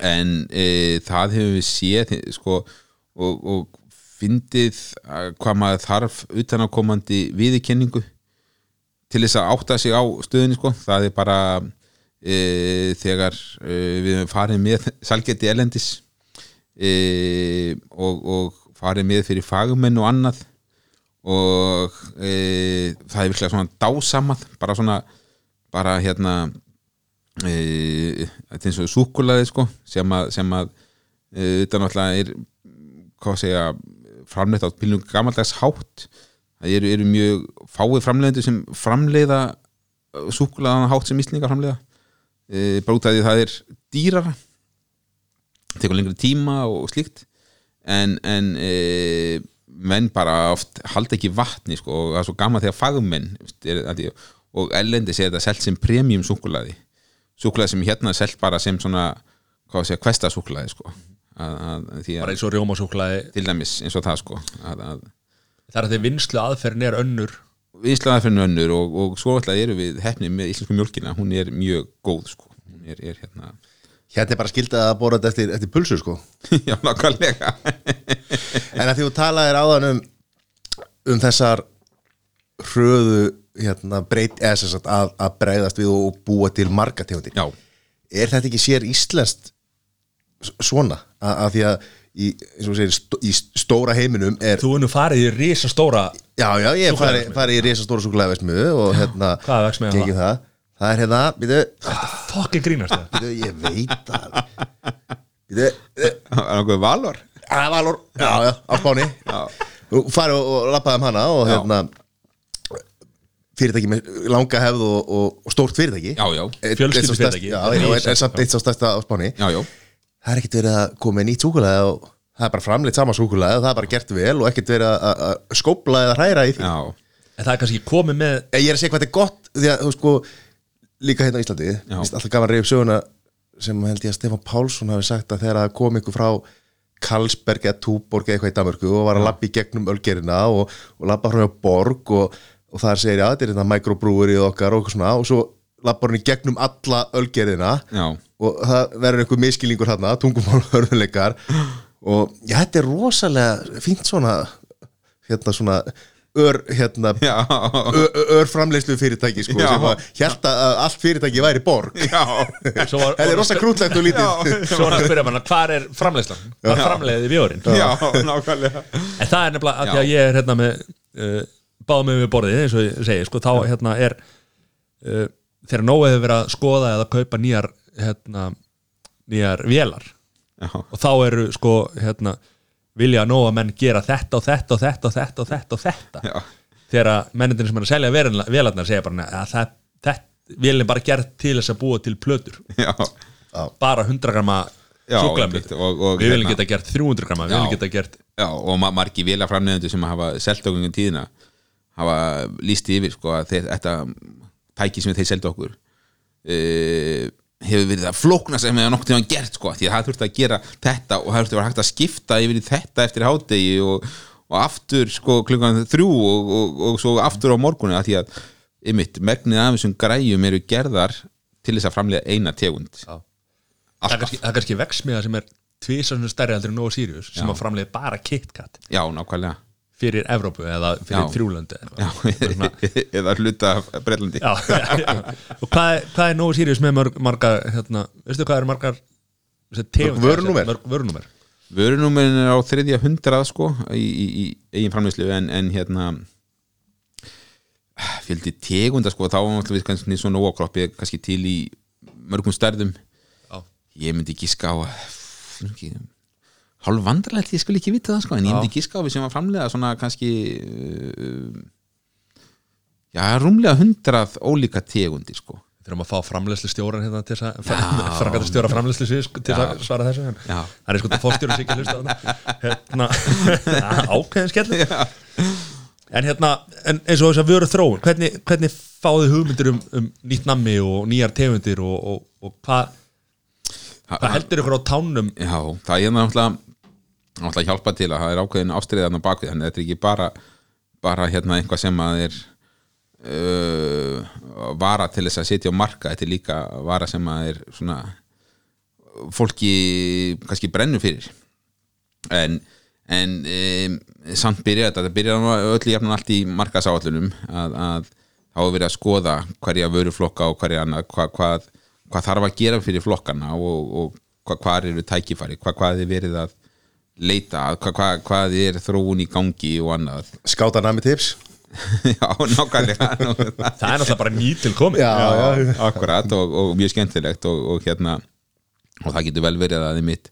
Speaker 3: En e, það hefur við séð sko, og, og fyndið að hvað maður þarf utanakomandi viðurkenningu til þess að átta sig á stöðunni sko. það er bara e, þegar e, við farið með salgeti elendis e, og, og farið með fyrir fagmenn og annað. Og e, það er virklega svona dásamað bara svona bara hérna þetta er eins og súkulaði sko sem að, sem að e, þetta náttúrulega er hvað að segja framleitt á pilnum gamaldags hátt. Það eru, eru mjög fáið framleiðendur sem framleiða súkulaðan hátt sem íslingar framleiða. E, bara út af því að það er dýrara tekur lengri tíma og slíkt. En, en e, menn bara oft halda ekki vatni sko, og það er svo gaman þegar fagmenn er, og ellendi segja þetta selt sem premium súkulaði súkulaði sem hérna er selt bara sem svona hvað að segja, kvesta súkulaði sko. að, að, því
Speaker 1: bara
Speaker 3: að
Speaker 1: eins og rjómasúklaði
Speaker 3: til dæmis eins og það sko. Að, að
Speaker 1: það er að því vinslu aðferðin er önnur.
Speaker 3: Íslanða fyrir önnur og, og svo alltaf eru við hefni með íslensku mjölkina, hún er mjög góð sko, hún er, er hérna
Speaker 2: Hérna er bara skildað að bóra þetta eftir, eftir pulsu sko.
Speaker 3: Já, nákvæmlega.
Speaker 2: En að því þú talaðir áðan um um þessar hröðu hérna, breyt, eða sem sagt að, að breyðast við og búa til marga tegundir.
Speaker 3: Já,
Speaker 2: er þetta ekki sér íslenskt svona? Að, að því að í, eins og þú segir, stó, í stóra heiminum er,
Speaker 1: Þú er nú farið í risa stóra
Speaker 2: já, já, ég er farið
Speaker 1: Súkkulaðiverksmiðju.
Speaker 2: fari í risa stóra súkulæðversmiðu og hérna,
Speaker 1: er
Speaker 2: gengið það. Það er hérna, býtu,
Speaker 1: Fokkin grínast það
Speaker 2: býtu, ég veit það. Býtu, eh,
Speaker 3: Það er einhver valor
Speaker 2: að Valor já, já, á Spáni. Þú farið og, og lappaði um hana og
Speaker 3: Já.
Speaker 2: Fyrirtæki með langa hefð og, og, og stórt fyrirtæki.
Speaker 3: Já, já,
Speaker 2: stærsta- já, en- samt eitt sá stærsta á Spáni.
Speaker 3: Já, já.
Speaker 2: Það er ekkert verið að koma með nýtt súkulega og það er bara framleitt sama súkulega og það er bara gert vel og ekkert verið að- að að skópla eða hræra í því.
Speaker 3: Já,
Speaker 1: En það er kannski komið með
Speaker 2: En ég er að segja hvað þetta er gott því að þú sko líka hérna á Íslandi alltaf gaman reyf söguna sem held ég að Stefán Pálsson hafi sagt að þegar kom ykkur frá Karlsberg eða Túborg eða eitthvað í Danmörku og var að labba í gegnum ölgerina og, og labba frá Borg og, og það segir já, þetta er þetta microbrúri okkar og eitthvað svona. Og svo labbar hann í gegnum alla ölgerina
Speaker 3: já,
Speaker 2: og það verður einhver miskilningur hérna, tungumál hörðuleikar og já, þetta er rosalega fínt svona hérna svona ör, hérna ör framleiðslu fyrirtæki sko,
Speaker 3: Já.
Speaker 2: sem að held að allt fyrirtæki væri borg.
Speaker 3: Já.
Speaker 1: Svo var-
Speaker 2: þetta er rosa krútlegt og lítið.
Speaker 1: Svo er að spyrja manna, hvað er framleiðslan? Hvað framleiðið bjórin?
Speaker 3: Já, nákvæmlega.
Speaker 1: En það er nefnilega að að ég er hérna með uh, báðum með við borðið eins og ég segi sko, þá hérna er uh, þegar nógu hefur verið að skoða eða kaupa nýjar hérna, nýjar vélar
Speaker 3: Já,
Speaker 1: og þá eru sko hérna, vilja að nóga menn gera þetta og þetta og þetta og þetta og þetta og þetta.
Speaker 3: Já,
Speaker 1: þegar mennindin sem er að selja vélarnar- segja bara að það, þetta vélinn bara gert til þess að búa til plötur.
Speaker 3: Já.
Speaker 1: Bara 100 grama
Speaker 3: Já,
Speaker 1: sjúklamið
Speaker 3: einmitt, og- og
Speaker 1: við viljum
Speaker 3: hérna-
Speaker 1: geta gert 300 grama við viljum geta gert
Speaker 3: Já, og ma margi vila framleiðendur sem hafa selt okkur um tíðina hafa líst yfir sko að þetta tæki sem þeir seldu okkur uh, hefur verið það flókna sem hefur nokkuð tíma gert sko því að það þurfti að gera þetta og það þurfti að vera hægt að skipta yfir þetta eftir hádegi og, og aftur sko klukkan þrjú og, og, og svo aftur á morgunni að því að ymitt, megnið af þessum græjum eru gerðar til þess að framleiða eina tegund.
Speaker 1: Er kannski, það er kannski veksmiða sem er tvísar stærri heldur en Nova Sirius sem
Speaker 3: Já.
Speaker 1: að framleiði bara KitKat
Speaker 3: Já, nákvæmlega
Speaker 1: fyrir Evrópu eða fyrir
Speaker 3: Já.
Speaker 1: þrjúlöndi
Speaker 3: Já, eða hluta Breitlandi
Speaker 1: Já, já. og hvað er, hvað er Nova Sirius með mörg, marga hérna, veistu hvað er margar
Speaker 2: Vörunúmer?
Speaker 3: Vörunúmerin er á þriðja hundrað sko í, í, í eigin framleyslu en, en hérna fjöldi tegunda sko þá var við kannski svona óakroppi kannski til í mörgum stærðum
Speaker 1: Já.
Speaker 3: ég myndi giska á ekki, hálf vandralegt ég skulle ekki vita það sko en ég
Speaker 1: Já.
Speaker 3: myndi giska á við sem að framlega svona kannski uh, já, rúmlega hundrað ólíka tegundi sko.
Speaker 1: Þurfum að fá framleyslu stjóran hérna til þess að frangata stjóra framleyslu til þess að svara þessu en það er sko þetta fórstjóra sig ekki að hlusta hérna, ákveðin skell en hérna, en eins og þess að vöru þróun hvernig, hvernig fáðu hugmyndir um, um nýtt nammi og nýjar tegundir og, og, og hvað hvað heldur ykkur á tánum?
Speaker 3: Já, það er náttúrulega náttúrulega hjálpa til að það er ákveðin ástriðan á bakvið, þannig að þetta er ekki bara bara hérna eitthvað sem að er uh, vara til þess að setja á marka, þetta er líka vara sem að er svona fólki kannski brennu fyrir. En en um, samt byrja þetta, þetta byrja nú öllu jafnan allt í markasáallunum að, að þá er verið að skoða hverja vöruflokka og hverja annað hvað, hvað, hvað þarf að gera fyrir flokkana og, og hvað, hvað eru tækifæri hvað, hvað er verið að leita að, hvað, hvað, hvað er þróun í gangi og annað.
Speaker 2: Skáta nami tips?
Speaker 3: Já, nákvæmlega.
Speaker 1: Það er náttúrulega bara nýtt til komið
Speaker 2: Já, já.
Speaker 3: akkurat og, og mjög skemmtilegt og, og hérna og það getur vel verið að þið mitt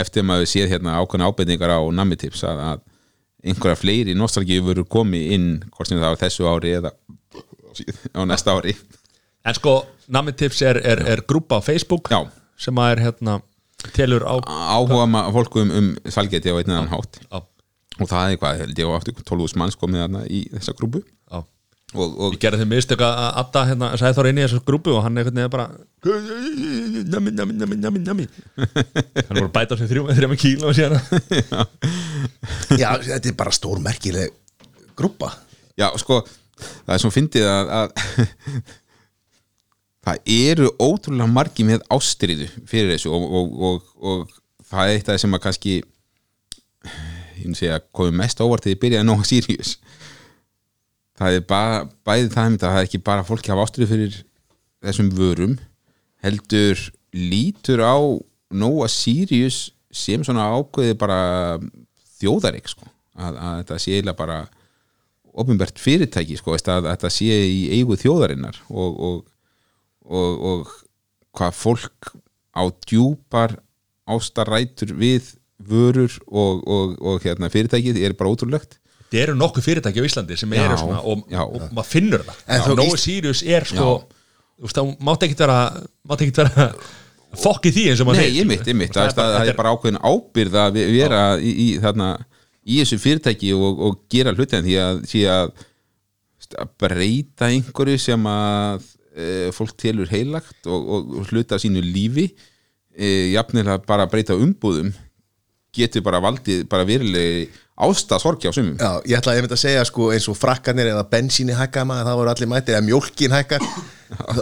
Speaker 3: eftir maður séð hérna ákveðna ábendingar á nammitips að, að einhverja fleiri nostalgíu voru komið inn hvort sem það var þessu ári eða á næsta ári.
Speaker 1: En sko, nammi tips er, er, er grúpa á Facebook
Speaker 3: Já.
Speaker 1: sem að er hérna telur á
Speaker 3: áhuga ma- fólku um, um svalgeti á einn eða annan hátt.
Speaker 1: Á,
Speaker 3: og það er eitthvað, held ég á aftur 12.000 manns komið þarna í þessa grúpu.
Speaker 1: Á
Speaker 3: og, og
Speaker 1: Ég gerði þeim mistök að Adda hérna, sagði þóra inn í þessu grúpu og hann einhvern veginn bara Nami, nami, nami, nami, nami. Hann voru að bæta sér þrjum þrjum kíló síðan.
Speaker 2: Já, þetta er bara stór merkileg grúpa.
Speaker 3: Já, sko, það er svo fyndið að, að það eru ótrúlega margi með ástriðu fyrir þessu og, og, og, og það er eitt af það sem að kannski ég myndi segja komið mest þegar ég byrjaði nóga Sirius það er bara, bæði það að það er ekki bara fólki hafa ástriðu fyrir þessum vörum heldur lítur á Nóa Sirius sem svona ákveði bara þjóðarík sko. að, að þetta sé eiginlega bara opinbert fyrirtæki sko, að, að þetta sé í eigu þjóðarinnar og, og, og, hvað fólk á djúpar ástarætur við vörur og, og, og hérna, fyrirtækið er bara ótrúlegt.
Speaker 1: Það eru nokkuð fyrirtæki á Íslandi sem
Speaker 3: Já,
Speaker 1: eru svona og,
Speaker 3: já.
Speaker 1: og maður finnur það.
Speaker 2: En þó
Speaker 1: Nói
Speaker 2: Ís-
Speaker 1: Sirius er sko það mátt ekkit vera vera fokk í því eins og maður
Speaker 3: Nei, ég mitt, ég mitt,
Speaker 1: Það
Speaker 3: það, það, er bara ákveðin ábyrð að vera í, í, þarna, í þessu fyrirtæki og, og gera hlutin því að, því að breyta einhverju sem að e, fólk telur heilagt og, og, hluta af sínu lífi. E, jafnilega bara að breyta umbúðum getur bara valdið bara verilegi ásta sorgja á sumum.
Speaker 2: Já, ég ætlaði einmitt að segja sko eins og frakkanir eða bensíni hækka maður, þá voru allir mættir eða mjólkin hækka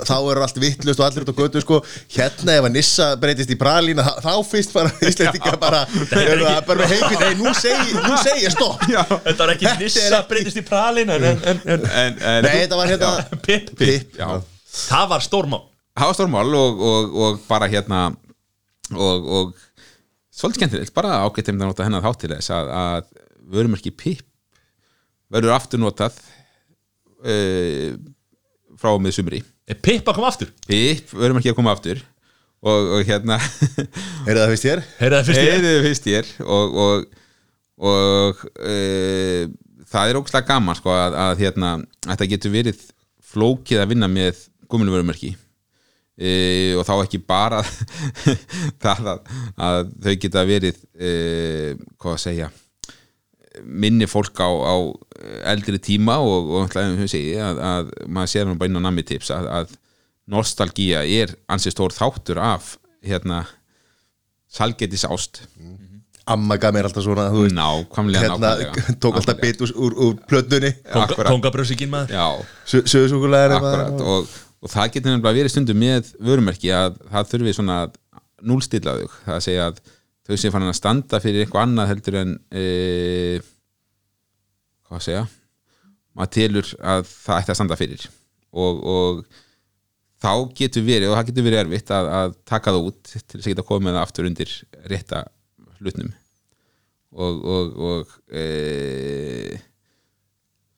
Speaker 2: þá eru allt vittlust og allir út á götu sko. Hérna ef að Nissa breytist í pralína þá, fyrst bara Íslendinga bara eru það bara með heikvinn, nei nú segi nú segi ég stopp.
Speaker 1: Þetta er ekki
Speaker 2: er
Speaker 1: nissa breytist í pralin en, en, en, en
Speaker 3: en, en,
Speaker 2: Nei, þetta var hérna
Speaker 1: pip,
Speaker 2: Pip,
Speaker 3: já.
Speaker 1: Það var stórmál
Speaker 3: hafa stórmál og, og, og bara hérna og, og svolítið skemmtilegt, bara ágætt einmitt að nota hennar þátt til þess að, að vörumerki PIP verður aftur notað uh, frá og með sumri
Speaker 1: Er pip að koma aftur?
Speaker 3: PIP vörumerki að koma aftur og, og hérna
Speaker 2: Er það fyrst þér?
Speaker 1: Heyrðu það fyrst ég?
Speaker 3: ég og, og, og uh, það er ógslag gaman sko, að, að hérna, þetta getur verið flókið að vinna með gumilvörumerki uh, og þá ekki bara það að, að þau geta verið uh, hvað að segja minni fólk á, á eldri tíma og, og segi, að, að maður sér nú bara inn á nammi tips að, að nostalgía er ansið stór þáttur af hérna salgetis ást.
Speaker 2: Amma gaf mér alltaf svona, veist
Speaker 3: nákvæmlega,
Speaker 2: hérna,
Speaker 3: nákvæmlega.
Speaker 2: tók alltaf bit úr, úr, plötunni.
Speaker 3: Akkurat.
Speaker 1: Kongabrössikinn maður.
Speaker 3: Akkurat og, og það getur nefnilega verið stundum með vörumerki að það þurfi svona að núlstilla þau, það að segja að þau sem fann að standa fyrir eitthvað annað heldur en e, hvað að segja? Maður telur að það ætti að standa fyrir. Og, og þá getur verið, og það getur verið erfitt að, að taka það út til þess að geta komið það aftur undir rétta hlutnum og, og, og e,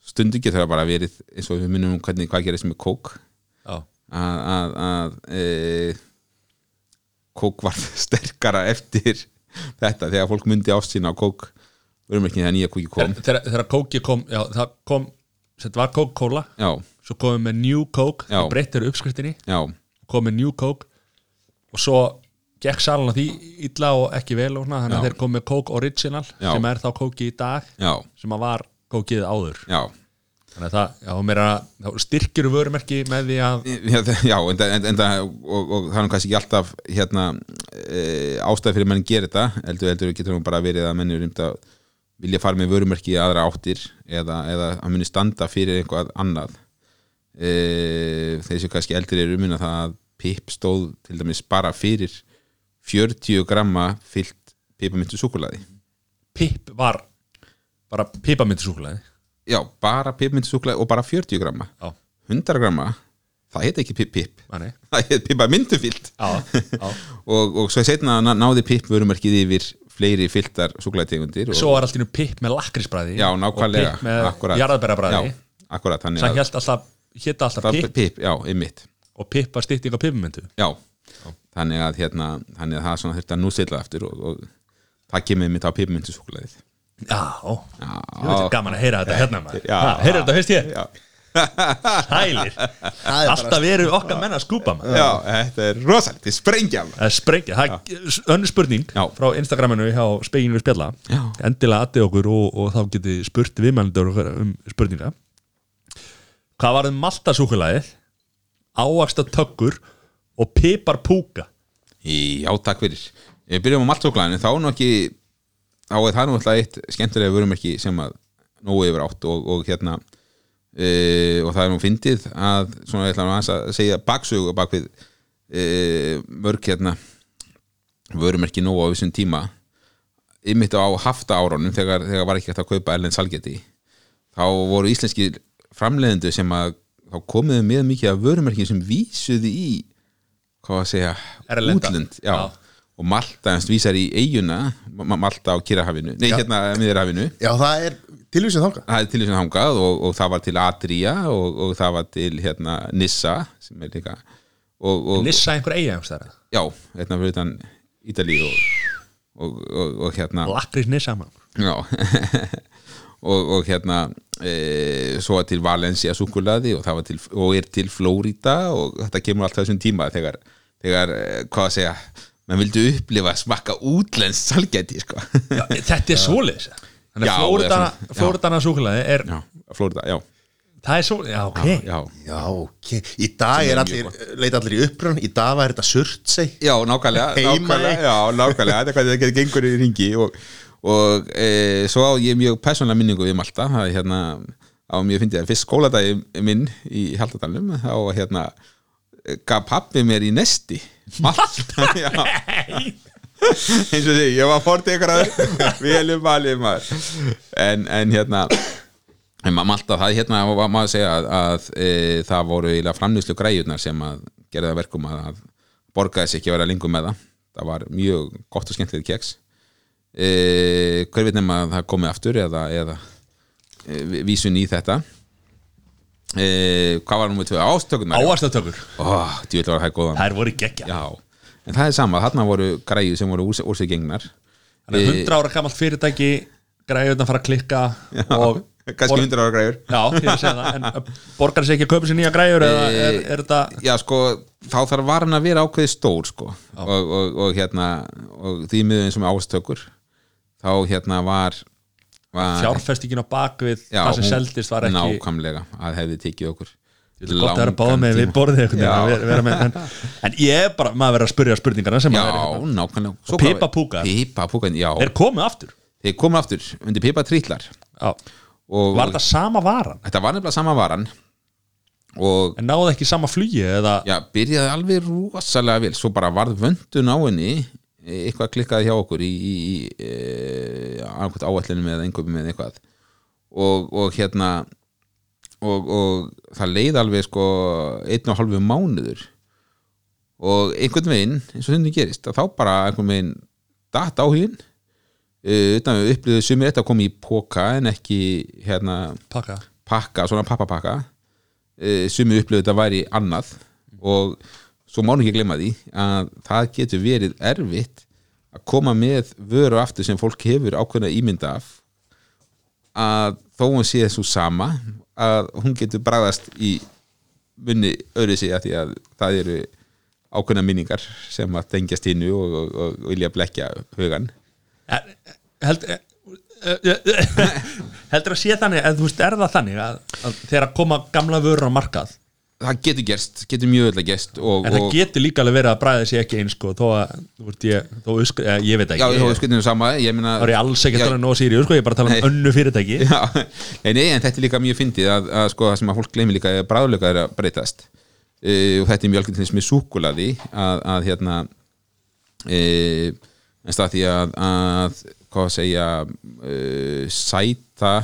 Speaker 3: stundu getur það bara verið eins og við minnum um hvernig hvað gerist með kók að, að, e, kók var sterkara eftir þetta þegar fólk myndi ást sína á kók vörumerkin þegar nýja kóki kom.
Speaker 1: Þegar, þegar kóki kom já, það kom, þetta var
Speaker 3: já,
Speaker 1: svo komum New Coke
Speaker 3: Já.
Speaker 1: það breyttir uppskriftinni.
Speaker 3: Já,
Speaker 1: komið New Coke. Og svo gekk salan að því illa og ekki vel og svona, þannig
Speaker 3: Já.
Speaker 1: að þeir komið Coke Original
Speaker 3: Já.
Speaker 1: sem er þá Coke í dag
Speaker 3: já,
Speaker 1: sem að var Cokeið áður.
Speaker 3: Já
Speaker 1: þannig að það, já, þá styrkir vörumerki með því að
Speaker 3: Já, þa- já en, en, en, og, og það er kannski ekki alltaf hérna, e, ástæð fyrir menn gerir þetta. Heldur, heldur getur nú bara verið að menn er um að vilja fara með vörumerki í aðra áttir eða, eða að muni standa fyrir eitthvað annað. E, þeir sem kannski eldri eru minna það að pip stóð til dæmis bara fyrir 40 gramma fyllt pipamyndu súkulaði
Speaker 1: Pip var bara pipamyndisúkulega
Speaker 3: já, bara pipamyndu súkulaði og bara 40 gramma.
Speaker 1: Já,
Speaker 3: 100 gramma, það heit ekki pip pip.
Speaker 1: Manni
Speaker 3: það heit
Speaker 1: já, já.
Speaker 3: og, og svo setna náði pipp vörumerkið yfir fleiri fylltar súkulæðtegundir
Speaker 1: svo var allt í nú pip með lakrísbræði
Speaker 3: já,
Speaker 1: og pip með jarðabærabræði
Speaker 3: að
Speaker 1: held alltaf, hétt alltaf pip.
Speaker 3: pipp, já, einmitt.
Speaker 1: Og pip var stytting á pipamyndu
Speaker 3: já, þannig að hérna, þannig að það þurfti að nú setla aftur og, og það kemur mitt á pippmyndu súkulæðið
Speaker 1: já,
Speaker 3: já,
Speaker 1: gaman að heyra þetta hérna maður. heyrðu þetta fyrst ég,
Speaker 3: já,
Speaker 1: hælir
Speaker 2: Það
Speaker 1: alltaf verið okkar menn að skúpa maður.
Speaker 3: Já, þetta er rosalegt, þetta er sprengja
Speaker 1: Það er sprengja, það er önnur spurning
Speaker 3: Já.
Speaker 1: frá Instagraminu hjá Speginu spjalla.
Speaker 3: Já.
Speaker 1: endilega aðið okkur og, og þá getið spurt viðmælendur um spurninga Hvað var um maltasúkulæðið ávaxta tökkur og pipar púka
Speaker 3: Já, takk fyrir. Við byrjum á maltsóklaðinu, þá er nú ekki þá er það nú alltaf eitt skemmtilega vörumerki sem að nógu yfir átt og, og hérna e, og það er nú fyndið að svona ég ætla aðeins að segja baksögu bak við e, mörg hérna vörumerki nógu á þessum tíma ymmit á hafta árunum þegar, þegar var ekki hægt að kaupa erlend salgeti þá voru íslenski framleiðendu sem að þá komiðu með mikið af vörumerki sem vísuðu í hvað að segja
Speaker 1: Erlenda.
Speaker 3: útlönd já.
Speaker 1: Já.
Speaker 3: Og Malta hans vísar í eiguna Ma- Malta á Kirrahafinu, nei
Speaker 2: Já.
Speaker 3: hérna miðurhafinu
Speaker 2: Já, það er tilvísið þanga
Speaker 3: það er til þess að hangað og, og það var til Adria og, og það var til hérna Nissa sem er líka og, og,
Speaker 1: Nissa einhver eiga þar
Speaker 3: já, hérna fyrir utan Ítalíu og, og, og, hérna
Speaker 1: Lakrís Nissa man
Speaker 3: já. Og, og hérna e, svo til Valencia súkulaði og, og er til Flórida og þetta kemur alltaf þessum tíma þegar, þegar eh, hvað að segja mann vildi upplifa að smakka útlenskt salgæti sko.
Speaker 1: Já, Þetta er svoleiðis. Þannig að Flóridana. Flóridana súkulaði er
Speaker 3: já, Flórida, já,
Speaker 1: Það er svo, já ok.
Speaker 3: Já
Speaker 2: Já, ok. Í dag er allir, leita allir í upprunn Í dag var þetta surtsey.
Speaker 3: Já, nákvæmlega, nákvæmlega, já, nákvæmlega. Þetta er hvað þetta gengur í ringi og, og e, svo á ég mjög persónlega minningu við Malta, það. Er hérna á mjög fyndið. Að fyrst skóladagi minn í Haldadalum, þá hérna gaf pappi mér í nesti. Malta, eins og því, ég var fórt ykkur að velum valið maður. En, en hérna en ma- Malta, það hérna var maður að segja að, að e, það voru eiginlega framnýslu græjurnar sem að gera það verkum að, að borgaði sig ekki að vera lengur með það. Það var mjög gott og skemmtilegt keks. E, hver veit nema að það komi aftur eða, eða e, vísun í þetta e, hvað var nummer tvö? Ástökunar góðan
Speaker 1: Það er voru geggja
Speaker 3: Já, en það er sama, þarna voru græju sem voru úr, sig gengnar
Speaker 1: Þannig að 100 ára gamalt fyrirtæki græðurna fara að klikka og
Speaker 3: kannski 100 ára græjur.
Speaker 1: Já, ég sé það, en borgar sér ekki að kaupa sér nýja græður eða er, er þetta
Speaker 3: Já, sko, þá þarf varan að vera ákveði stór sko. og, og, og hérna og því miður eins og með ástökur þá hérna var
Speaker 1: fjárfestingin á bakvið
Speaker 3: Já,
Speaker 1: það sem seldist var ekki
Speaker 3: nákvæmlega að hefði tekið okkur
Speaker 1: Gott að vera
Speaker 3: langan
Speaker 1: með við borðið að vera, vera en, en ég er bara, maður verður að spyrja spurningarna sem
Speaker 3: Já,
Speaker 1: maður er, hérna. Pipapúkar,
Speaker 3: já.
Speaker 1: Er komið aftur.
Speaker 3: Þeir komu aftur undir pipatrítlar
Speaker 1: Já.
Speaker 3: og
Speaker 1: Var þetta sama varan?
Speaker 3: þetta var nefnilega sama varan.
Speaker 1: En náðu ekki sama flugi eða
Speaker 3: já, byrjaði alveg rosalega vel. Svo bara varð vöndun á henni eitthvað klikkaði hjá okkur í, í, í e, annarkvæmt áætlunum eða einhverjum með eitthvað. Og, og hérna og, og það leið alveg sko einn og halvu mánuður. Og einhvern veginn eins og þetta gerist að þá bara einhvern veginn datt áhugin utan við upplýðum sumir þetta að koma í póka en ekki hérna
Speaker 1: pakka?
Speaker 3: pakka, svona pappapakka. Uh, sumi upplöðu þetta væri annað. Og svo má nú ekki glemma því að það getur verið erfitt að koma með vöru aftur sem fólk hefur ákveðna ímynda af að þó hún sé þessu sama að hún getur bræðast í munni öðru sig að því að það eru ákveðna minningar sem að tengjast hinnu og, og, og, og vilja blekja hugan
Speaker 1: eh, eh, eh, heldur að sé þannig en þú veist, er það þannig að, að þegar að koma gamla vörur á markað
Speaker 3: það getur gerst, getur mjög öll að gerst og,
Speaker 1: en það
Speaker 3: og,
Speaker 1: getur líka alveg verið að bræða sér ekki eins sko, þó að, þú veist, ég, þó usk, eh, ég veit
Speaker 3: já,
Speaker 1: ekki,
Speaker 3: er
Speaker 1: ég,
Speaker 3: skuldinu sama ég meina,
Speaker 1: þá er ég alls ekki að
Speaker 3: Já,
Speaker 1: tala um nóg sýri, sko, ég er bara að tala um önnu fyrirtæki.
Speaker 3: Já, nei, nei, en þetta er líka mjög fyndið að, að sko það sem að fólk gleymi líka er að bræðuleika er að breytast. Uh, og þetta er mjög algjörn með súkulaði að, að hérna uh, en stað því að, að hvað að segja uh, sæta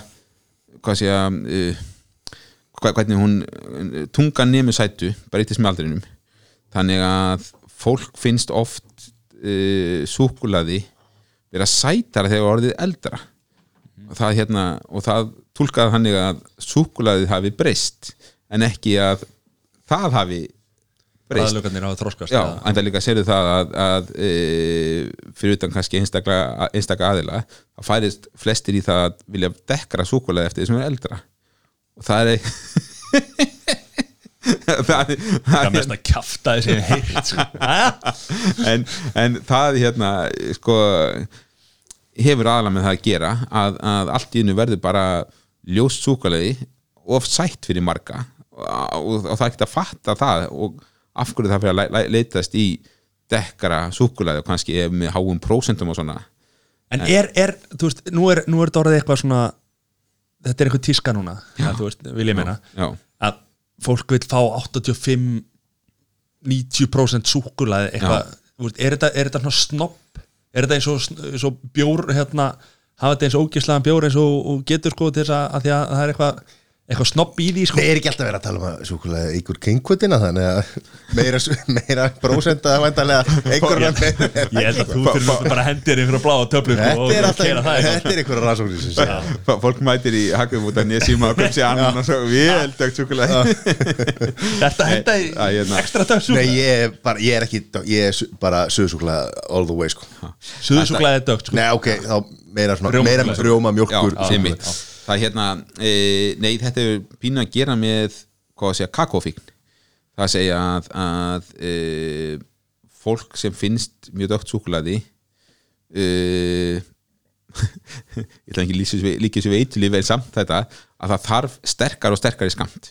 Speaker 3: hvað að segja hva- hvernig hún tungan nemi sætu breytist með aldrinum þannig að fólk finnst oft uh, súkulaði vera sætara þegar orðið eldra. Og það, hérna, og það túlkaði þannig að súkulaðið hafi breyst en ekki að það hafi breyst. Já, en það líka sérðu það að, að e, fyrir utan kannski einstaka, einstaka aðila að færist flestir í það að vilja dekkra súkulaði eftir því sem er eldra það er það,
Speaker 1: er mest að kjafta þessi heilt
Speaker 3: en, en það hérna sko hefur aðalega með það að gera að, að allt í hennu verður bara ljóst súkulega of sætt fyrir marga og, og, og það er ekki að fatta það og af hverju það fyrir að le- le- leitast í dekkara súkulega og kannski með háum prósentum og svona.
Speaker 1: En er, er, þú veist, nú er, nú er þetta orðið eitthvað svona þetta er eitthvað tíska núna ja, þú veist, vil ég meina
Speaker 3: já,
Speaker 1: að fólk vil fá 85 90% súkulaði eitthvað, er þetta, er þetta snopp, er þetta eins og, eins og bjór, hérna, hafa þetta eins og ógislaðan bjór eins og, og getur sko til þess að, að að það er eitthvað eitthvað snobb í því sko.
Speaker 2: Nei, er ekki alltaf verið að tala um að súkulega ykkur kengkutina þannig að meira, meira prósenda væntalega einhverja meira
Speaker 1: ég held að þú fyrir bara hendir fyrir að bláða töflu sko,
Speaker 2: Þetta er alltaf, þetta er rannsóknir sem segja
Speaker 3: F- Fólk mætir í hakum út að nýja síma og kom sér annan og svo vel dögt súkulega
Speaker 1: þetta henda í
Speaker 3: hérna.
Speaker 1: ekstra töflu
Speaker 2: Nei, ég er bara, ég er ekki, ég er bara söðsúkulega all the way, sko.
Speaker 1: Suðusúklaði er dögt sko.
Speaker 2: Nei, ok, þá meira svona,
Speaker 1: Rjóma-
Speaker 3: Það er hérna, e, nei þetta er pínu að gera með hvað að segja, kakófíkn það að segja að, að e, fólk sem finnst mjög dögt súkulaði e, ég ætla ekki líka þessu veitulíf en samt þetta að það þarf sterkar og sterkar í skamt.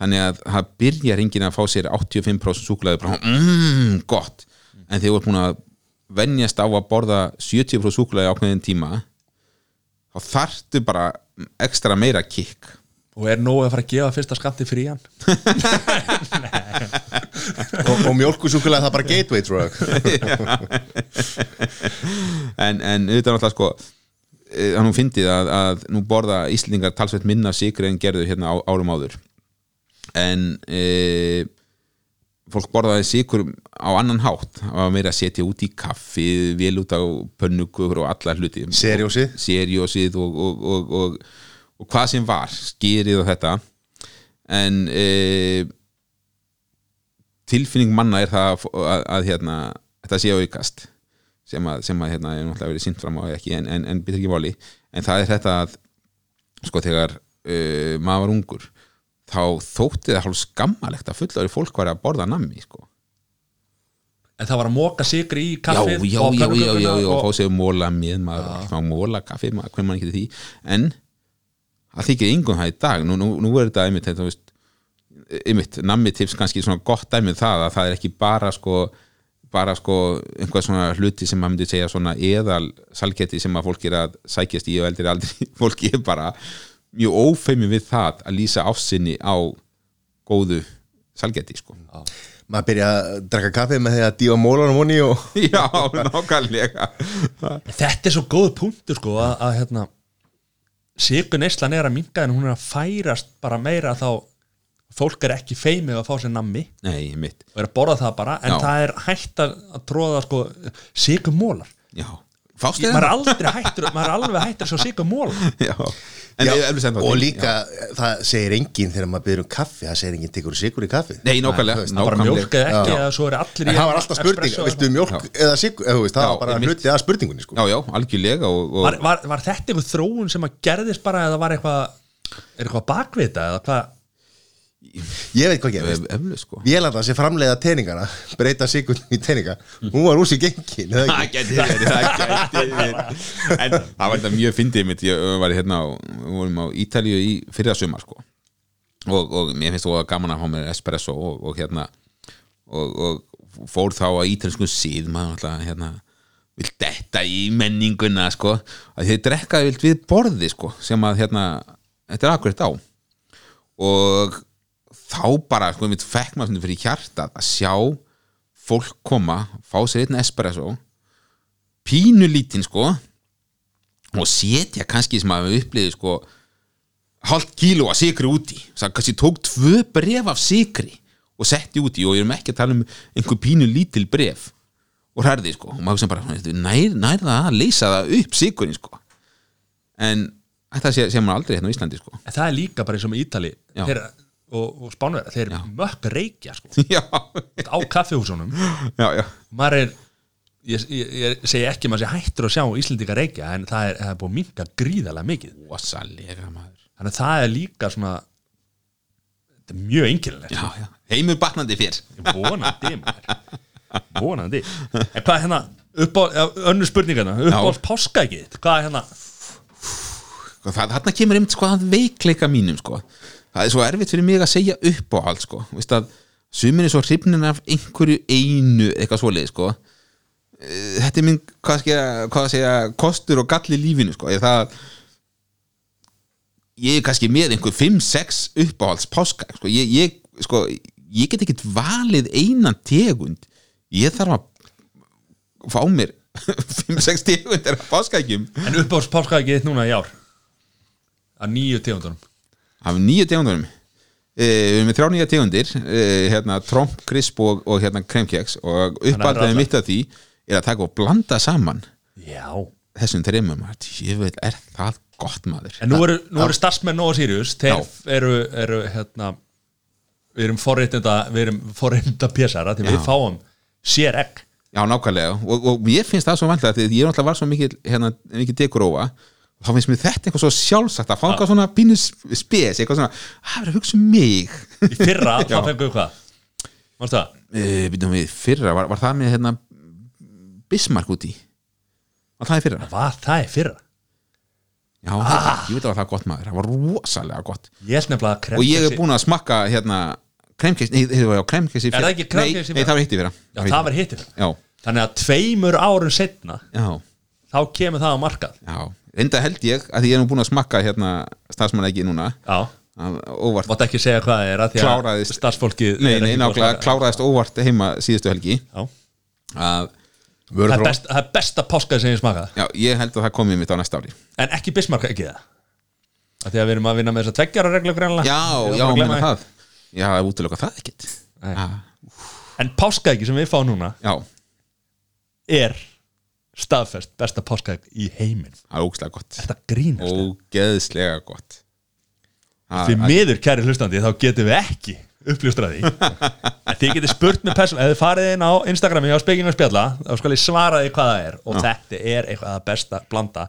Speaker 3: Þannig að það byrjar enginn að fá sér 85% súkulaði bara, mmm, gott. En þegar þú ert búin að venjast á að borða 70% súkulaði ákveðin tíma þá þarftu bara ekstra meira kikk
Speaker 1: og er nóg að fara að gefa fyrsta skamti frían
Speaker 2: og, og mjólkusúkulega það er bara gateway drug.
Speaker 3: En, en auðvitað náttúrulega sko eh, að nú fyndið að, að nú borða Íslingar talsveit minna sigri en gerðu hérna á, árum áður. En e, fólk borðaði sigur á annan hátt. Það var meira að setja út í kaffi vel út á pönnugur og alla hluti.
Speaker 2: Seriósið.
Speaker 3: seriósið og, og, og, og, og hvað sem var skýrið og þetta. En e, tilfinning manna er það að, að, að hérna, þetta sé aukast. Sem að, sem að hérna, er náttúrulega verið sínt fram á ekki en, en, en byrja ekki máli. En það er þetta að sko þegar uh, maður var ungur þá þótti það hálf skammalegt að fullari fólk var að borða nammi sko.
Speaker 1: en það var að móka sigri í kaffið
Speaker 3: já, já, já, já, já,
Speaker 1: og-
Speaker 3: fá sér móla með maður, fá móla kaffi, maður, hvernig maður ekki því. En það þykir yngun það í dag. Nú, nú, nú er þetta einmitt, þetta, veist, einmitt nammi tips kannski svona gott dæmið það að það er ekki bara sko bara sko einhvað svona hluti sem maður myndi segja svona eðal salgeti sem að fólk er að sækjast í og eldri aldrei fólki er bara mjög ófeimi við það að lýsa ásynni á góðu salgeti sko.
Speaker 2: Maður byrja að drakka kaffi með því að dífa mólanum honni og
Speaker 3: Já, nákvæmlega.
Speaker 1: Þetta er svo góð punktur sko að, að hérna sigur neyslan er að minga en hún er að færast bara meira þá fólk er ekki feimið að fá sér nammi.
Speaker 3: Nei,
Speaker 1: og er að borða það bara en
Speaker 3: Já.
Speaker 1: það er hægt að, að tróða sko sigur mólar
Speaker 3: já Fást
Speaker 1: maður er aldrei hættur maður er alveg hættur sjá sigur mólar
Speaker 3: Já, en
Speaker 2: Já,
Speaker 3: ég alveg sem það
Speaker 2: og líka, það segir enginn þegar maður byrður um kaffi, það segir enginn tekur sigur í kaffi?
Speaker 3: Nei, nákvæmlega
Speaker 1: það var mjólk eða ekki
Speaker 2: Já.
Speaker 1: eða svo er allir í
Speaker 2: en það var alltaf spurning, viltu mjólk eða sigur, eða þú veist, það
Speaker 3: Já,
Speaker 2: var bara hluti að spurningunni sko.
Speaker 3: Já, já, algjörlega og, og
Speaker 1: var, var, var þetta einhver þróun sem að gerðist bara eða var eitthvað er eitthvað bakvita eða hvað
Speaker 2: ég veit hvað gerist.
Speaker 3: Eflu sko.
Speaker 2: Vélanda sem framleiða teningana breyta sigur í teninga. Hún var úr sér gengin
Speaker 3: Það geti verið, það það var þetta mjög fyndið mitt. Ég var hérna á, á Ítalíu í fyrra sumar sko. Og, og mér finnst þú að gaman að fá mér espresso og, og hérna og, og fór þá að ítalísku síð maður alltaf hérna vil detta í menninguna sko. Að þið drekkaði vilt við borði sko sem að hérna, þetta er akkurat á. Og þá bara, sko, mitt fekk maður fyrir hjartað að sjá fólk koma, fá sér einn espresso pínu lítinn sko og setja kannski sem að við upplýði sko hálft kíló að sigri úti. Það kannski tók tvö bref af sigri og setti úti. Og ég erum ekki að tala um einhver pínu lítil bref og hærði sko. Og maður sem bara nær, nær það að leysa það upp sigurinn sko. En þetta sé, sé maður aldrei hérna á Íslandi sko.
Speaker 1: En það er líka bara eins og með Ítali
Speaker 3: Já.
Speaker 1: Og, og Spánverða, þeir mökk reykja sko, á kaffihúsunum.
Speaker 3: Já, já.
Speaker 1: Maður er ég, ég, ég segi ekki að maður sé hættur að sjá Íslendinga reykja en það er, það er búið að minka gríðarlega mikið.
Speaker 3: Ósalega
Speaker 1: þannig að það er líka svona þetta er mjög
Speaker 3: já. heimur batnandi fyrr.
Speaker 1: Vonandi vonandi. En hvað er hérna upp á, ja, önnur spurningana upp á
Speaker 3: Já.
Speaker 1: páskaækið hvað er hérna?
Speaker 3: Þarna kemur einmitt sko að veikleika mínum sko. Það er svo erfitt fyrir mig að segja upp á allt sko, veist að sumin er svo hrifnin af einhverju einu eitthvað svoleið sko. Eh, þetta er minn, hvað, skja, hvað að segja kostur og galli lífinu sko. Er það ég er kannski með einhver 5-6 uppáhalds páska sko. Ég, ég, sko, ég get ekkert valið einan tegund. Ég þarf að fá mér 5-6 tegundir af páskaækjum
Speaker 1: en upp á páskaækið núna í ár? Að nýju tegundunum
Speaker 3: af nýju tegundunum. E, við erum með þrjá nýja tegundir e, hérna, tromp, krisp og, og hérna, kremkeks og
Speaker 1: Þannig að
Speaker 3: uppaldaði
Speaker 1: allar.
Speaker 3: mitt af því er að taka og blanda saman
Speaker 1: Já.
Speaker 3: þessum ég veit, er það gott maður?
Speaker 1: En nú eru, eru starfsmenn Nóa Sirius Þeir eru, eru hérna Við erum forréttinda Við erum forréttinda pésara Því við fáum sér egg.
Speaker 3: Já, nákvæmlega, og, og mér finnst það svo vanlega því ég er náttúrulega var svo mikið, hérna, mikið dekorófa og þá finnst mér þetta eitthvað svo sjálfsagt að fá eitthvað svona pínu spes eitthvað svona, það er að hugsa um mig?
Speaker 1: Í fyrra þá
Speaker 3: Já.
Speaker 1: fengum við hvað? Mástu það?
Speaker 3: uh, Býtum við, fyrra, var, var það með hérna, Bismarck úti? Var það í fyrra?
Speaker 1: Var það í fyrra?
Speaker 3: Já, ah. ég veit að það var gott maður, það var rosalega gott.
Speaker 1: Ég held nefnilega að
Speaker 3: og ég
Speaker 1: kremkexi-
Speaker 3: búin að smakka hérna kremkeks, nei, það var kremkeks í
Speaker 1: Er það ekki kremkeks í
Speaker 3: Nei,
Speaker 1: fyrra?
Speaker 3: nei, það var hitt í fyrra.
Speaker 1: Já, það var hittir
Speaker 3: Já,
Speaker 1: Þannig að tveimur árum setna
Speaker 3: já,
Speaker 1: Þá kemur það á markað.
Speaker 3: Já Enda held ég, að ég er nú búin að smakka hérna starfsmann núna
Speaker 1: Já.
Speaker 3: óvart
Speaker 1: Mátt ekki segja hvað það er að Því að
Speaker 3: Kláraðist.
Speaker 1: starfsfólkið
Speaker 3: Nei, nei, nákvæmlega, kláraðist óvart heima síðustu helgi.
Speaker 1: Já.
Speaker 3: að,
Speaker 1: Það er, best, það er besta páskaði sem ég smakað.
Speaker 3: Já, ég held að það komið mitt á næsta ári.
Speaker 1: En ekki Bismarck ekki það? Að Því að við erum að vinna með þess að tveggjara reglu greinlega
Speaker 3: Já, já, meina það. Já, það er útilega það ekkit
Speaker 1: Nei.
Speaker 3: Já,
Speaker 1: En páskaeggi sem við fáum núna
Speaker 3: já,
Speaker 1: er staðfest besta páskaegg í heiminn.
Speaker 3: Það er ógæslega gott.
Speaker 1: Þetta grínast
Speaker 3: Ógeðslega gott.
Speaker 1: Því miður kæri hlustandi þá getum við ekki uppljóstraði þið getið spurt með persón ef þið farið inn á Instagrami á spekinu og spjalla þá skal ég svara því hvað það er. Og þetta er eitthvað að besta blanda.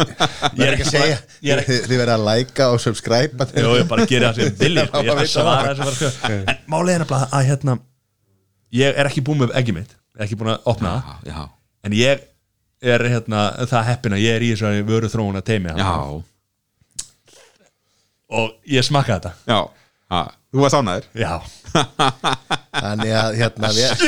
Speaker 1: Ég
Speaker 2: er ekki að segja
Speaker 1: er ekki
Speaker 2: Þið verða að læka og subscribe
Speaker 1: Jú, ég bara gera það sem vilji sko. Ég
Speaker 2: Já,
Speaker 1: ætla að
Speaker 2: það.
Speaker 1: svara þessu bara sko. En málið er nefnilega að hérna Ég er ekki búin með ekki mitt. Ekki búin að opna það.
Speaker 3: Já, já,
Speaker 1: En ég er hérna það heppin að ég er í þessu vöru þróun að teimi
Speaker 3: já,
Speaker 1: Og ég smakka þetta.
Speaker 3: Já, já. Þú varst ánæður
Speaker 1: Já,
Speaker 2: Þannig að hérna við,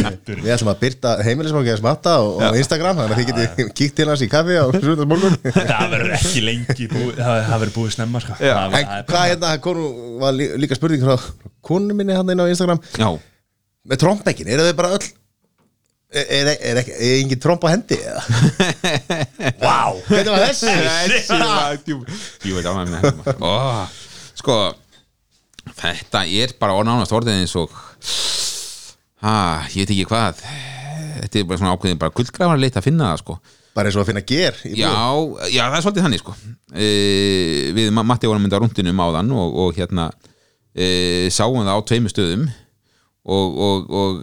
Speaker 2: við ætlum að byrta heimilismokkiða smatta og, og Instagram þannig að þið getið kíkt til hans í kaffi á sundarsmorgun
Speaker 1: það verður ekki lengi búið, það það verður búið snemma sko.
Speaker 2: En hvað hérna, konu, var lí- líka spurning frá konu minni hann inn á Instagram.
Speaker 3: Já,
Speaker 2: með trompekkin, eru þau bara öll er, er, er, er engin tromp á hendi eða?
Speaker 1: Vá
Speaker 2: Hvernig var þessi?
Speaker 3: Þessi var djúp Ég veit ánægður með Ó, Sko, þetta er bara nánast orðið eins og ha, ég veit ekki hvað. Þetta er bara svona ákveðin bara gullgrafar leit að finna það sko.
Speaker 2: Bara eins og að finna ger
Speaker 3: Já, já, það er svolítið þannig sko. E, Við Ma- Matti vorum mynda á rúndinum áðan og, og hérna e, sáum það á tveimur stöðum og, og, og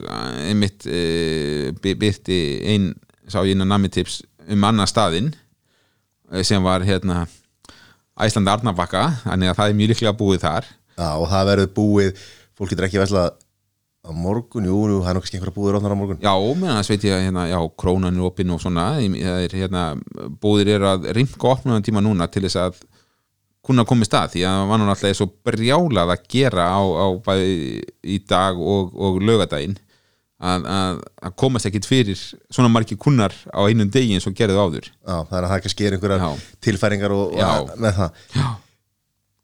Speaker 3: einmitt e, by- byrti ein, sá ég inn á namitips um annan staðinn eh, sem var hérna Æslandi Arnabakka, þannig að það er mjög líklega búið þar.
Speaker 2: Já, og það verður búið fólk getur ekki veslað á morgun, jú, það er nokkið einhverja búið rótnar á morgun.
Speaker 3: Já, meðan þess veit ég að hérna, já, krónan er opinn og svona það er, hérna, búðir eru að rimka opnum tíma núna til þess að kunna koma í stað því að það var nú alltaf svo brjálað að gera á, á bæði í dag og, og lögadaginn að, að, að komast ekkit fyrir svona margir kunnar á einum degi eins og gerðu áður.
Speaker 2: Já, það er að það ekki sker einhverjar
Speaker 3: Já.
Speaker 2: tilfæringar og, og með það.
Speaker 3: Já,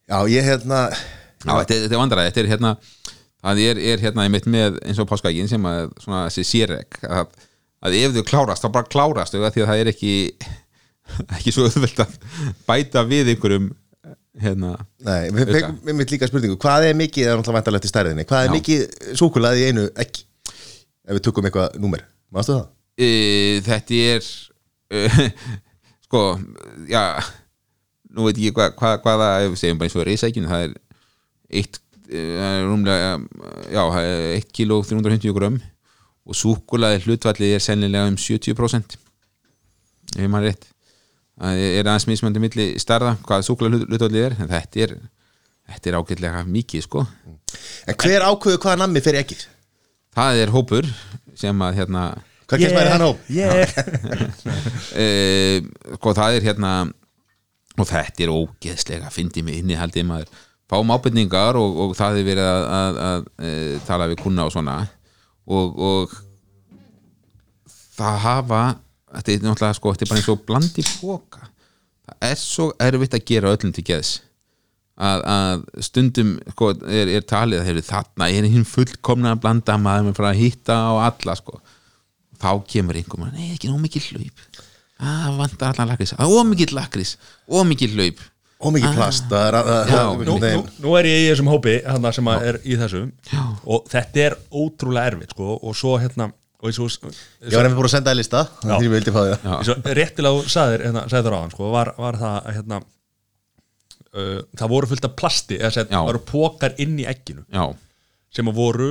Speaker 2: Já, ég hérna
Speaker 3: já þetta, er- þetta vandræði þetta er hérna það er, er hérna einmitt með eins og páskaækin sem að svona þessi sérreg að, að ef þau klárast þá bara klárast þau að því að það er ekki ekki svo auðvelt að bæta við einhverjum hérna.
Speaker 2: Nei, við fengum líka spurningu Hvað er mikið, það er náttúrulega vantarlegt í stærðinni? Hvað er
Speaker 3: Já.
Speaker 2: mikið súkulaði í einu ekki Ef við tökum eitthvað númer. Mástu það?
Speaker 3: e, þetta er e, sko já nú veit ég hvað hva, hvaða ef við segjum bara eins og reysækjun það er eitt e, það er rúmlega já, það er 1 kilo 350 grömm og súkulaði hlutvalli er sennilega um 70% ef maður rétt það er aðeins mismöndi milli starða hvað súkulaði hlutvalli er en þetta er þetta er ágætlega mikið sko
Speaker 2: En hver ákveðu hvaða nammi fyrir ekkið?
Speaker 3: það er hópur sem að hérna
Speaker 2: Hvað yeah. maður í hann hóp?
Speaker 1: yeah.
Speaker 3: e, sko það er hérna og þetta er ógeðslega fyndi mig inni haldið maður fáum ábyrningar og, og það er verið að, að, að e, tala við kunna og svona og, og það hafa þetta er náttúrulega sko, þetta er bara eins og blandi póka það er svo erfitt að gera öllum til geðs. Að, að stundum sko, er, er talið að hefur þarna er hinn fullkomna að blanda maður með frá að hitta á alla sko. Þá kemur einhver maður, nei ekki nóg mikið hlaup. Að vantar allan lakrís, að ómikið lakrís ómikið hlaup.
Speaker 2: Ómikið plast. Er
Speaker 3: Já,
Speaker 2: er
Speaker 1: nú, nú, nú er ég í þessum hópi sem að er í þessu. Og þetta er ótrúlega erfitt sko, og svo hérna og,
Speaker 2: ég var nefnir búin að senda það lista
Speaker 1: Já.
Speaker 2: því ég vildi fá það
Speaker 1: réttilega þú sagðir hérna, sagðir á hann sko, var, var það að hérna, uh, það voru fullt af plasti eða
Speaker 3: Já.
Speaker 1: voru pókar inn í egginu
Speaker 3: já,
Speaker 1: sem að voru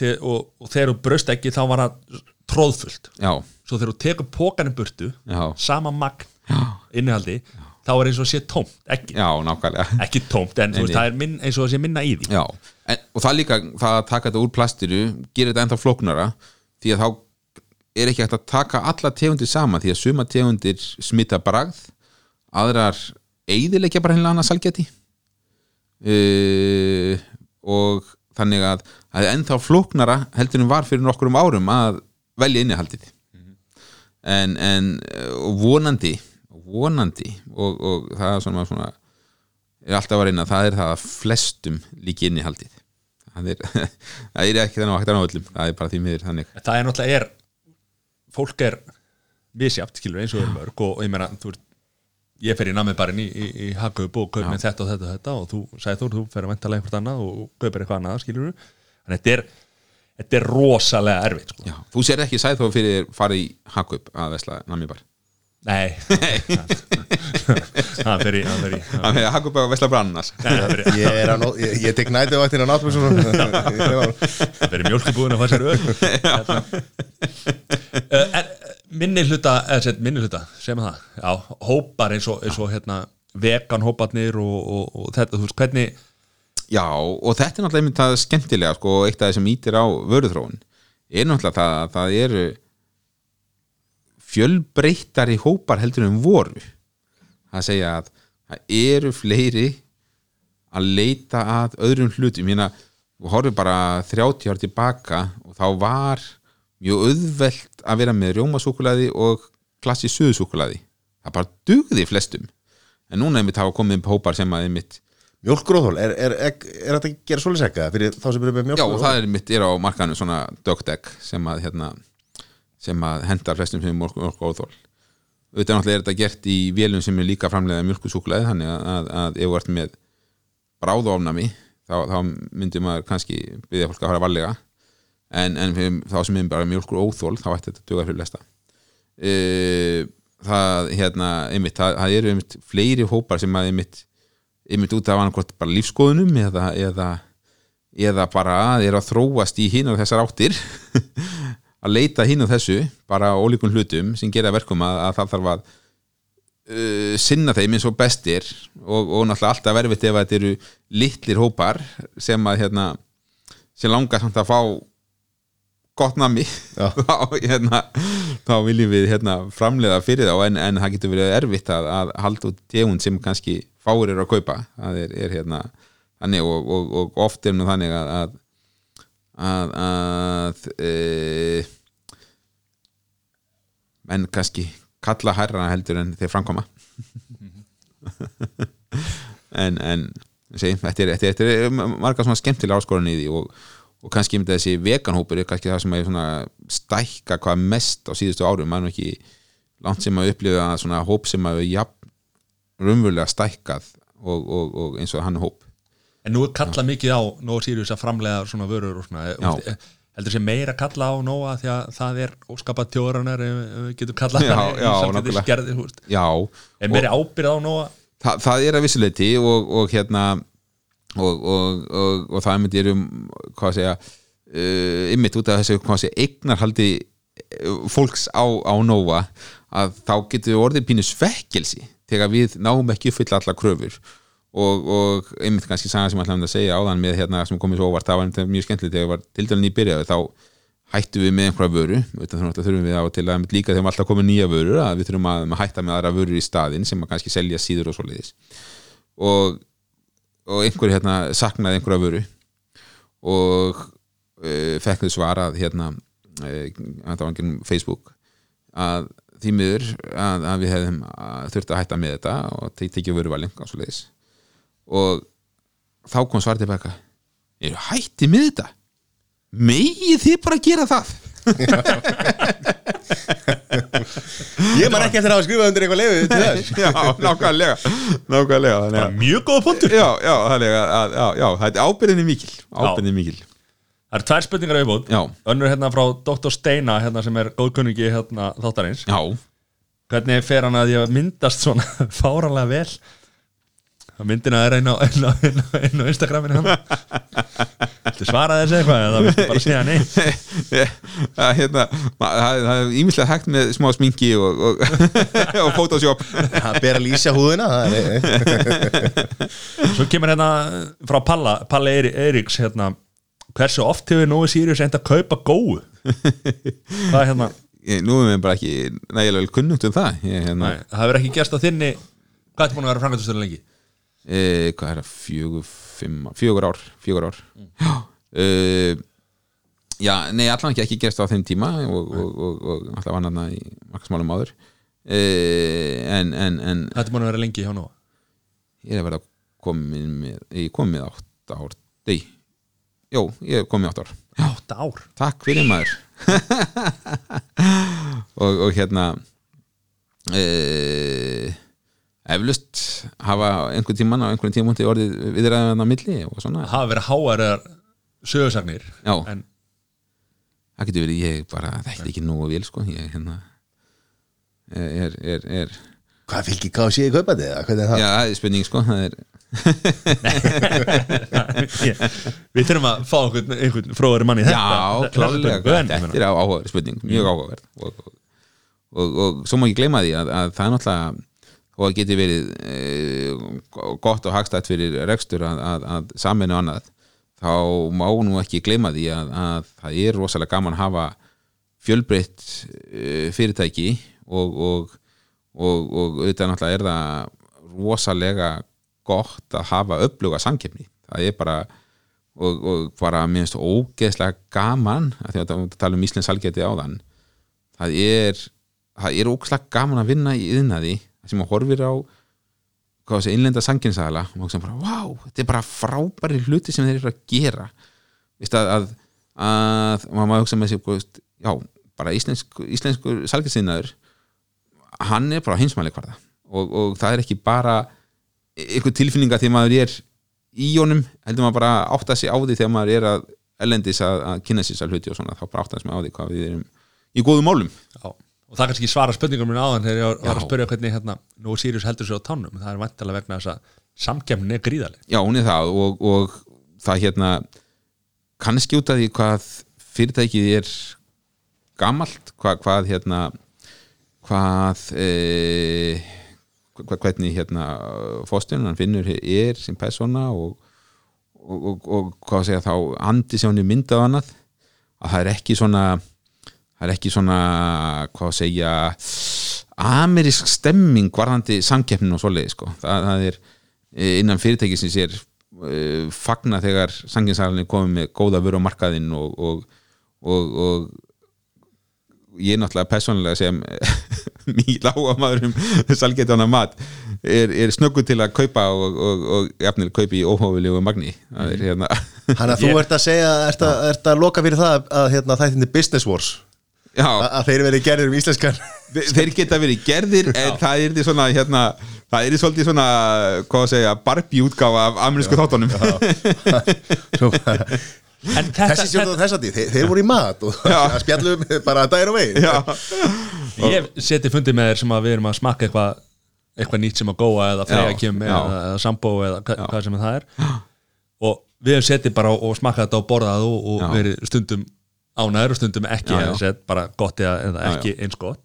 Speaker 1: til, og, og þegar þú braust ekki þá var það tróðfullt
Speaker 3: já,
Speaker 1: svo þegar þú tekur pókanum burtu
Speaker 3: Já.
Speaker 1: sama magn innihaldi þá er eins og sé tómt ekki, ekki tómt en veist, það er minn, eins og það sé minna í því.
Speaker 3: En, og það líka það að taka þetta úr plastiru gerir þetta ennþá flóknara því að þá er ekki hægt að taka alla tegundir saman því að suma tegundir smita bragð aðrar eyðilegja bara hennilega annað salgeti uh, og þannig að það er ennþá flóknara heldur en var fyrir nokkurum árum að velja innihaldið. En, en uh, og vonandi vonandi og, og það er svona, svona er alltaf að reyna það er það að flestum líki innihaldið það er, ekki þannig að hægt að ná öllum. Það er bara því miður þannig.
Speaker 1: Það er náttúrulega er fólk er misjátt skilur eins og er mörg. Og, og ég meina þú veist ég fer í namið barinn í, í, í Hagkaup og kaup með þetta og þetta og þetta og þú sagði þú, þú fer að væntalega einhvert annað og kaupir eitthvað annað skilur þannig þetta er, þetta er rosalega erfitt sko.
Speaker 3: Já, þú sér ekki sæð þó fyrir fara í Hakup að vesla namibar
Speaker 1: nei það fer í það
Speaker 3: að Hakup að vesla
Speaker 1: í-
Speaker 2: ég, er tek nætið vaktin að náttúrulega svona
Speaker 1: það fer í mjölkubúðin að fá sér öll Hérna. Eh, eh, minni hluta eða sett minni hluta, sem það? Já, hópar eins og, eins og hérna vegan hóparnir og, og, og þetta, þú veist, hvernig
Speaker 3: Já, og þetta er náttúrulega einmitt það skemmtilega sko, eitt af það sem ítir á vöruþróun er náttúrulega það að það eru fjölbreyttari hópar heldur en voru það segja að það eru fleiri að leita að öðrum hlutum. Meina, þú horfir bara 30 ár tilbaka og þá var mjög auðvelt að vera með rjómasúkulaði og klassi suðusúkulaði það bara dugði flestum. En núna einmitt hafa komið upp hópar sem að einmitt
Speaker 2: mjölkgróðhól, er, er, er, er þetta að gera ekka fyrir þá sem eru með
Speaker 3: Já,
Speaker 2: mjölkgróðhól
Speaker 3: það er mitt er á markanum svona dögdegg sem að hérna, sem að hendar flestum sem mjölk og óþól auðvitað náttúrulega er þetta gert í vélum sem er líka framlega mjölkusúklaði þannig að, að, að ef þú ert með bráðofnami þá, þá myndi maður kannski byggja fólk að fara varlega. En, en þá sem er bara mjölkur óþól þá ætti þetta duga fyrir lesta e, það hérna einmitt, það, það eru einmitt fleiri hópar sem að einmitt einmitt út af annarkvort bara lífskoðunum eða, eða, eða bara að er að þróast í hinn og þessar áttir að leita hinn og þessu bara ólíkun hlutum sem gera verkum að, að það þarf að uh, sinna þeim eins og bestir og, og náttúrulega alltaf verfitt ef þetta eru litlir hópar sem að hérna sem langar samt að fá gott nami þá, hérna, þá viljum við hérna, framleiða fyrir þá en, en það getur verið erfitt að, að halda út tegund sem kannski fáir eru að kaupa. Það er, er hérna þannig og, og, og oft er nú þannig að að, að, að e, menn kannski kalla hærra heldur en þeir framkoma. En, en sé, þetta, er, þetta, er, er marga svona skemmtilega áskoran í því og, og kannski myndi þessi veganhópur er kannski það sem er stækka hvað mest á síðustu árum. Maður ekki langt sem að upplifa svona hóp sem að ja, raunverulega stækkað og, og, og eins og hann hóp
Speaker 1: en nú er kallað mikið á Nóa Sirius að framlega svona vörur og svona. Úst, heldur sé meira kalla á Nóa því að það er óskapað við getum kallað
Speaker 3: Já, já,
Speaker 1: veist.
Speaker 3: já,
Speaker 1: er meiri ábyrð á Nóa
Speaker 3: það, það er að vissuleiti og, og hérna og, og, og, og það myndi erum hvað að segja uh, ymmit út af þessu eignarhaldi uh, fólks á, á Nova að þá getur við orðið pínu svekkelsi þegar við náum ekki uppfylla allar kröfur og, og einmitt kannski saga sem ætlaðum að segja áðan með hérna sem komið svo óvart, það var mjög skemmtilegt þegar var til dælan í byrjaði þá hættum við með einhverja vöru Auðvitað þá þurfum við á til að líka þegar við alltaf komið nýja vörur að við þurfum að, að hætta með aðra vörur í staðinn sem að kannski selja síður og svoleiðis. Og, og einhver hérna saknaði einhverja vöru og uh, fekk þau svar að hérna uh, þetta var enginn Facebook að því miður að, að við hefðum að þurft að hætta með þetta og te tekið vöruvaling og svoleiðis og þá kom svar tilbaka eru hætti með þetta? Megið þið bara gera það?
Speaker 2: Ég man ekki eftir að hafa skrifað undir eitthvað leiði til þess.
Speaker 3: Já, nákvæmlega. Nákvæmlega þannig að
Speaker 1: Mjög góða punktur.
Speaker 3: Já, já, þannig að, að já, já, þetta er ábyrðinni mikil ábyrðinni mikil.
Speaker 1: Það eru tvær spurningar að
Speaker 3: Já.
Speaker 1: Önnur hérna frá Dr. Steina hérna, sem er góðkunningi hérna, þáttarins.
Speaker 3: Já,
Speaker 1: Hvernig fer hann að ég myndast svona fáranlega vel Það myndina er einn á, inn á, inn á, inn á Instagraminu hann Viltu svara þessu eitthvað eða viltu bara segja nei
Speaker 3: það hérna það það er ímislega hægt með smá sminki og, og, og photoshop.
Speaker 2: Það ber að lýsa húðina það
Speaker 1: Svo kemur hérna frá Palla Eirí- Eiríks hérna Hversu oft hefur Nói Sirius enda að kaupa góðu? Það er hérna
Speaker 3: ég, nú er mér bara ekki nægilega vel kunnugt um það. Ég, hérna,
Speaker 1: Nei, það hefur ekki gerst á þinni. Hvað er búin að vera frangatustöru lengi?
Speaker 3: E, hvað er það, fjögur, fimm fjögur ár, fjögur ár. Já, e, já, nei, allan ekki ekki gerst á þeim tíma og, og, og, og alltaf vann hana í markasmálum áður. E, en, en, en
Speaker 1: Þetta er búin að vera lengi hjá Nói
Speaker 3: ég er að vera komin með ég kom með átt ár. Nei, jó, ég kom með átt ár.
Speaker 1: Átta ár?
Speaker 3: Takk fyrir maður. Og, og hérna e, eflust hafa einhvern tímann á einhvern tímann orðið viðræðan á milli og svona.
Speaker 1: Hafa verið háarar sögursagnir
Speaker 3: Já.
Speaker 1: En
Speaker 3: það getur verið ég bara þekkti ekki nógu vel sko. Ég hérna er, er, er
Speaker 2: Hvað fylgir KFC í kaupandi eða? Hvernig er það?
Speaker 3: já, það er spurning sko. Það er,
Speaker 1: ég, Við þurfum að fá einhvern, einhvern fróðari mann í þetta.
Speaker 3: Já,
Speaker 1: Þetta-
Speaker 3: klálega
Speaker 1: þetta er
Speaker 3: er áhugaverð spurning, mjög áhugaverð. Og, og, og, og svo má ekki gleyma því að, að það er náttúrulega og það geti verið e, gott og hagstætt fyrir rekstur að, að, að saminu annað þá má nú ekki gleyma því að, að það er rosalega gaman að hafa fjölbreytt e, fyrirtæki og, og, og, og auðvitað náttúrulega er það rosalega gott að hafa uppluga samkeppni. Það er bara og, og bara minnst ógeðslega gaman að því að það tala um Íslands salgeti á þann það er það er ógeðslega gaman að vinna í yðnaði sem maður horfir á hvað þessi innlenda sanginsæðala og maður sem bara, wow, þetta er bara frábæri hluti sem þeir eru að gera. Vist að, að, að maður hugsa með sér, já, bara íslensk, íslenskur salginsinnaður hann er bara hinsmæli hvarða og, og það er ekki bara einhver tilfinninga því maður er í honum, heldur maður bara átta sig á því þegar maður er að ellendis að, að kynna sér hluti og svona, þá bara átta sig á því hvað við erum í góðum málum.
Speaker 1: Já. Og það kannski svara spurningum minn áðan þegar ég var, að spyrja hvernig hérna, nú Sirius heldur sér á tánum. Það er vantilega vegna þess að samkemmin er gríðaleg
Speaker 3: Já, hún er það og, og það hérna kannski út af því hvað fyrirtækið er gamalt hvað, hvað hérna hvað e, hvernig hérna fóstjörn hann finnur er sem persóna og, og, og, og hvað segja þá andi sem hann er myndað annað að það er ekki svona það er ekki svona hvað segja amerísk stemming varðandi samkeppnin og svoleiði sko. það, það er eh, innan fyrirtækisins er uh, fagna þegar sanginsagalinn er komið með góða vöru á markaðinn og, og, og, og ég náttúrulega persónulega sem mjög lága maður um salgetana mat er, er snöggur til að kaupa og, og, og jafnir kaupi í óhófilegu magni. Það er hérna
Speaker 2: Þannig að þú ert að segja, ert að, ert að loka fyrir það að, að hérna, þættinni Business Wars að, að þeir verið gerðir um íslenskan.
Speaker 3: Þe- þeir geta verið gerðir en það er því svona hérna, það er því svolítið svona hvað að segja, Barbie útgáfa af amerísku þáttunum.
Speaker 2: Þessi stjórn og þess að því, þeir, þeir voru í mat og að spjallum bara veginn.
Speaker 3: Já,
Speaker 1: þetta ég seti fundið með þér sem að við erum að smakka eitthvað eitthvað nýtt sem að góa eða freyja
Speaker 3: Já,
Speaker 1: kemur með
Speaker 3: já.
Speaker 1: eða, eða sambó eða hva, hvað sem það er. Og við hefum setið bara og smakkað þetta og borðað og, og verið stundum ánæður og stundum ekki
Speaker 3: Já, já.
Speaker 1: sett bara gott eða, ekki eins gott.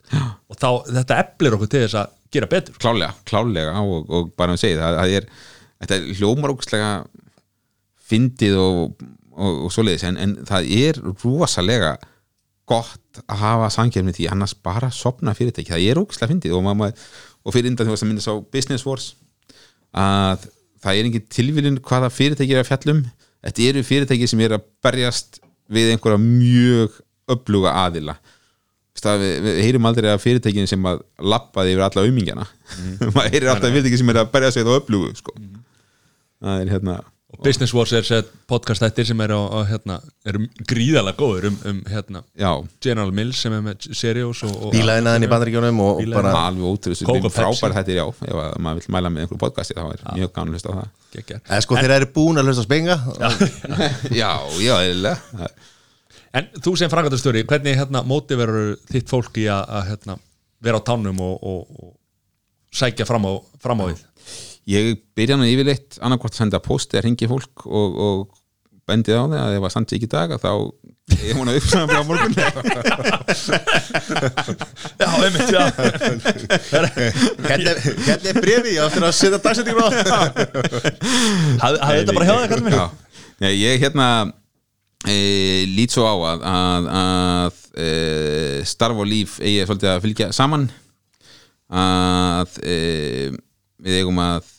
Speaker 1: Og þá þetta eflir okkur til þess að gera betur
Speaker 3: klálega, klálega og, og bara að segja það, það er, þetta er hljómar ógustlega fyndið og, og, og svoleiðis en, en það er rosalega gott að hafa samkefni því annars bara sopna fyrirtæki, það er ógustlega fyndið og, maður, og fyrir innan því að myndast á Business Wars að það er engin tilvílun hvaða fyrirtæki er að fjallum þetta eru fyrirtæki sem er að berjast við einhverja mjög öfluga aðila. Stað, við, við heyrum aldrei að fyrirtækin sem að lappaði yfir alla aumingjana maður heyrir alltaf fyrirtækin sem er að berja sig þá öflugu sko. það er hérna
Speaker 1: Business Wars er sett podcast þættir sem eru, á, á, hérna, eru gríðalega góður um, um hérna,
Speaker 3: já,
Speaker 1: General Mills sem er með Seriós og, og
Speaker 2: bílaðinaðin í bandaríkjónum og, og bara
Speaker 3: alveg ótrúð
Speaker 1: Coke og
Speaker 3: frábær er já, ef að maður vil mæla með einhverju podcasti þá er mjög gaman að hlusta á það.
Speaker 2: Eða sko þeir eru búin að hlusta á spenga
Speaker 3: já, já, eðlilega
Speaker 1: En þú sem frangatastjóri, hvernig hérna, mótiverur þitt fólk í að, að hérna, vera á tánum og, og, og sækja fram á, fram á við?
Speaker 3: Ég byrja nú yfirleitt annarkvort að senda post eða ringi fólk og, og bendið á það að ef að standi ekki í dag að þá er hún að uppsæða frá morgun.
Speaker 1: Já, einmitt, já.
Speaker 2: Hérna er- hérna er brefi, ég áttur að setja dagsetningur á.
Speaker 1: Hafði hafði þetta bara hjá það,
Speaker 3: Já, Nei, ég hérna e, lít svo á að, að, að e, starf og líf eigi svolítið að fylgja saman. Að e, við eigum að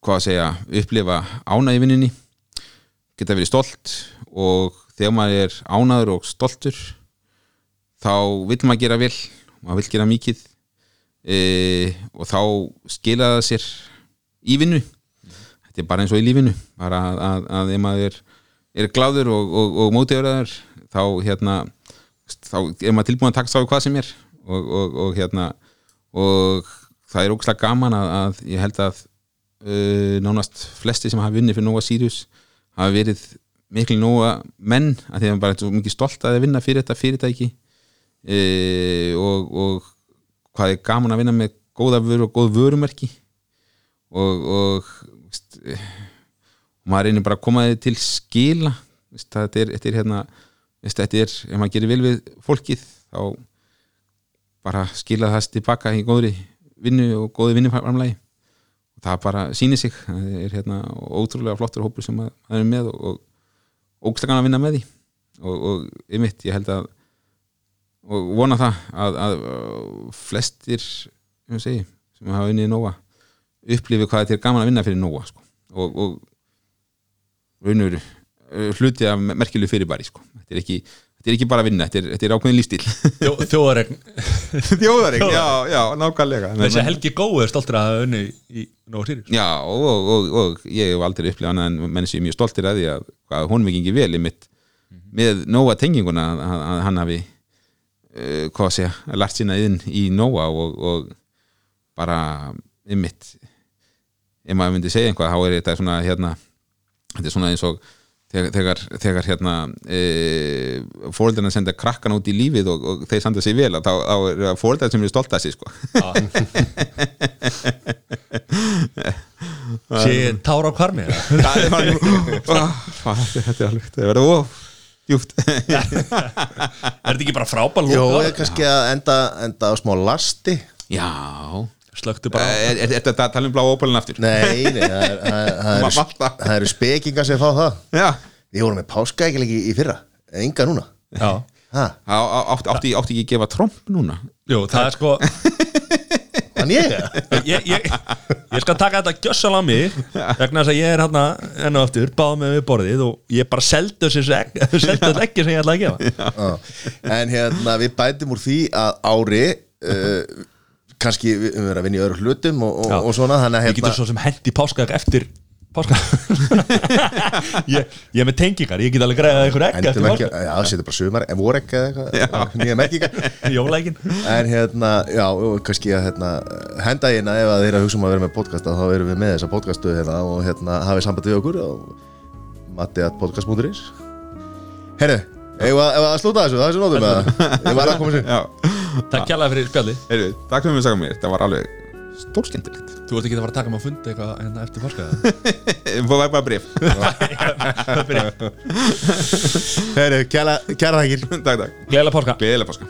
Speaker 3: hvað að segja, upplifa ánægi vinninni geta verið stolt og þegar maður er ánæður og stoltur þá vill maður gera vel maður vill gera mikið e, og þá skila það sér í vinnu. Þetta er bara eins og í lífinu bara að, að, að ef maður er, er gláður og, og, og mótiðurðar þá hérna þá er maður tilbúin að taka sá hvað sem er og, og hérna og það er ógslag gaman að, að ég held að uh, nánast flesti sem hafa vunnið fyrir Nóa Sirius hafa verið miklu Nóa menn að því að bara er svo mikið stolt að vinna fyrir þetta fyrirtæki. Uh, og, og hvað er gaman að vinna með góða vöru og góð vörumerki. Og, og veist, eh, maður reynir bara að koma þið til skila. Veist, þetta, er, þetta er hérna veist, þetta er, ef maður gerir vel við fólkið þá bara skila það tilbaka í góðri vinnu og góði vinnuframlægi og það bara sýnir sig það er hérna ótrúlega flottur hópur sem að- það er með og, ógslagan að vinna með því og, og ymitt, ég held að og vona það að, að, að flestir ég segi, sem hafa unnið í Nóa upplifi hvað þetta er gaman að vinna fyrir Nóa sko. og, og raunur uh, hluti af merkilu fyrirbæri sko. þetta, er ekki, þetta er ekki bara að vinna þetta er, þetta er ákveðin lífstíl
Speaker 1: Þjó, Þjóðaregn.
Speaker 3: Þjóðaring, já, já, nákvæmlega.
Speaker 1: Þessi Helgi Gói er stoltur að hafa unni í Nóa Sirius
Speaker 3: Já, og, og, og, og ég hef aldrei upplifað annað en menn sem ég er mjög stoltir að því að hvað honum ekki vel í mitt með Nóa tenginguna að, að, að hann hafi uh, hvað að segja, lært sína inn í Nóa og, og bara í mitt ef maður myndi segja einhvað, þá er þetta svona hérna, þetta er svona eins og þegar, þegar, þegar hérna e, fóreldarna senda krakkan út í lífið og, og þeir sanda sig vel að þá, þá er það fóreldarna sem er stolt að sig sko.
Speaker 1: Sé ég tára á kvarmi eða?
Speaker 3: það er er alveg, þetta er verið of djúft
Speaker 1: Er þetta ekki bara frábæl
Speaker 2: Jó, kannski að enda, enda á smá lasti.
Speaker 3: Já
Speaker 1: Slöktu bara á.
Speaker 3: Er er þetta að tala um blá ópælun aftur?
Speaker 2: Nei, nei, það, er, það, er- það,
Speaker 3: Ma-
Speaker 2: eru, spekingar sem fá það.
Speaker 3: Já.
Speaker 2: Við vorum með páskaækilegi í fyrra Enga núna.
Speaker 1: Já.
Speaker 2: Ha,
Speaker 3: Á- á- átti, átti, átti ekki að gefa tromp núna?
Speaker 1: Jú, það er sko
Speaker 2: Þannig ég?
Speaker 1: Ég, ég, ég skal taka þetta gjössal á mig vegna þess að ég er hérna enn og aftur báð með við borðið og ég bara seldi þessu ekki sem ég ætlaði að gefa.
Speaker 2: Já. En hérna, við bætum úr því að ári uh, kannski við við erum að vinna í öðru hlutum og, og, og svona
Speaker 1: getur
Speaker 2: hérna,
Speaker 1: svo sem hendi páskaegg eftir páska ég, ég er með tengingar, ég get alveg einhver egg
Speaker 2: endum
Speaker 1: eftir
Speaker 2: ekki,
Speaker 1: páska
Speaker 2: já, setjum bara sumar en voru ekki eða eitthvað, nýja merkingar
Speaker 1: Jólækin
Speaker 2: En hérna, já, og kannski að hérna, henda hérna ef að þeir að hugsa um að vera með podcasta þá erum við með þessa podcastu hérna og hérna hafið samband við okkur á matti.podcast.is Herru, ef að slúta þessu, það er sem nótum Ég var að koma sér.
Speaker 3: Já.
Speaker 1: Takk kjærlega fyrir spjalli
Speaker 3: Heyrðu, takk fyrir að sagja mér, það var alveg stórskendilegt
Speaker 1: Þú ert ekki að fara að taka mig að funda eitthvað hérna eftir páska?
Speaker 3: Það var bara bref
Speaker 2: Herru, kæra, kæra þakkir.
Speaker 3: Takk, takk,
Speaker 1: Gleðilega páska.
Speaker 3: Gleðilega páska